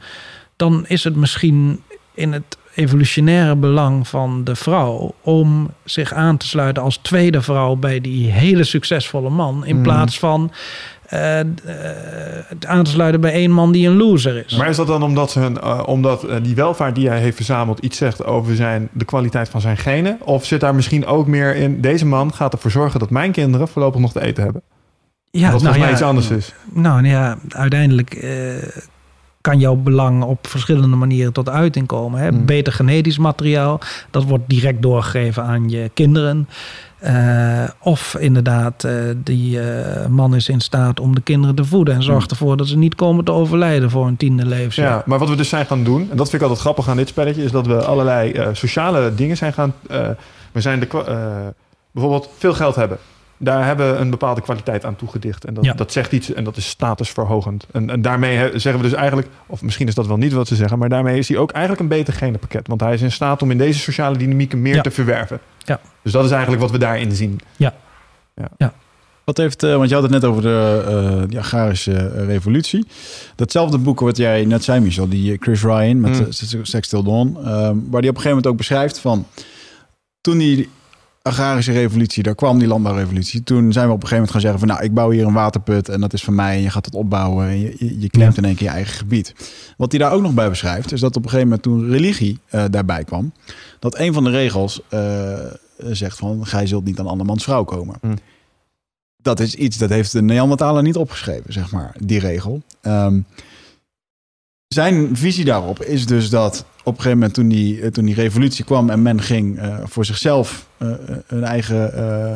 dan is het misschien in het evolutionaire belang van de vrouw om zich aan te sluiten als tweede vrouw bij die hele succesvolle man, in Mhm. plaats van eh, het aan te sluiten bij één man die een loser is. Maar is dat dan omdat, hun, eh, omdat die welvaart die hij heeft verzameld iets zegt over zijn, de kwaliteit van zijn genen? Of zit daar misschien ook meer in, deze man gaat ervoor zorgen dat mijn kinderen voorlopig nog te eten hebben? ja, wat volgens mij iets anders is. Nou ja, uiteindelijk kan jouw belang op verschillende manieren tot uiting komen. Hè? Hmm. Beter genetisch materiaal, dat wordt direct doorgegeven aan je kinderen. Eh, of inderdaad, eh, die eh, man is in staat om de kinderen te voeden en zorgt ervoor dat ze niet komen te overlijden voor een tiende levensjaar. Ja, maar wat we dus zijn gaan doen, en dat vind ik altijd grappig aan dit spelletje, is dat we allerlei sociale dingen zijn gaan. we zijn de, bijvoorbeeld veel geld hebben. Daar hebben we een bepaalde kwaliteit aan toegedicht. En dat, Ja. dat zegt iets en dat is statusverhogend. En, en daarmee zeggen we dus eigenlijk, of misschien is dat wel niet wat ze zeggen, maar daarmee is hij ook eigenlijk een beter genenpakket. Want hij is in staat om in deze sociale dynamieken meer Ja. te verwerven. Ja. Dus dat is eigenlijk wat we daarin zien. Wat heeft, eh, want je had het net over de, eh, die agrarische eh, revolutie. Datzelfde boek wat jij net zei, Michel, die Chris Ryan met Mm. Sex- Till Dawn, ehm, waar die op een gegeven moment ook beschrijft van toen die agrarische revolutie, daar kwam die landbouwrevolutie, toen zijn we op een gegeven moment gaan zeggen van nou, ik bouw hier een waterput en dat is van mij en je gaat het opbouwen en je, je, je klemt in één keer je eigen gebied. Wat hij daar ook nog bij beschrijft, is dat op een gegeven moment toen religie eh, daarbij kwam, dat een van de regels eh, zegt van gij zult niet aan andermans vrouw komen. Mm. Dat is iets dat heeft de Neandertaler niet opgeschreven, zeg maar, die regel. Ehm, zijn visie daarop is dus dat op een gegeven moment toen die, eh, toen die revolutie kwam en men ging eh, voor zichzelf eh, een eigen eh,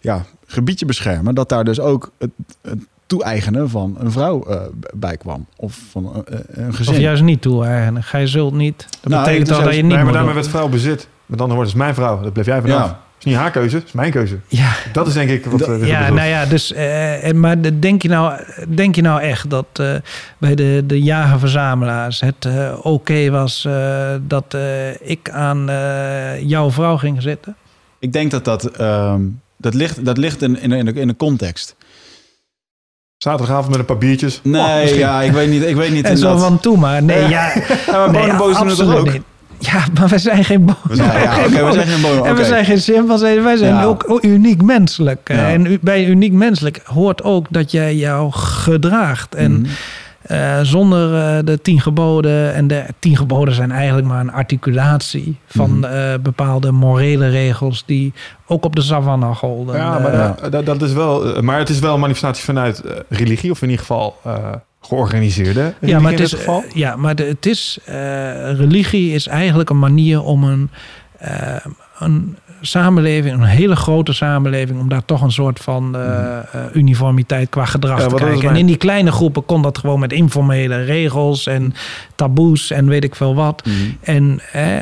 ja, gebiedje beschermen, dat daar dus ook het, het toe-eigenen van een vrouw eh, bij kwam. Of van een gezin. Of juist niet toe eigenlijk. Gij zult niet. Dat Nou, betekent het al dat je niet nee, maar daarmee werd vrouw bezit. Met andere woorden, is mijn vrouw. Dat bleef jij vanaf. Ja. Is niet haar keuze, het is mijn keuze. Ja, Dat is denk ik wat... eh, ja, bedoelt. nou ja, dus, eh, en, maar de- denk je, nou, denk je nou echt dat eh, bij de, de jager-verzamelaars het eh, oké was eh, dat eh, ik aan eh, jouw vrouw ging zitten? Ik denk dat dat, ehm, dat ligt, dat ligt in, in, in, de, in de context. Zaterdagavond met een paar biertjes. Nee, Oh, misschien. ja, ik weet niet. Ik weet niet [laughs] En zo inderdaad. van toe maar. Nee, ja, [laughs] Ja, maar nee, toch absoluut ook? niet. Ja, maar we zijn geen boos. Ja, ja, oké, we zijn geen bonen. En we zijn geen simpels. Wij zijn Ja. ook uniek menselijk. Ja. En bij uniek menselijk hoort ook dat jij jou gedraagt. En Mhm. eh, zonder eh, de tien geboden. En de tien geboden zijn eigenlijk maar een articulatie van Mhm. eh, bepaalde morele regels die ook op de savanne golden. Ja, maar dat, dat, dat is wel, maar het is wel een manifestatie vanuit religie, of in ieder geval eh, georganiseerde ja, maar het is, geval. eh, ja, maar de- het is, eh, religie is eigenlijk een manier om een, eh, een samenleving, een hele grote samenleving, om daar toch een soort van eh, uniformiteit qua gedrag Mhm. Ja, te kijken. En in die kleine groepen kon dat gewoon met informele regels en taboes en weet ik veel wat. Mhm. En, eh,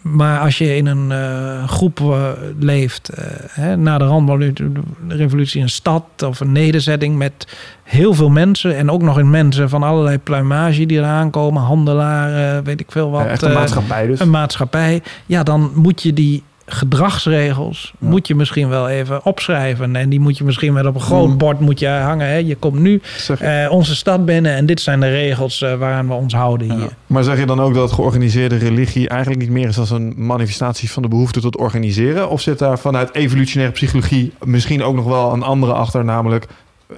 maar als je in een eh, groep eh, leeft, eh, hè, na de Randbalrevolutie, een stad of een nederzetting met heel veel mensen en ook nog in mensen van allerlei pluimage die eraan komen, handelaren, weet ik veel wat. Ja, echt een maatschappij dus. een maatschappij. Ja, dan moet je die gedragsregels Ja. moet je misschien wel even opschrijven en die moet je misschien wel op een groot Mm. bord moet je hangen. Hè. Je komt nu eh, onze stad binnen en dit zijn de regels eh, waaraan we ons houden Ja. hier. maar zeg je dan ook dat georganiseerde religie eigenlijk niet meer is als een manifestatie van de behoefte tot organiseren? Of zit daar vanuit evolutionaire psychologie misschien ook nog wel een andere achter, namelijk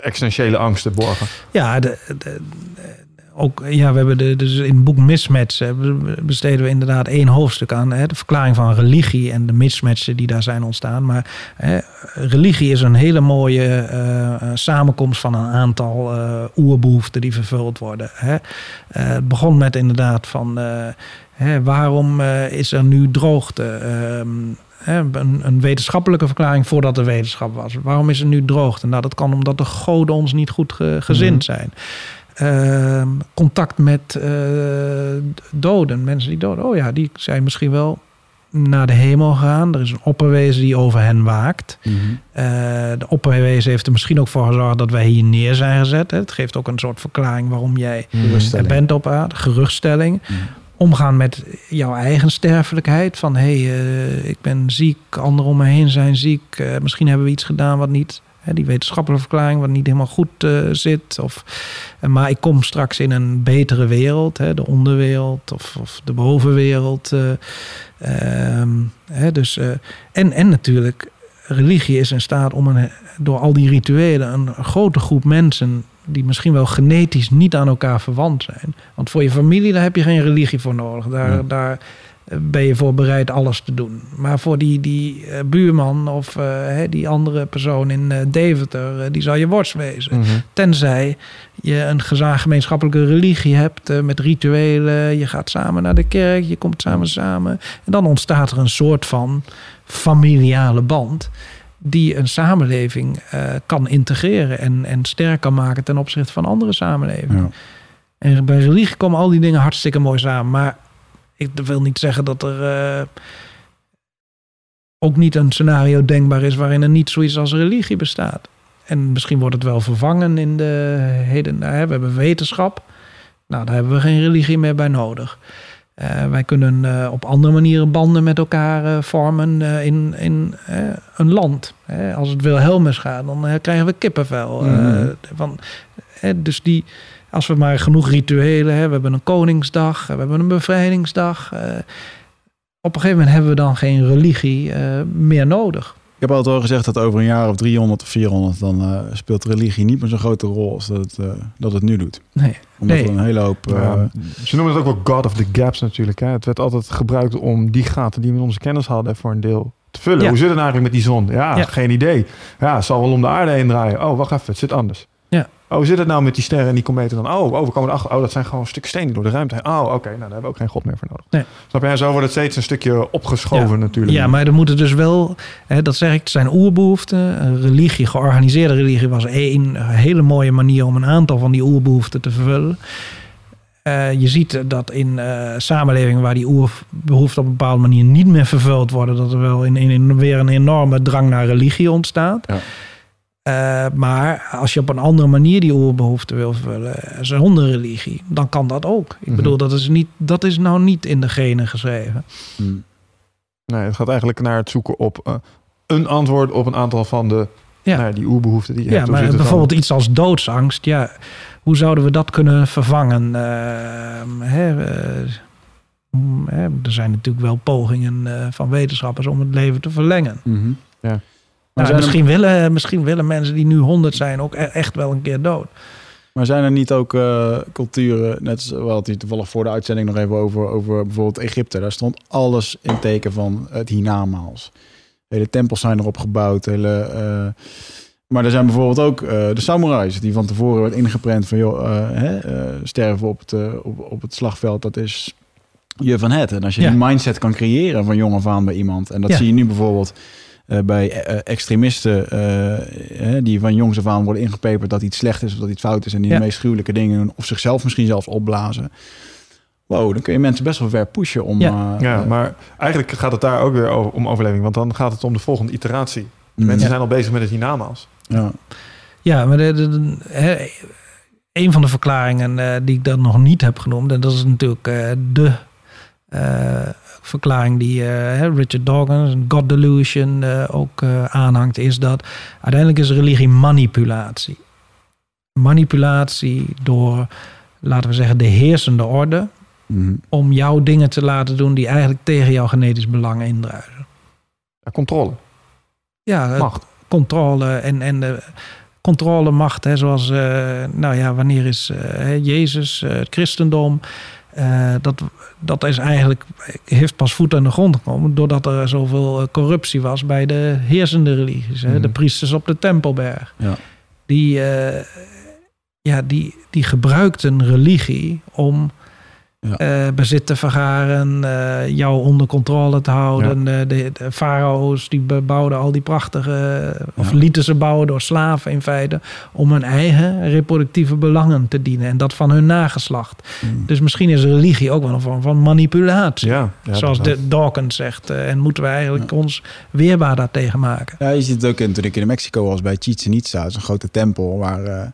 existentiële angsten borgen? Ja, de, de- de- ook, ja, we hebben de, dus in het boek Mismatch be- besteden we inderdaad één hoofdstuk aan. Hè, de verklaring van religie en de mismatchen die daar zijn ontstaan. Maar hè, religie is een hele mooie eh, eh, samenkomst van een aantal eh, oerbehoeften die vervuld worden. Hè. Het begon met inderdaad van hè, waarom is er nu droogte? Ehm, een, een wetenschappelijke verklaring voordat er wetenschap was. Waarom is er nu droogte? Nou, dat kan omdat de goden ons niet goed ge- gezind Mhm. zijn. Ehm, contact met eh, doden, mensen die doden. Oh ja, die zijn misschien wel naar de hemel gegaan. Er is een opperwezen die over hen waakt. Mhm. Eh, de opperwezen heeft er misschien ook voor gezorgd dat wij hier neer zijn gezet. Hè. Het geeft ook een soort verklaring waarom jij er bent op aarde. Geruststelling. Mhm. Omgaan met jouw eigen sterfelijkheid. Van hé, hey, eh, ik ben ziek, anderen om me heen zijn ziek. misschien hebben we iets gedaan wat niet... Hè, die wetenschappelijke verklaring wat niet helemaal goed eh, zit. Of, eh, maar ik kom straks in een betere wereld. Hè, de onderwereld of, of de bovenwereld. eh, ehm, hè, dus, en, en natuurlijk, religie is in staat om een, door al die rituelen... een grote groep mensen die misschien wel genetisch niet aan elkaar verwant zijn. Want voor je familie, daar heb je geen religie voor nodig. Daar, Ja. daar ben je voor bereid alles te doen. Maar voor die, die eh, buurman of eh, hè, die andere persoon in eh, Deventer, die zal je worst wezen. Mhm. Tenzij je een gemeenschappelijke religie hebt met rituelen. Je gaat samen naar de kerk, je komt samen samen. En dan ontstaat er een soort van familiale band die een samenleving kan integreren en, en sterk kan maken ten opzichte van andere samenlevingen. Ja. En bij religie komen al die dingen hartstikke mooi samen. Maar ik wil niet zeggen dat er eh, ook niet een scenario denkbaar is waarin er niet zoiets als religie bestaat. En misschien wordt het wel vervangen in de heden. Nou, hè, we hebben wetenschap. Nou, daar hebben we geen religie meer bij nodig. Eh, wij kunnen eh, op andere manieren banden met elkaar vormen in, in een land. Als het Wilhelmus gaat, dan krijgen we kippenvel. Mhm. van, hè, dus die, als we maar genoeg rituelen hebben, we hebben een Koningsdag, we hebben een bevrijdingsdag. eh, op een gegeven moment hebben we dan geen religie eh, meer nodig. Ik heb altijd al gezegd dat over een jaar of 300 of 400... dan eh, speelt religie niet meer zo'n grote rol als dat het, eh, dat het nu doet. Nee. Omdat Nee. er een hele hoop... eh, Ja, ze noemen het ook wel God of the Gaps natuurlijk. Hè? Het werd altijd gebruikt om die gaten die we in onze kennis hadden voor een deel te vullen. Ja. Hoe zit het nou eigenlijk met die zon? Ja, Ja. geen idee. Ja, het zal wel om de aarde heen draaien. Oh, wacht even, het zit anders. Oh, hoe zit het nou met die sterren en die kometen dan? Oh, oh, we komen erachter. Oh, dat zijn gewoon stukken steen die door de ruimte heen. Oh, oké, nou, daar hebben we ook geen God meer voor nodig. Nee. Snap je? En zo wordt het steeds een stukje opgeschoven natuurlijk. Ja, maar er moeten dus wel, hè, dat zeg ik, het zijn oerbehoeften. Een religie, georganiseerde religie was één hele mooie manier om een aantal van die oerbehoeften te vervullen. Eh, je ziet dat in eh, samenlevingen waar die oerbehoeften op een bepaalde manier niet meer vervuld worden, dat er wel in, in, in weer een enorme drang naar religie ontstaat. Ja. Eh, maar als je op een andere manier die oerbehoeften wil vervullen, eh, zonder religie, dan kan dat ook. Ik Mhm. bedoel, dat is, niet, dat is nou niet in de genen geschreven. Hmm. Nee, het gaat eigenlijk naar het zoeken op eh, een antwoord op een aantal van de Ja. nou die oerbehoeften die je Ja, hebt. Maar dan? bijvoorbeeld iets als doodsangst, ja, hoe zouden we dat kunnen vervangen? Ehm, hè, eh, mm, hè, er zijn natuurlijk wel pogingen van wetenschappers om het leven te verlengen. Mhm. Ja. Maar, Nou, er, misschien, willen, misschien willen mensen die nu 100 zijn ook e- echt wel een keer dood. maar zijn er niet ook eh, culturen, net als we hadden toevallig voor de uitzending nog even over, over bijvoorbeeld Egypte. Daar stond alles in teken van het hiernamaals. Hele tempels zijn erop gebouwd. Hele, eh, maar er zijn bijvoorbeeld ook eh, de samurais die van tevoren werd ingeprent van joh, hè, sterven op het, op, op het slagveld, dat is je van het. En als je Ja. die mindset kan creëren van jong af aan bij iemand. En dat Ja. zie je nu bijvoorbeeld bij eh, extremisten eh, hè, die van jongs af aan worden ingepeperd dat iets slecht is of dat iets fout is en die Ja. de meest gruwelijke dingen doen of zichzelf misschien zelfs opblazen. Wow, dan kun je mensen best wel ver pushen om. Ja. eh, Ja, eh, maar eigenlijk gaat het daar ook weer over, om overleving. Want dan gaat het om de volgende iteratie. mm, Mensen Ja. zijn al bezig met het hiernamaals. ja. Ja, maar de, de- de- hè, een van de verklaringen eh, die ik dan nog niet heb genoemd, en dat is natuurlijk eh, de eh, verklaring die eh, Richard Dawkins, God Delusion, eh, ook eh, aanhangt, is dat uiteindelijk is religie manipulatie. Manipulatie door, laten we zeggen, de heersende orde, Mhm. om jou dingen te laten doen die eigenlijk tegen jouw genetisch belang indruisen. Ja, controle, Ja, macht. controle en, en de controle macht, hè, zoals, nou ja, wanneer is Jezus, het christendom, eh, dat, dat is eigenlijk, heeft pas voet aan de grond gekomen doordat er zoveel eh, corruptie was bij de heersende religies, hè, Mhm. de priesters op de Tempelberg. Ja. Die, eh, ja, die, die gebruikten religie om Ja. eh, bezit te vergaren, eh, jou onder controle te houden. Eh, de, de farao's die bouwden al die prachtige, of Ja. lieten ze bouwen door slaven in feite, om hun eigen reproductieve belangen te dienen en dat van hun nageslacht. Mm. Dus misschien is religie ook wel een vorm van manipulatie. Ja, ja, Zoals de Dawkins zegt. en moeten we eigenlijk ons weerbaar daartegen maken. Ja, je ziet het ook in, toen ik in Mexico was bij Chichen Itza, dat is een grote tempel waar eh,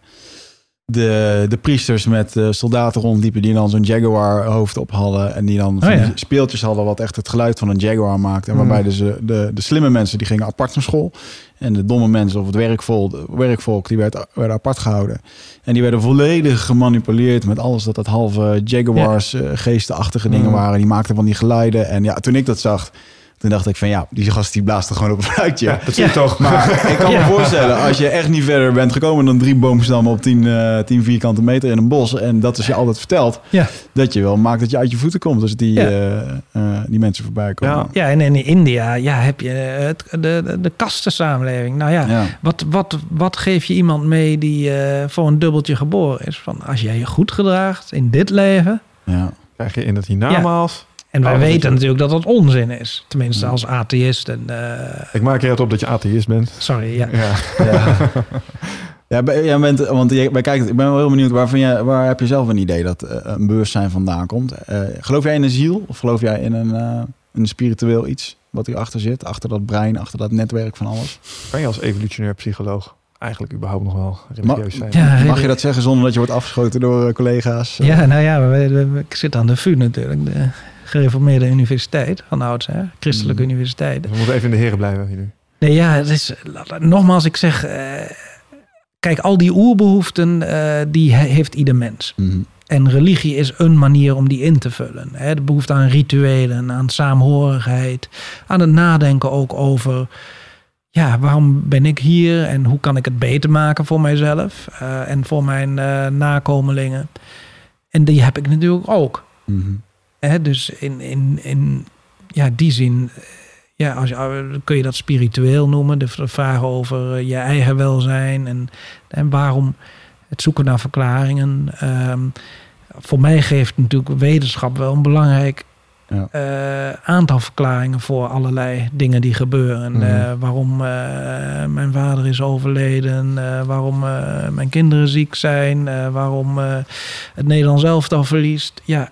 de, de priesters met eh, soldaten rondliepen die dan zo'n jaguar hoofd op hadden en die dan Oh ja. speeltjes hadden wat echt het geluid van een jaguar maakten. En Mm. waarbij dus de, de, de slimme mensen die gingen apart naar school en de domme mensen of het werkvolk, werkvolk die werd, werden apart gehouden. En die werden volledig gemanipuleerd met alles dat dat halve jaguars, eh, geestenachtige dingen Mm. waren. Die maakten van die geluiden. En ja, toen ik dat zag, toen dacht ik van ja, die gast die blaast er gewoon op een fluitje. ja, dat je toch. Maar [laughs] ik kan Ja. me voorstellen, als je echt niet verder bent gekomen dan drie boomstammen op 10, eh 10 vierkante meter in een bos. En dat is je altijd verteld. Ja. Dat je wel maakt dat je uit je voeten komt als die, Ja. eh, eh, die mensen voorbij komen. Ja. Ja, en in India ja, heb je het, de, de, de kastensamenleving. Nou ja, Ja. Wat, wat, wat geef je iemand mee die eh, voor een dubbeltje geboren is? Van als jij je goed gedraagt in dit leven. Ja. Krijg je in het hiernamaals. En wij Oh, weten je- natuurlijk dat dat onzin is. Tenminste, Ja. als atheïst. En, eh, Ik maak er het op dat je atheïst bent. sorry, ja. Ja. Ja. [laughs] Ja, jij bent, want jij, wij kijken, ik ben wel heel benieuwd, waar, jij, waar heb je zelf een idee dat eh, een bewustzijn vandaan komt? Eh, geloof jij in een ziel of geloof jij in een, eh, een spiritueel iets wat hierachter zit? Achter dat brein, achter dat netwerk van alles? Kan je als evolutionair psycholoog eigenlijk überhaupt nog wel religieus zijn? Ja, Mag je dat zeggen zonder dat je wordt afgeschoten door collega's? Ja, nou ja, we, we- ik zit aan de VU natuurlijk. De gereformeerde universiteit van oudsher. Christelijke Mhm. universiteit. Dus we moeten even in de heren blijven hier. Nee, ja, het is, nogmaals, ik zeg... eh, kijk, al die oerbehoeften, eh, die he- heeft ieder mens. Mhm. En religie is een manier om die in te vullen. Hè? De behoefte aan rituelen, aan saamhorigheid, aan het nadenken ook over, ja, waarom ben ik hier en hoe kan ik het beter maken voor mijzelf eh, en voor mijn nakomelingen. En die heb ik natuurlijk ook. Mhm. Hè? Dus in, in, in ja, die zin eh, ja, als je, eh, kun je dat spiritueel noemen. De v- vraag over eh, je eigen welzijn en, en waarom het zoeken naar verklaringen. Ehm, voor mij geeft natuurlijk wetenschap wel een belangrijk Ja. aantal verklaringen voor allerlei dingen die gebeuren. Mhm. Waarom mijn vader is overleden, waarom mijn kinderen ziek zijn, waarom het Nederlands elftal verliest. Ja,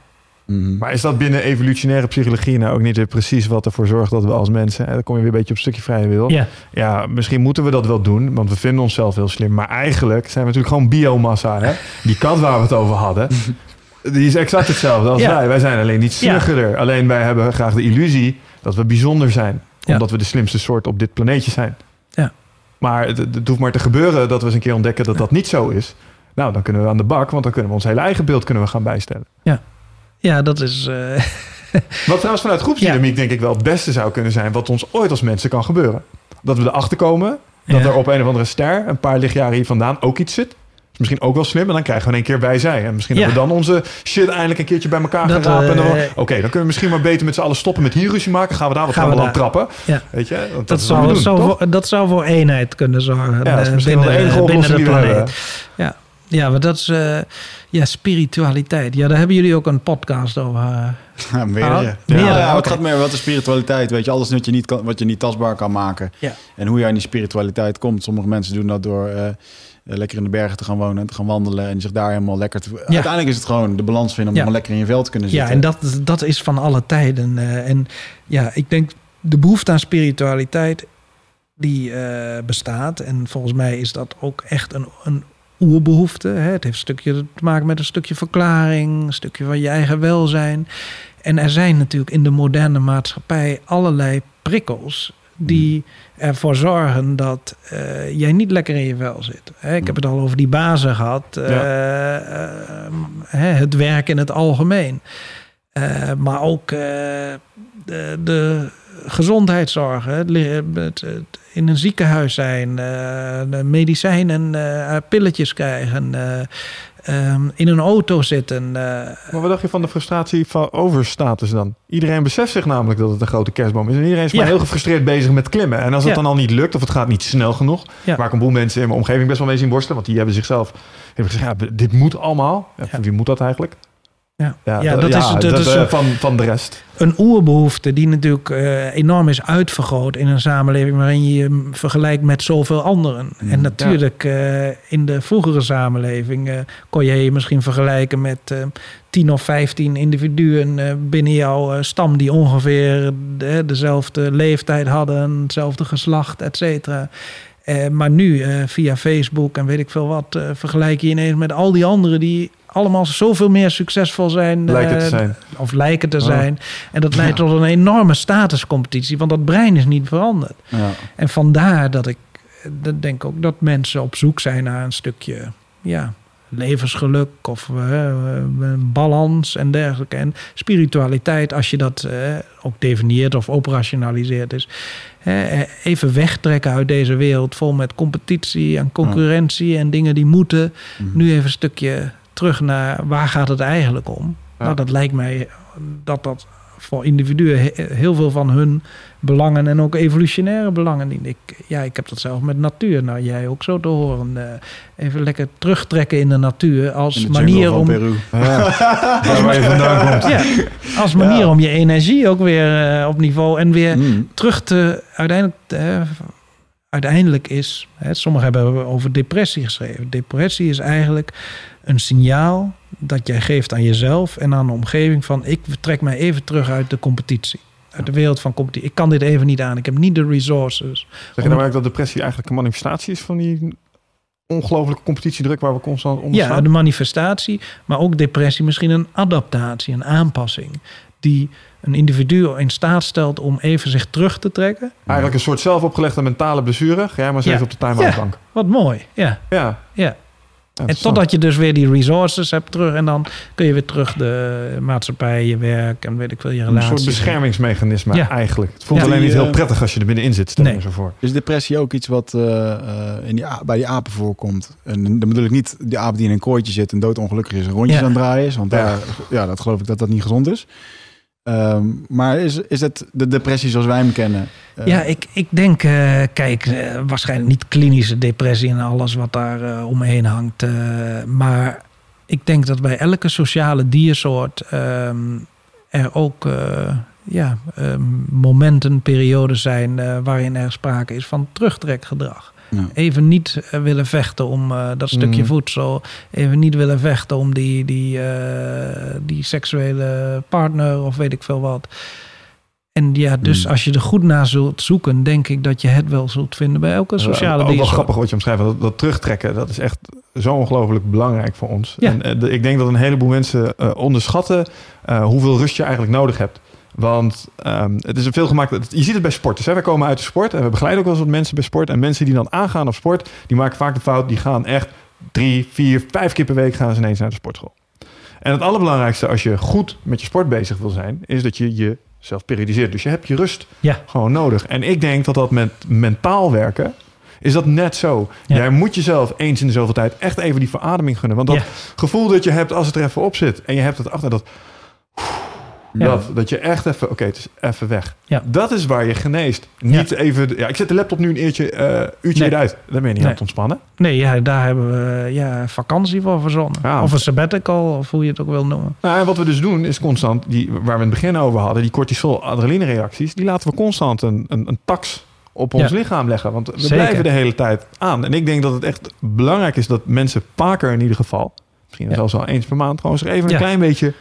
Mhm. Maar is dat binnen evolutionaire psychologie nou ook niet weer precies wat ervoor zorgt dat we als mensen, hè, dan kom je weer een beetje op een stukje vrije wil. ja, Ja, misschien moeten we dat wel doen, want we vinden onszelf heel slim. Maar eigenlijk zijn we natuurlijk gewoon biomassa. Hè? Die kat waar we het over hadden, [laughs] die is exact hetzelfde als Ja. wij. Wij zijn alleen niet Ja. snuggerder. Alleen wij hebben graag de illusie dat we bijzonder zijn. Ja. Omdat we de slimste soort op dit planeetje zijn. Ja. Maar het, het hoeft maar te gebeuren dat we eens een keer ontdekken dat dat niet zo is. Nou, dan kunnen we aan de bak, want dan kunnen we ons hele eigen beeld kunnen we gaan bijstellen. ja, dat is. eh, [laughs] Wat trouwens vanuit groepsdynamiek denk ik wel het beste zou kunnen zijn... wat ons ooit als mensen kan gebeuren. Dat we erachter komen dat Ja. er op een of andere ster... een paar lichtjaren hier vandaan ook iets zit. is misschien ook wel slim. En dan krijgen we in één keer wij zij. En misschien Ja. dat we dan onze shit eindelijk een keertje bij elkaar gaan Dat, rapen. en dan- eh, Oké, dan kunnen we misschien maar beter met z'n allen stoppen met hier ruzie maken. Gaan we daar wat Gaan we aan daar- trappen. Ja. Weet je? Dat, dat, zou, doen, zou voor, dat zou voor eenheid kunnen zorgen. Ja, dat is eh, misschien wel de binnen, enige binnen de oplossing die we planeet. hebben. Ja, ja, maar dat is ja, spiritualiteit. Ja, daar hebben jullie ook een podcast over. eh. [laughs] Ja. Oh, ja, meerdere, ja, het oké. gaat meer wat de spiritualiteit, weet je, alles wat je niet, kan, wat je niet tastbaar kan maken. Ja. En hoe je aan die spiritualiteit komt. Sommige mensen doen dat door eh, eh, lekker in de bergen te gaan wonen en te gaan wandelen en zich daar helemaal lekker te... Uiteindelijk is het gewoon de balans vinden om Ja. lekker in je vel te kunnen Ja, zitten. en dat, dat is van alle tijden. eh, en ja, ik denk de behoefte aan spiritualiteit die eh, bestaat. En volgens mij is dat ook echt een, een oerbehoefte. Hè? Het heeft een stukje te maken met een stukje verklaring, een stukje van je eigen welzijn. En er zijn natuurlijk in de moderne maatschappij allerlei prikkels die ervoor zorgen dat eh, jij niet lekker in je vel zit. Hè, ik heb het al over die bazen gehad. eh, eh, hè, het werk in het algemeen. Maar ook de, de gezondheidszorg. hè, het, in een ziekenhuis zijn. eh, medicijnen, eh, pilletjes krijgen. eh, ehm, in een auto zitten. eh, Maar wat dacht je van de frustratie van overstatus dan? Iedereen beseft zich namelijk dat het een grote kerstboom is. En iedereen is maar Ja. heel gefrustreerd bezig met klimmen. En als het Ja. dan al niet lukt of het gaat niet snel genoeg... Ja. waar ik een boel mensen in mijn omgeving best wel mee zien worstelen... want die hebben zichzelf hebben gezegd, ja, dit moet allemaal. Wie moet dat eigenlijk? Ja. ja, Ja, dat, dat is- dat is eh, een- van, van de rest. een oerbehoefte die natuurlijk eh, enorm is uitvergroot in een samenleving waarin je je vergelijkt met zoveel anderen. Mm, en natuurlijk eh, in de vroegere samenleving kon je je misschien vergelijken met 10 of 15 individuen binnen jouw stam die ongeveer de- dezelfde leeftijd hadden, hetzelfde geslacht, et cetera. Maar nu via Facebook en weet ik veel wat, vergelijk je ineens met al die anderen die allemaal zoveel meer succesvol zijn. Lijkt het te eh, zijn. Of lijken te zijn. En dat leidt tot een enorme statuscompetitie, want dat brein is niet veranderd. Ja. En vandaar dat ik eh, dat denk ook dat mensen op zoek zijn naar een stukje ja, levensgeluk of eh, balans en dergelijke. En spiritualiteit, als je dat ook definieert of operationaliseert, is even wegtrekken uit deze wereld vol met competitie en concurrentie en dingen die moeten. Mhm. Nu even een stukje terug naar waar gaat het eigenlijk om? Ja. Nou, dat lijkt mij dat dat voor individuen he- heel veel van hun belangen en ook evolutionaire belangen dient. Ik, ja, ik heb dat zelf met natuur. Nou, jij ook zo te horen. Eh, even lekker terugtrekken in de natuur als In de jungle manier van om Peru. Daar [laughs] waar je vandaan komt. ja, als manier om je energie ook weer eh, op niveau en weer Mm. terug te uiteindelijk eh, uiteindelijk is hè, sommigen hebben over depressie geschreven. Depressie is eigenlijk een signaal dat jij geeft aan jezelf en aan de omgeving van ik trek mij even terug uit de competitie. Uit de wereld van competitie. Ik kan dit even niet aan. Ik heb niet de resources Zeg je nou eigenlijk dat depressie eigenlijk een manifestatie is van die ongelofelijke competitiedruk waar we constant onder ja staan? de manifestatie maar ook depressie misschien een adaptatie een aanpassing die een individu in staat stelt om even zich terug te trekken Eigenlijk een soort zelfopgelegde mentale blessure. Ga jij maar eens Ja. even op de time-out Ja. bank. wat mooi ja Ja. Ja. En totdat je dus weer die resources hebt terug. En dan kun je weer terug de maatschappij, je werk en weet ik veel, je Een relaties. soort beschermingsmechanisme Ja. eigenlijk. Het voelt Ja. alleen Die, niet heel eh, prettig als je er binnenin zit. Stel Nee. zo voor. Is depressie ook iets wat eh, eh, in die, bij die apen voorkomt? En dan bedoel ik niet die aap die in een kooitje zit en doodongelukkig is en rondjes Ja. aan het draaien is. Want Ja. daar, ja, dat geloof ik dat dat niet gezond is. Ehm, maar is, is het de depressie zoals wij hem kennen? Eh, Ja, ik, ik denk, eh, kijk, eh, waarschijnlijk niet klinische depressie en alles wat daar omheen hangt. maar ik denk dat bij elke sociale diersoort ehm, er ook ja, eh, momenten, perioden zijn waarin er sprake is van terugtrekgedrag. Ja. Even niet eh, willen vechten om eh, dat stukje Mhm. voedsel. Even niet willen vechten om die, die, eh, die seksuele partner of weet ik veel wat. En ja, dus Mhm. als je er goed naar zult zoeken, denk ik dat je het wel zult vinden bij elke sociale ook wel grappig wat je omschrijft. Dat, dat terugtrekken, dat is echt zo ongelooflijk belangrijk voor ons. Ja. En ik denk dat een heleboel mensen onderschatten hoeveel rust je eigenlijk nodig hebt. Want ehm, het is een veel gemaakt. Je ziet het bij sporters. Hè? Wij komen uit de sport en we begeleiden ook wel eens wat mensen bij sport. En mensen die dan aangaan op sport, die maken vaak de fout. Die gaan echt drie, vier, vijf keer per week gaan ze ineens naar de sportschool. En het allerbelangrijkste als je goed met je sport bezig wil zijn, is dat je jezelf periodiseert. Dus je hebt je rust Ja. gewoon nodig. En ik denk dat dat met mentaal werken, is dat net zo. Ja. Jij moet jezelf eens in de zoveel tijd echt even die verademing gunnen. Want dat Ja. gevoel dat je hebt als het er even op zit en je hebt het achter dat. Dat, dat je echt even, oké, het is even weg. Ja. Dat is waar je geneest. Niet even, ja, ik zet de laptop nu een uurtje, eh uurtje Nee. eruit. Dan ben je niet Nee. aan het ontspannen. Nee, ja, daar hebben we ja, vakantie voor verzonnen. Ja. Of een sabbatical, of hoe je het ook wil noemen. Nou, en wat we dus doen is constant, die, waar we in het begin over hadden, die cortisol-adrenaline-reacties, die laten we constant een, een, een tax op ons Ja. lichaam leggen. Want we Zeker. blijven de hele tijd aan. En ik denk dat het echt belangrijk is dat mensen vaker in ieder geval, misschien Ja. zelfs wel eens per maand, gewoon zich even een klein beetje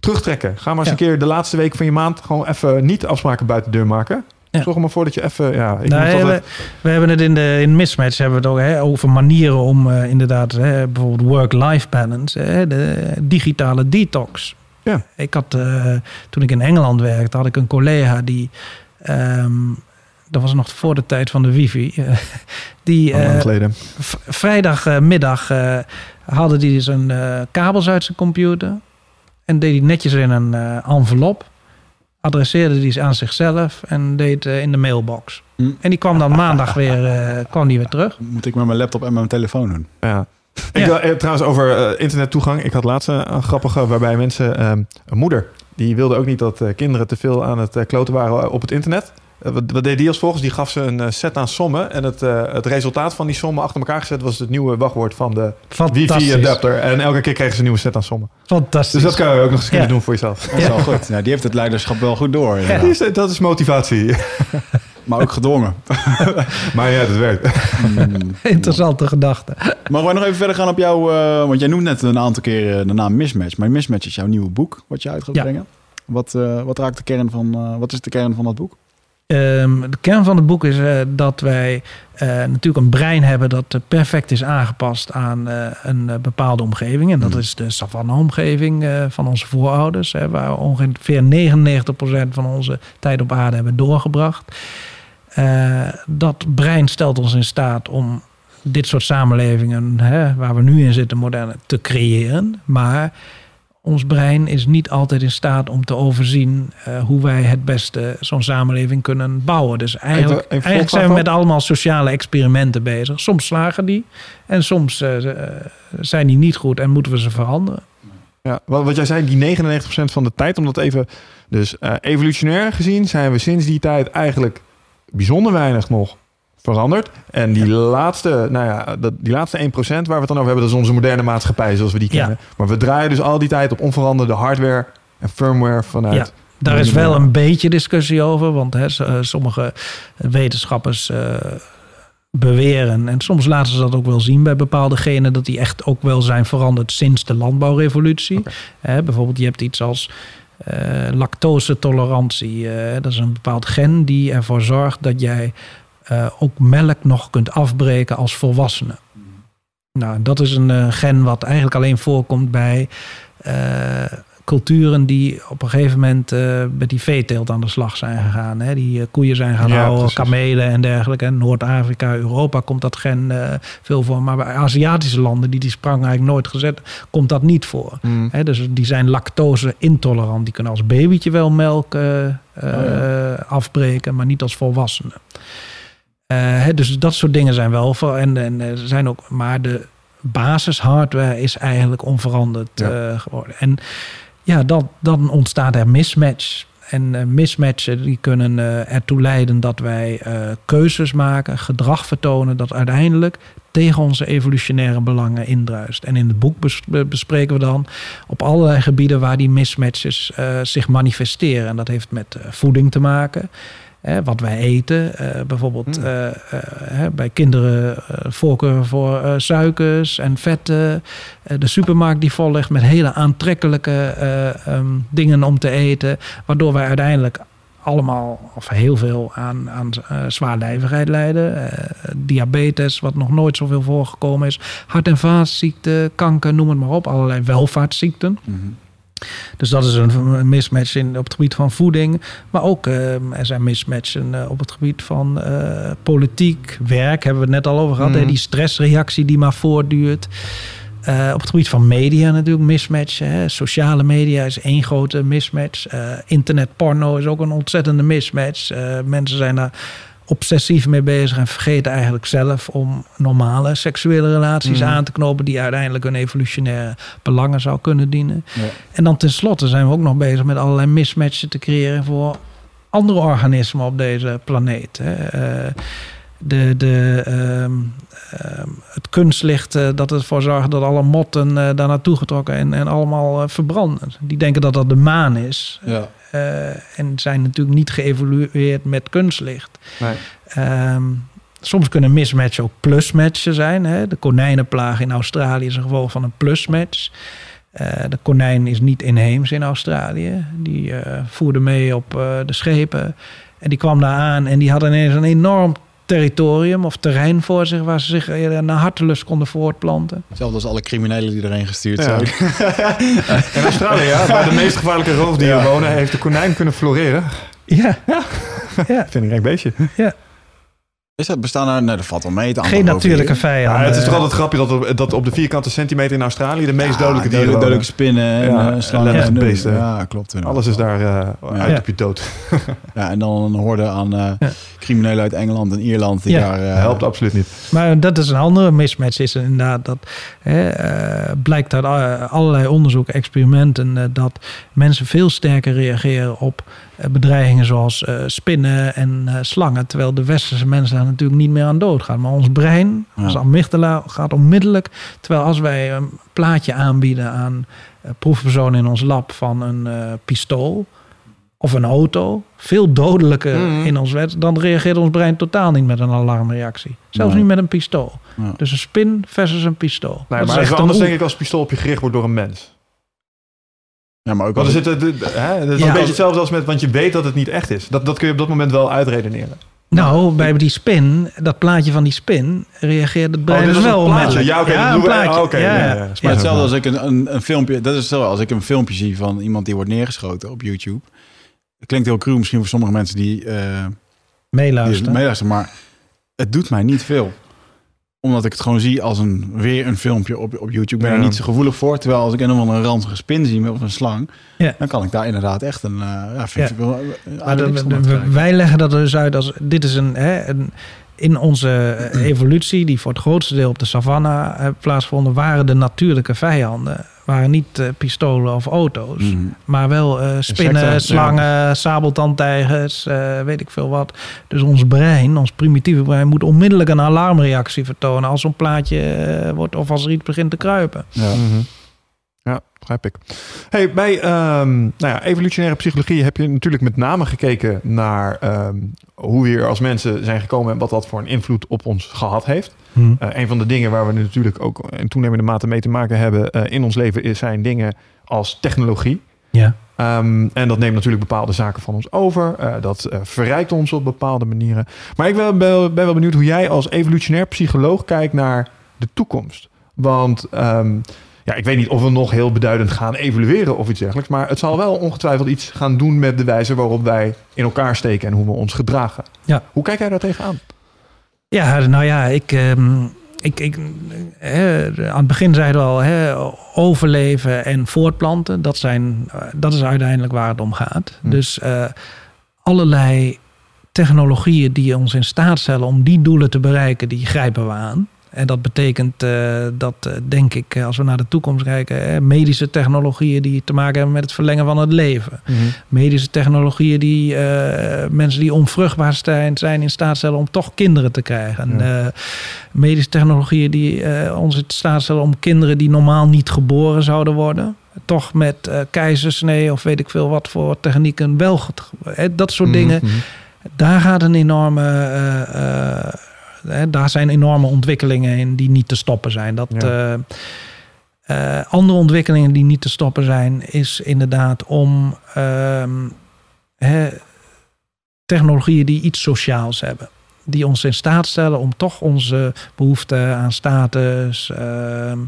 terugtrekken. Ga maar eens Ja. een keer de laatste week van je maand gewoon even niet afspraken buiten de deur maken. Ja. Zorg er maar voor dat je even, ja, ik Nou, we, hebben het in de in Mismatch hebben we het ook hè, over manieren om eh, inderdaad hè, bijvoorbeeld work-life balance, hè, de digitale detox. Ja. Ik had eh, toen ik in Engeland werkte, had ik een collega die ehm, dat was nog voor de tijd van de wifi. [laughs] die v- vrijdagmiddag hadden die zijn eh, kabels uit zijn computer. En deed hij netjes in een eh, envelop. Adresseerde die ze aan zichzelf en deed eh, in de mailbox. Hm. En die kwam dan maandag weer, eh, kwam die weer terug. Moet ik met mijn laptop en mijn telefoon doen? Ja. Ik Ja. wil, trouwens over eh, internettoegang. Ik had laatst een, grappige waarbij mensen... ehm, een moeder, die wilde ook niet dat eh, kinderen te veel aan het kloten waren op het internet. Eh, wat, wat deed die als volgens? Die gaf ze een eh, set aan sommen. En het, eh, het resultaat van die sommen achter elkaar gezet... was het nieuwe wachtwoord van de wifi-adapter. En elke keer kregen ze een nieuwe set aan sommen. Fantastisch. Dus dat kan je ook nog eens Ja. doen voor jezelf. Dat is wel goed. Ja, die heeft het leiderschap wel goed door. Die is- dat is motivatie. [laughs] Maar ook gedwongen. [laughs] maar ja, dat werkt. Mm. Interessante gedachte. Mogen wij nog even verder gaan op jouw... eh, want jij noemt net een aantal keer eh, de naam Mismatch. Maar Mismatch is jouw nieuwe boek wat je uit gaat Ja. brengen. Wat, eh, wat raakt de kern van... eh, wat is de kern van dat boek? Ehm, de kern van het boek is eh, dat wij eh, natuurlijk een brein hebben dat eh, perfect is aangepast aan een bepaalde omgeving. En dat Mm. is de savanne-omgeving van onze voorouders, hè, waar we ongeveer 99% van onze tijd op aarde hebben doorgebracht. Dat brein stelt ons in staat om dit soort samenlevingen, hè, waar we nu in zitten, moderne, te creëren. Maar ons brein is niet altijd in staat om te overzien eh, hoe wij het beste zo'n samenleving kunnen bouwen. Dus eigenlijk, Even- even eigenlijk zijn we met allemaal sociale experimenten bezig. Soms slagen die en soms eh, eh, zijn die niet goed en moeten we ze veranderen. Ja, wat, wat jij zei, die 99% van de tijd, omdat even... Dus evolutionair gezien zijn we sinds die tijd eigenlijk bijzonder weinig nog veranderd. En die laatste, nou ja, dat, die laatste 1% waar we het dan over hebben, dat is onze moderne maatschappij zoals we die Ja. kennen. Maar we draaien dus al die tijd op onveranderde hardware en firmware vanuit... Ja. Daar is wel een beetje discussie over, want hè, eh, sommige wetenschappers eh, beweren, en soms laten ze dat ook wel zien bij bepaalde genen, dat die echt ook wel zijn veranderd sinds de landbouwrevolutie. Hè, bijvoorbeeld, je hebt iets als eh lactose-tolerantie. dat is een bepaald gen die ervoor zorgt dat jij eh, ook melk nog kunt afbreken als volwassene. Nou, dat is een eh, gen wat eigenlijk alleen voorkomt bij eh, culturen die op een gegeven moment met die veeteelt aan de slag zijn gegaan. Hè? Die koeien zijn gaan Ja, houden, precies. kamelen en dergelijke. Noord-Afrika, Europa komt dat gen veel voor. Maar bij Aziatische landen die die sprang eigenlijk nooit gezet, komt dat niet voor. Mm. Hè, dus die zijn lactose intolerant. Die kunnen als babytje wel melk ja. afbreken, maar niet als volwassene. Eh, hè, dus dat soort dingen zijn wel voor. En, en er zijn ook, maar de basishardware is eigenlijk onveranderd Ja. eh, geworden. En ja, dat, dan ontstaat er mismatch. en eh, mismatchen die kunnen eh, ertoe leiden dat wij eh, keuzes maken, gedrag vertonen dat uiteindelijk tegen onze evolutionaire belangen indruist. En in het boek bes- be- bespreken we dan op allerlei gebieden waar die mismatches eh, zich manifesteren. En dat heeft met eh, voeding te maken. Hè, wat wij eten, eh, bijvoorbeeld Hmm. eh, eh, hè, bij kinderen voorkeur voor suikers en vetten. De supermarkt die vol ligt met hele aantrekkelijke eh, ehm, dingen om te eten. Waardoor wij uiteindelijk allemaal, of heel veel, aan, aan zwaarlijvigheid lijden. Diabetes, wat nog nooit zoveel voorgekomen is. Hart- en vaatziekten, kanker, noem het maar op. Allerlei welvaartsziekten. Mhm. Dus dat is een mismatch in, op het gebied van voeding. Maar ook eh, er zijn mismatchen eh, op het gebied van eh, politiek, werk. Hebben we het net al over gehad. Mhm. Hè? Die stressreactie die maar voortduurt. Op het gebied van media natuurlijk mismatchen. Hè? Sociale media is één grote mismatch. Internetporno is ook een ontzettende mismatch. Mensen zijn daar obsessief mee bezig en vergeten eigenlijk zelf om normale seksuele relaties Mhm. aan te knopen die uiteindelijk hun evolutionaire belangen zou kunnen dienen. Ja. En dan tenslotte zijn we ook nog bezig met allerlei mismatchen te creëren voor andere organismen op deze planeet. Hè. Eh, de, de, ehm, ehm, het kunstlicht eh, dat ervoor zorgt dat alle motten eh, daar naartoe getrokken en, en allemaal verbranden. Die denken dat dat de maan is. Ja. Eh, en zijn natuurlijk niet geëvolueerd met kunstlicht. Nee. Ehm, soms kunnen mismatchen ook plusmatchen zijn. Hè? De konijnenplaag in Australië is een gevolg van een plusmatch. Eh, de konijn is niet inheems in Australië. Die eh, voerde mee op de schepen. En die kwam daar aan en die had ineens een enorm territorium of terrein voor zich... waar ze zich eh, naar hartelust konden voortplanten. Hetzelfde als alle criminelen die erheen gestuurd Ja. zijn. [laughs] In Australië, ja, waar de meest gevaarlijke roofdieren Ja. wonen, heeft de konijn kunnen floreren. Ja, Vind ik een gek beestje. Is dat bestaan er? Nee, dat valt wel mee. Geen natuurlijke roofdieren. vijand. Ja, het is toch altijd grappig dat op, dat op de vierkante centimeter in Australië de meest Ja, dodelijke dieren wonen. dodelijke spinnen en Ja, eh, slangen. en, beesten. Ja, klopt. inderdaad. Alles is daar eh, uit Ja. op je dood. Ja, en dan een horde aan eh, Ja. Criminelen uit Engeland en Ierland die Ja. daar... eh, Helpt absoluut niet. Maar dat is een andere mismatch. Is inderdaad dat hè, eh, blijkt uit eh, allerlei onderzoeken, experimenten, eh, dat mensen veel sterker reageren op eh, bedreigingen zoals eh, spinnen en eh, slangen. Terwijl de westerse mensen daar natuurlijk niet meer aan doodgaan. Maar ons brein, Ja. ons amygdala, gaat onmiddellijk. Terwijl als wij een plaatje aanbieden aan eh, proefpersonen in ons lab van een eh, pistool of een auto, veel dodelijker Mhm. in ons wet, dan reageert ons brein totaal niet met een alarmreactie. Zelfs Nee. niet met een pistool. Ja. Dus een spin versus een pistool. Nee, Dat maar is het anders denk ik als het pistool op je gericht wordt door een mens. Ja, maar ook Want als de- hè, dat is Ja. een beetje hetzelfde als met, want je weet dat het niet echt is. Dat, dat kun je op dat moment wel uitredeneren. Nou, bij die spin, dat plaatje van die spin, reageert het brein dus was wel een plaatje. Ja, oké, dat doen we- oh, ja, ja, ja, ja. ja. Maar Ja. hetzelfde als ik een, een, een filmpje, dat is zo, als ik een filmpje zie van iemand die wordt neergeschoten op YouTube. Klinkt heel cruel misschien voor sommige mensen die, eh die Meeluisteren. maar het doet mij niet veel. Omdat ik het gewoon zie als een, weer een filmpje op, op YouTube. Ik ben Ja. er niet zo gevoelig voor. Terwijl als ik een of andere ranzige spin zie of een slang, Ja. dan kan ik daar inderdaad echt een, eh ja, vind ik wel, Maar de- de- kijken. wij leggen dat er dus uit als dit is een, hè, een in onze eh, evolutie, die voor het grootste deel op de savanna eh, plaatsvonden, waren de natuurlijke vijanden. Waren niet eh, pistolen of auto's, Mhm. maar wel eh, spinnen, Insecten, ja. slangen, sabeltandtijgers, eh, weet ik veel wat. Dus ons brein, ons primitieve brein, moet onmiddellijk een alarmreactie vertonen als zo'n plaatje wordt of als er iets begint te kruipen. Ja. Mhm. Ja, begrijp ik. Hey, bij ehm, nou ja, evolutionaire psychologie heb je natuurlijk met name gekeken naar ehm, hoe we hier als mensen zijn gekomen en wat dat voor een invloed op ons gehad heeft. Eh, een van de dingen waar we natuurlijk ook in toenemende mate mee te maken hebben eh, in ons leven is, zijn dingen als technologie. Ja. Ehm, en dat neemt natuurlijk bepaalde zaken van ons over. Eh, dat verrijkt ons op bepaalde manieren. Maar ik ben, ben, wel benieuwd hoe jij als evolutionair psycholoog kijkt naar de toekomst. Want ja, ik weet niet of we nog heel beduidend gaan evolueren of iets dergelijks. Maar het zal wel ongetwijfeld iets gaan doen met de wijze waarop wij in elkaar steken en hoe we ons gedragen. Ja. Hoe kijk jij daar tegenaan? Ja, nou ja, ik, ehm, ik, ik, aan het begin zeiden we al, overleven en voortplanten, dat, zijn, eh, dat is uiteindelijk waar het om gaat. Hm. Dus eh, allerlei technologieën die ons in staat stellen om die doelen te bereiken, die grijpen we aan. En dat betekent eh, dat, eh, denk ik, eh, als we naar de toekomst kijken, hè, medische technologieën die te maken hebben met het verlengen van het leven. Medische technologieën die mensen die onvruchtbaar zijn, zijn in staat stellen om toch kinderen te krijgen. Medische technologieën die ons in staat stellen om kinderen die normaal niet geboren zouden worden. Toch met keizersnee of weet ik veel wat voor technieken wel. hè, dat soort dingen. Mhm. Daar gaat een enorme. Hè, daar zijn enorme ontwikkelingen in die niet te stoppen zijn. Dat, Ja. eh, eh, andere ontwikkelingen die niet te stoppen zijn, is inderdaad om ehm, hè, technologieën die iets sociaals hebben. Die ons in staat stellen om toch onze behoefte aan status, ehm,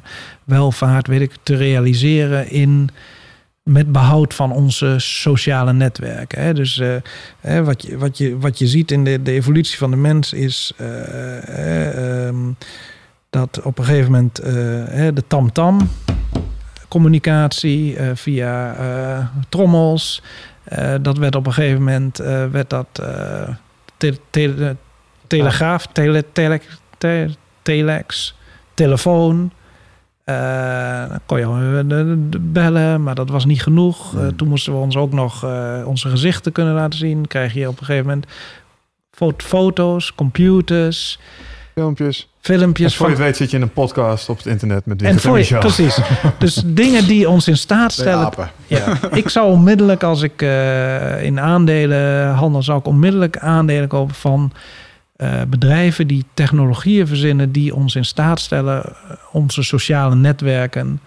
welvaart, weet ik, te realiseren in met behoud van onze sociale netwerken. Hè. Dus eh, wat, je, wat, je, wat je ziet in de, de evolutie van de mens is eh, eh, ehm, dat op een gegeven moment eh, de tam-tam communicatie eh, via trommels. dat werd op een gegeven moment werd dat te- te- telegraaf, tele, tele, te- telex, telefoon. Eh, dan kon je eh, bellen, maar dat was niet genoeg. Eh, Hmm. toen moesten we ons ook nog onze gezichten kunnen laten zien. Krijg je op een gegeven moment fo- foto's, computers, Filmpjes. filmpjes voor je van weet zit je in een podcast op het internet met Wigert en voor je, precies. Dus [laughs] dingen die ons in staat stellen. Ja, ik zou onmiddellijk, als ik in aandelen handel, zou ik onmiddellijk aandelen kopen van eh, bedrijven die technologieën verzinnen die ons in staat stellen eh, onze sociale netwerken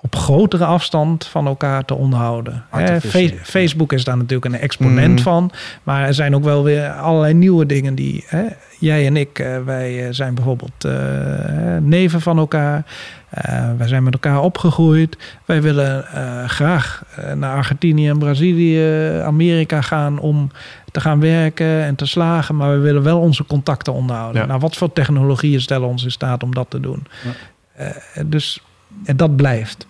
op grotere afstand van elkaar te onderhouden. Hè, Facebook is daar natuurlijk een exponent Mhm. van, maar er zijn ook wel weer allerlei nieuwe dingen die hè, jij en ik, eh, wij zijn bijvoorbeeld neven van elkaar. Eh, wij zijn met elkaar opgegroeid. Wij willen graag naar Argentinië en Brazilië, Amerika gaan om te gaan werken en te slagen. Maar we willen wel onze contacten onderhouden. Ja. Nou, wat voor technologieën stellen ons in staat om dat te doen? Eh, dus en dat blijft.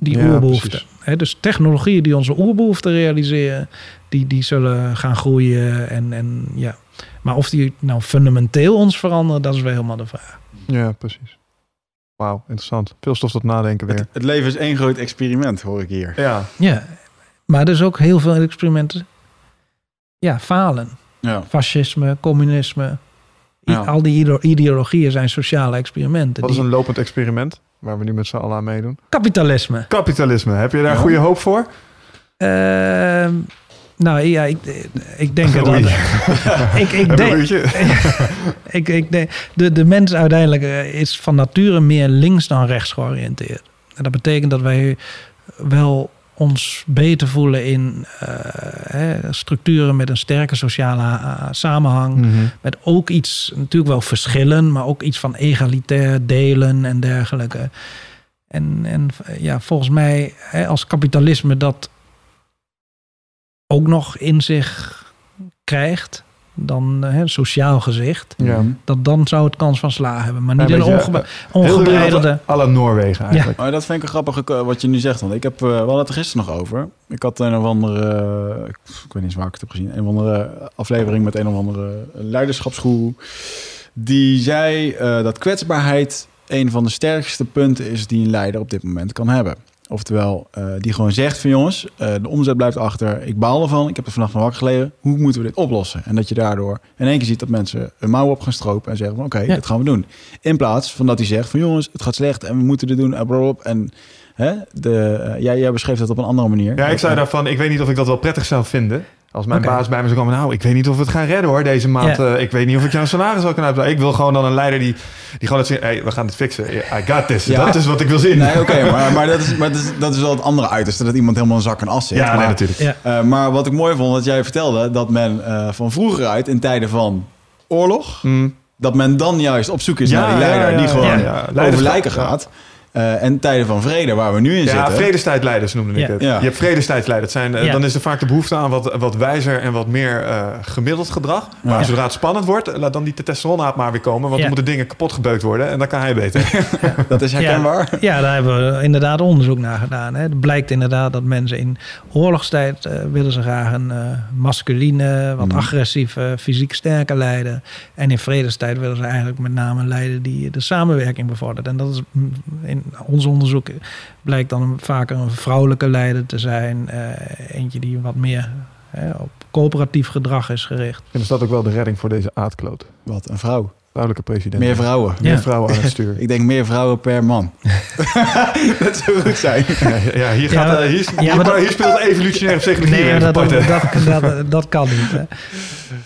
Die Ja, oerbehoefte. precies. Hè, dus technologieën die onze oerbehoeften realiseren, die, die zullen gaan groeien. En, en, ja. Maar of die nou fundamenteel ons veranderen, dat is wel helemaal de vraag. Ja, precies. Wauw, interessant. Veel stof tot nadenken weer. Het, het leven is één groot experiment, hoor ik hier. Ja, Ja, maar er is ook heel veel experimenten. Ja, falen. Ja. Fascisme, communisme. Ja. Al die ideo- ideologieën zijn sociale experimenten. wat is een lopend experiment waar we nu met z'n allen aan meedoen? Kapitalisme. Kapitalisme. Heb je daar Ja. goede hoop voor? Ehm, nou ja, ik, ik denk dat... [laughs] [laughs] Ik, ik denk, [laughs] ik, ik denk, de, de mens uiteindelijk eh, is van nature meer links dan rechts georiënteerd. En dat betekent dat wij wel ons beter voelen in eh, hè, structuren met een sterke sociale eh, samenhang. Mhm. Met ook iets, natuurlijk wel verschillen, maar ook iets van egalitair delen en dergelijke. En, en ja, volgens mij, hè, als kapitalisme dat ook nog in zich krijgt, dan eh, hè, sociaal gezicht, Ja. Dat dan zou het kans van slagen hebben. Maar Ja, niet een een ongebreidelde. à la Noorwegen eigenlijk. Maar dat vind ik een grappig eh, wat je nu zegt. Want ik heb, eh, we hadden het er gisteren nog over. Ik had een of andere, eh, ik, weet niet eens waar ik het heb gezien, een of andere aflevering met een of andere leiderschapsgoeroe. Die zei eh, dat kwetsbaarheid een van de sterkste punten is die een leider op dit moment kan hebben. Oftewel, eh, die gewoon zegt van jongens, eh, de omzet blijft achter. Ik baal ervan, ik heb er vannacht van wakker gelegen. Hoe moeten we dit oplossen? En dat je daardoor in één keer ziet dat mensen een mouw op gaan stropen en zeggen van oké, Ja. dat gaan we doen. In plaats van dat hij zegt van jongens, het gaat slecht en we moeten dit doen en blablabla. En hè, de, eh, jij, jij beschreef dat op een andere manier. Ja, ik zei daarvan, ik weet niet of ik dat wel prettig zou vinden. Als mijn baas bij me zou komen, nou, ik weet niet of we het gaan redden hoor, deze maand. Eh, ik weet niet of ik jouw salaris zal kunnen uitbetalen. Ik wil gewoon dan een leider die, die gewoon het zien, hey, we gaan het fixen. I got this. Ja. Dat is wat ik wil zien. Nee, oké, maar, maar, dat, is, maar dat, is, dat is wel het andere uiterste. Dat iemand helemaal in zak en as zit. ja, nee, maar, natuurlijk. Ja. eh, maar wat ik mooi vond, dat jij vertelde dat men eh, van vroeger uit, in tijden van oorlog, Mm. dat men dan juist op zoek is Ja, naar die ja, leider ja, die gewoon ja, ja. over lijken ja. gaat. Eh, en tijden van vrede, waar we nu in Ja, zitten. vredestijdleiders noemde ik Ja. het. Ja. Je hebt vredestijdleiders. Zijn, eh, Ja. Dan is er vaak de behoefte aan wat, wat wijzer en wat meer eh, gemiddeld gedrag. Maar Ja. zodra het spannend wordt, laat dan die testosteronaap maar weer komen. Want Ja. dan moeten dingen kapot gebeukt worden. En dan kan hij beter. [laughs] Dat is herkenbaar. Ja, daar hebben we inderdaad onderzoek naar gedaan. Hè. Het blijkt inderdaad dat mensen in oorlogstijd willen ze graag een eh masculine, wat Mhm. agressieve, fysiek sterke leider. En in vredestijd willen ze eigenlijk met name een leider die de samenwerking bevordert. En dat is mm, in ons onderzoek blijkt dan vaker een vrouwelijke leider te zijn. eh, eentje die wat meer hè, op coöperatief gedrag is gericht. En is dat ook wel de redding voor deze aardkloot? Wat, een vrouw. Vrouwelijke president. Meer vrouwen. Meer vrouwen aan het stuur. [laughs] Ik denk meer vrouwen per man. [laughs] dat zou goed zijn. Ja, ja, hier, gaat, Ja, eh, hier, ja, hier, maar dat- hier speelt evolutionaire psychologie Nee, dat, [laughs] dat, dat kan niet. Hè.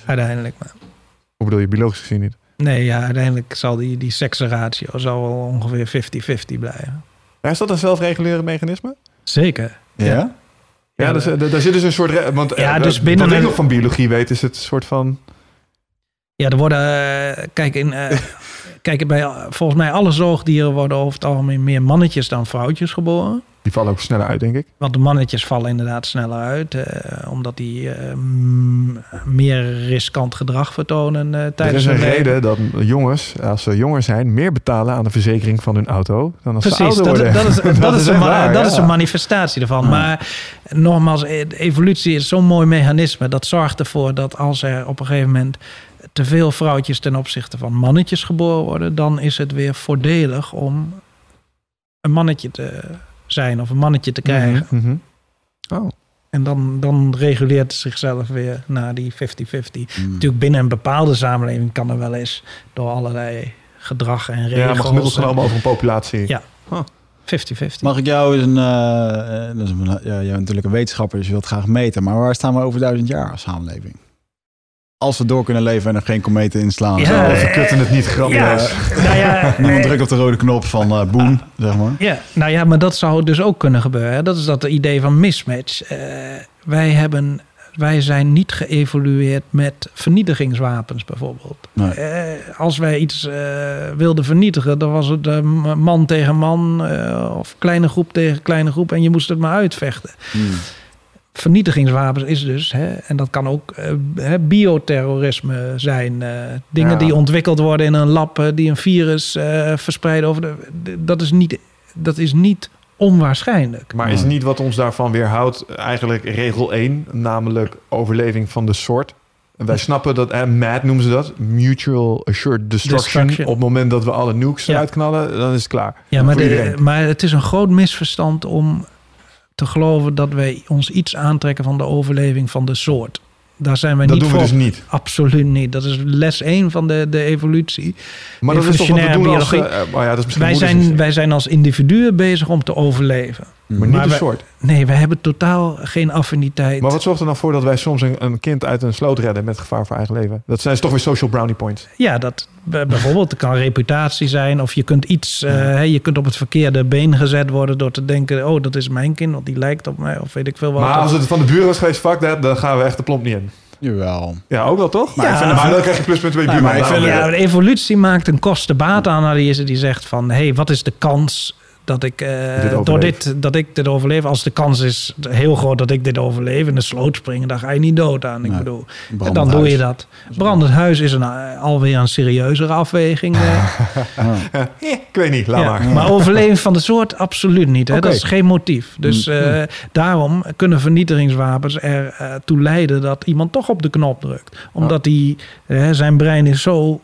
Uiteindelijk. Maar. Hoe bedoel je, biologisch gezien niet? Nee, ja, uiteindelijk zal die, die seksratio zal wel ongeveer 50-50 blijven. Maar is dat een zelfregulerend mechanisme? Zeker. Ja? Ja. Ja, Ja, dus, eh, daar zit dus een soort... Want, Ja, eh, dus binnen Wat ik nog van biologie weet, is het een soort van... Ja, er worden, eh, kijk, in, eh, [laughs] kijk bij, volgens mij alle zoogdieren worden over het algemeen meer mannetjes dan vrouwtjes geboren. Die vallen ook sneller uit, denk ik. Want de mannetjes vallen inderdaad sneller uit, eh, omdat die eh, m- meer riskant gedrag vertonen Er tijdens is een reden dat jongens, als ze jonger zijn, meer betalen aan de verzekering van hun auto dan als ze Precies, ouder dat, worden. dat, is, [laughs] dat, is, is een, waar, dat ja. is een manifestatie ervan. Ja. Maar nogmaals, de evolutie is zo'n mooi mechanisme. Dat zorgt ervoor dat als er op een gegeven moment te veel vrouwtjes ten opzichte van mannetjes geboren worden, dan is het weer voordelig om een mannetje te zijn of een mannetje te krijgen. Mhm, mhm. Oh, En dan, dan reguleert het zichzelf weer naar die 50-50. Mm. Natuurlijk binnen een bepaalde samenleving kan er wel eens door allerlei gedrag en regels. ja, maar gemiddeld genomen over een populatie. Ja. 50-50. Mag ik jou eens een... eh, eh, dat is een ja, jij bent natuurlijk een wetenschapper, dus je wilt graag meten. Maar waar staan we over duizend jaar als samenleving? Als we door kunnen leven en er geen kometen inslaan. Ja, zo. We eh, verkutten het niet grappig. Ja, nou ja, [laughs] Niemand eh, drukt op de rode knop van eh boem, zeg maar. Ja, nou ja, maar dat zou dus ook kunnen gebeuren. Dat is dat idee van mismatch. Eh, wij, hebben, wij zijn niet geëvolueerd met vernietigingswapens bijvoorbeeld. Nee. Eh, als wij iets eh, wilden vernietigen, dan was het eh, man tegen man eh, of kleine groep tegen kleine groep en je moest het maar uitvechten. Hmm. Vernietigingswapens is dus, hè, en dat kan ook eh, hè, bioterrorisme zijn. eh, dingen Ja. die ontwikkeld worden in een lab, eh, die een virus eh, verspreiden over de. Dat is niet, dat is niet onwaarschijnlijk. Maar is niet wat ons daarvan weerhoudt eigenlijk regel 1, namelijk overleving van de soort? En wij snappen dat, eh, MAD noemen ze dat, Mutual Assured Destruction. Destruction. Op het moment dat we alle nukes Ja. eruit knallen, dan is het klaar. Ja, maar, de- maar het is een groot misverstand om te geloven dat wij ons iets aantrekken van de overleving van de soort. Daar zijn wij Dat niet doen we voor. dus niet. Absoluut niet. Dat is les 1 van de, de evolutie. Maar dat is toch wat we doen als... eh, oh ja, dat is Wij zijn, wij zijn als individuen bezig om te overleven. Maar niet maar de wij- soort. Nee, we hebben totaal geen affiniteit. Maar wat zorgt er dan voor dat wij soms een, een kind uit een sloot redden met gevaar voor eigen leven? Dat zijn toch weer social brownie points. Ja, dat bijvoorbeeld het kan reputatie zijn. Of je kunt iets, eh, je kunt op het verkeerde been gezet worden door te denken: oh, dat is mijn kind, want die lijkt op mij. Of weet ik veel wat. Maar als het van de buren was geweest, fuck that, dan gaan we echt de plomp niet in. Jawel. Ja, ook wel toch? Maar ik vind maar dan krijg je pluspunten bij je buurman. maar ik vind Ja, de evolutie maakt een kosten-baat-analyse die zegt van... hé, hey, wat is de kans dat ik, eh, Dit door dit, dat ik dit overleef? Als de kans is heel groot dat ik dit overleef... in de sloot springen, dan ga je niet dood aan. Ik Nee. bedoel, en dan doe je dat. Brandend huis is een, eh, alweer een serieuzere afweging. eh. [laughs] Ja. ik weet niet, laat Ja, maar. maar overleving van de soort absoluut niet. Hè? Dat is geen motief. Dus Mm. eh, daarom kunnen vernietigingswapens ertoe leiden dat iemand toch op de knop drukt. Omdat die, zijn brein is zo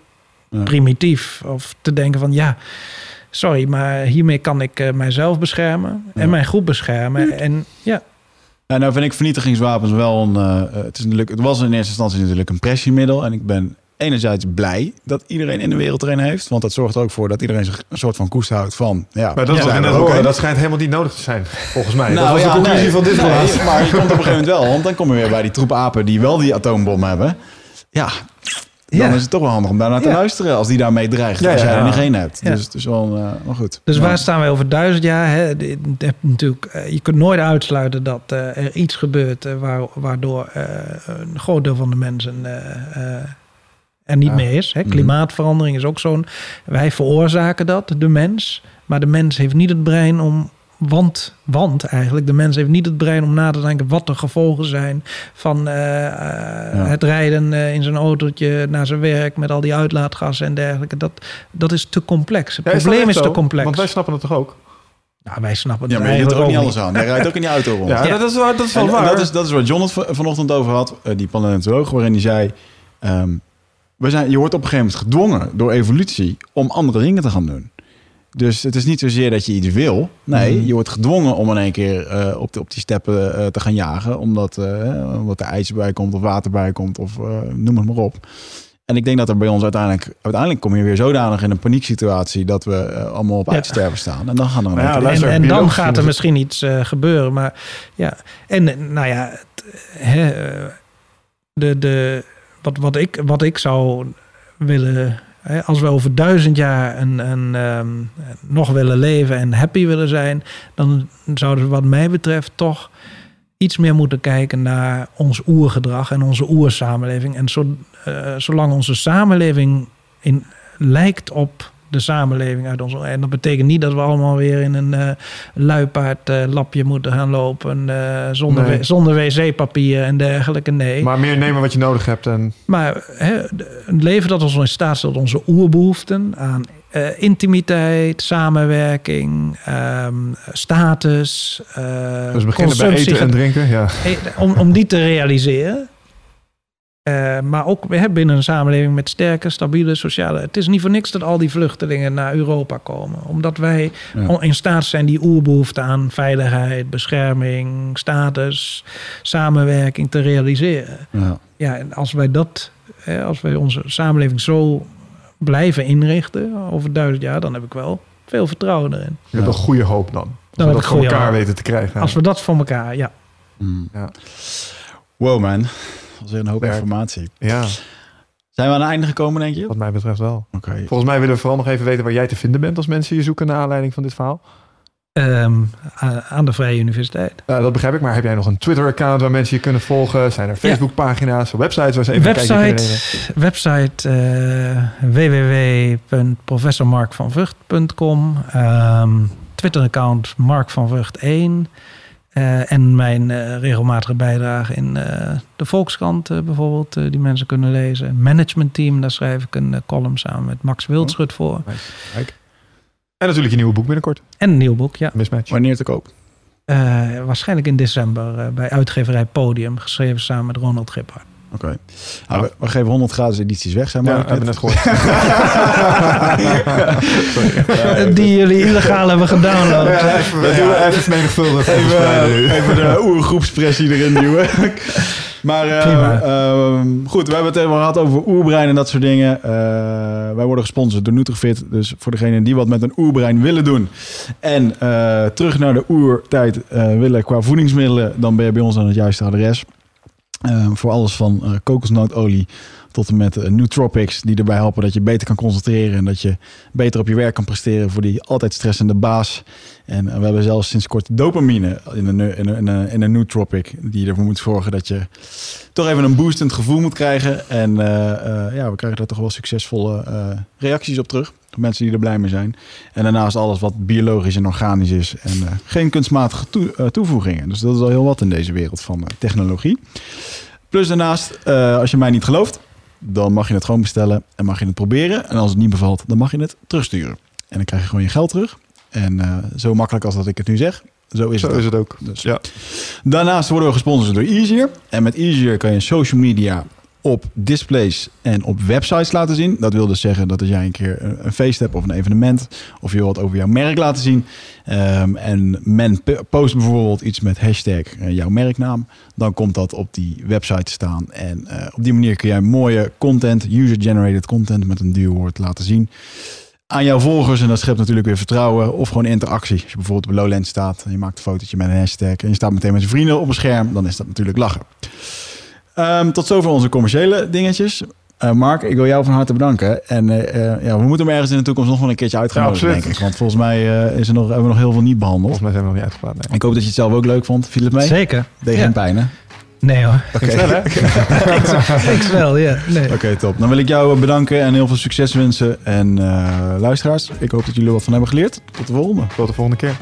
Ja. primitief. Of te denken van ja, sorry, maar hiermee kan ik eh, mijzelf beschermen Ja. en mijn groep beschermen. En ja, Ja, nou vind ik vernietigingswapens wel een... eh, het, is natuurlijk, het was in eerste instantie natuurlijk een pressiemiddel. En ik ben enerzijds blij dat iedereen in de wereld er een heeft. Want dat zorgt er ook voor dat iedereen zich een soort van koest houdt van... Ja, Maar dat ja. Dat schijnt helemaal niet nodig te zijn, volgens mij. dat Nou was ja, de conclusie nee. van dit Nee, maar je komt op een gegeven [laughs] moment wel, want dan kom je weer bij die troep apen die wel die atoombom hebben. Ja, dan Ja. is het toch wel handig om daar naar te Ja. luisteren als die daarmee dreigt. Ja, als jij er niet geen hebt. Dus het is wel, eh, wel goed. Dus waar staan wij over duizend jaar? Hè? Natuurlijk, eh, je kunt nooit uitsluiten dat eh, er iets gebeurt waar, waardoor een groot deel van de mensen er niet meer is. Hè. Mhm. Klimaatverandering is ook zo'n... Wij veroorzaken dat, de mens. Maar de mens heeft niet het brein om... Want, want eigenlijk, de mens heeft niet het brein om na te denken... wat de gevolgen zijn van eh, eh, het rijden eh, in zijn autootje naar zijn werk... met al die uitlaatgassen en dergelijke. Dat, dat is te complex. Het Ja, probleem is te complex. Want wij snappen het toch ook? Nou, wij snappen Ja, het maar je doet er ook niet alles aan. Hij rijdt ook in die auto rond. [laughs] Ja, Ja. Dat, is, waar- dat is wel En, waar. dat, is, dat is waar John het van- vanochtend over had, die paleontoloog, waarin hij zei... ehm, we zijn, je wordt op een gegeven moment gedwongen door evolutie om andere dingen te gaan doen. Dus het is niet zozeer dat je iets wil. Nee, Mhm. je wordt gedwongen om in één keer eh, op, de, op die steppen eh, te gaan jagen. Omdat, eh, omdat er ijs bij komt of water bij komt of eh, noem het maar op. En ik denk dat er bij ons uiteindelijk... Uiteindelijk kom je weer zodanig in een panieksituatie... dat we allemaal op Ja. uitsterven staan. En dan gaan er een Nou ja, en, en dan gaat er is misschien iets eh, gebeuren. Maar ja, en nou ja, het, hè, de, de, wat, wat, ik, wat ik zou willen. Als we over duizend jaar een, een, ehm, nog willen leven en happy willen zijn, dan zouden we, wat mij betreft, toch iets meer moeten kijken naar ons oergedrag en onze oersamenleving. En zo, eh, zolang onze samenleving in, lijkt op de samenleving uit onze. En dat betekent niet dat we allemaal weer in een eh luipaardlapje moeten gaan lopen. eh, zonder, Nee. zonder wc-papier en dergelijke. Nee. Maar, Maar meer nemen wat je nodig hebt. En hè, de- een leven dat ons in staat stelt onze oerbehoeften aan intimiteit, samenwerking, ehm, status. dus beginnen bij eten en drinken. Ja. Om, om die te realiseren. Eh, maar ook we hebben binnen een samenleving met sterke, stabiele sociale. Het is niet voor niks dat al die vluchtelingen naar Europa komen. Omdat wij Ja. in staat zijn die oerbehoefte aan veiligheid, bescherming, status, samenwerking te realiseren. Ja. Ja, en als wij dat, hè, als wij onze samenleving zo blijven inrichten over duizend jaar, dan heb ik wel veel vertrouwen erin. Je hebt een goede hoop dan. Als heb we dat voor elkaar hoop. weten te krijgen. Als we dat voor elkaar, ja. Mm. Ja. Wow man, was weer een hoop Werk. informatie. Ja, Zijn we aan het einde gekomen, denk je? Oké. wat mij betreft wel. Volgens mij willen we vooral nog even weten waar jij te vinden bent als mensen je zoeken naar aanleiding van dit verhaal. Ehm, aan de Vrije Universiteit. Ja, dat begrijp ik, maar heb jij nog een Twitter-account waar mensen je kunnen volgen? Zijn er Facebook-pagina's, websites waar ze even Website, website eh www.professormarkvanvught.com Ehm Twitter-account Mark van Vught 1 Eh, en mijn eh, regelmatige bijdrage in eh, de Volkskrant bijvoorbeeld, eh, die mensen kunnen lezen. Management Team, daar schrijf ik een column samen met Max Wildschut voor. En natuurlijk je nieuwe boek binnenkort, En een nieuw boek, ja. Mismatch. Wanneer te koop? Eh, waarschijnlijk in december bij uitgeverij Podium, geschreven samen met Ronald Gippard. Oké. Nou, we, we geven 100 gratis edities weg, zijn we Ja, hebben we net. gehoord. [laughs] Eh, die jullie illegaal hebben gedownload. Ja, even, Dat doen we ja, even. Even, even de [laughs] oergroepspressie erin duwen. maar eh, ehm, goed, we hebben het even gehad over oerbrein en dat soort dingen. Eh, wij worden gesponsord door Nutrifit. Dus voor degenen die wat met een oerbrein willen doen. En eh, terug naar de oertijd eh, willen qua voedingsmiddelen. Dan ben je bij ons aan het juiste adres. Eh, voor alles van eh, kokosnootolie tot en met eh, Nootropics. Die erbij helpen dat je beter kan concentreren. En dat je beter op je werk kan presteren voor die altijd stressende baas. En eh, we hebben zelfs sinds kort dopamine in een, in een, in een, nootropic. Die ervoor moet zorgen dat je toch even een boostend gevoel moet krijgen. En ja, we krijgen daar toch wel succesvolle reacties op terug. Mensen die er blij mee zijn. En daarnaast alles wat biologisch en organisch is. En eh, geen kunstmatige toe- eh, toevoegingen. Dus dat is al heel wat in deze wereld van eh, technologie. Plus daarnaast, als je mij niet gelooft, dan mag je het gewoon bestellen en mag je het proberen. En als het niet bevalt, dan mag je het terugsturen. En dan krijg je gewoon je geld terug. En zo makkelijk als dat ik het nu zeg, zo is Zo het. is ook. het ook. Dus. Ja. Daarnaast worden we gesponsord door Easier. En met Easier kan je social media op displays en op websites laten zien. Dat wil dus zeggen dat als jij een keer een feest hebt of een evenement... of je wilt over jouw merk laten zien... ehm, en men post bijvoorbeeld iets met hashtag eh, jouw merknaam... dan komt dat op die website te staan. En eh, op die manier kun jij mooie content, user-generated content... met een duur woord laten zien aan jouw volgers. En dat schept natuurlijk weer vertrouwen of gewoon interactie. Als je bijvoorbeeld op Lowland staat en je maakt een fotootje met een hashtag... en je staat meteen met je vrienden op een scherm, dan is dat natuurlijk lachen. Ehm, tot zover onze commerciële dingetjes. Eh, Mark, ik wil jou van harte bedanken. En eh, eh, ja, we moeten hem ergens in de toekomst nog wel een keertje absoluut. denk ik. Want volgens mij eh, is er nog, hebben we nog heel veel niet behandeld. Volgens mij zijn we nog niet uitgepraat. nee. Ik hoop dat je het zelf ook leuk vond. Viel het mee? Zeker. Deed Ja. geen pijn, hè? Nee hoor. Oké, hè? [laughs] Ik wel, ja. Nee. Oké, top. Dan wil ik jou bedanken en heel veel succes wensen. En eh, luisteraars, ik hoop dat jullie er wat van hebben geleerd. Tot de volgende. Tot de volgende keer.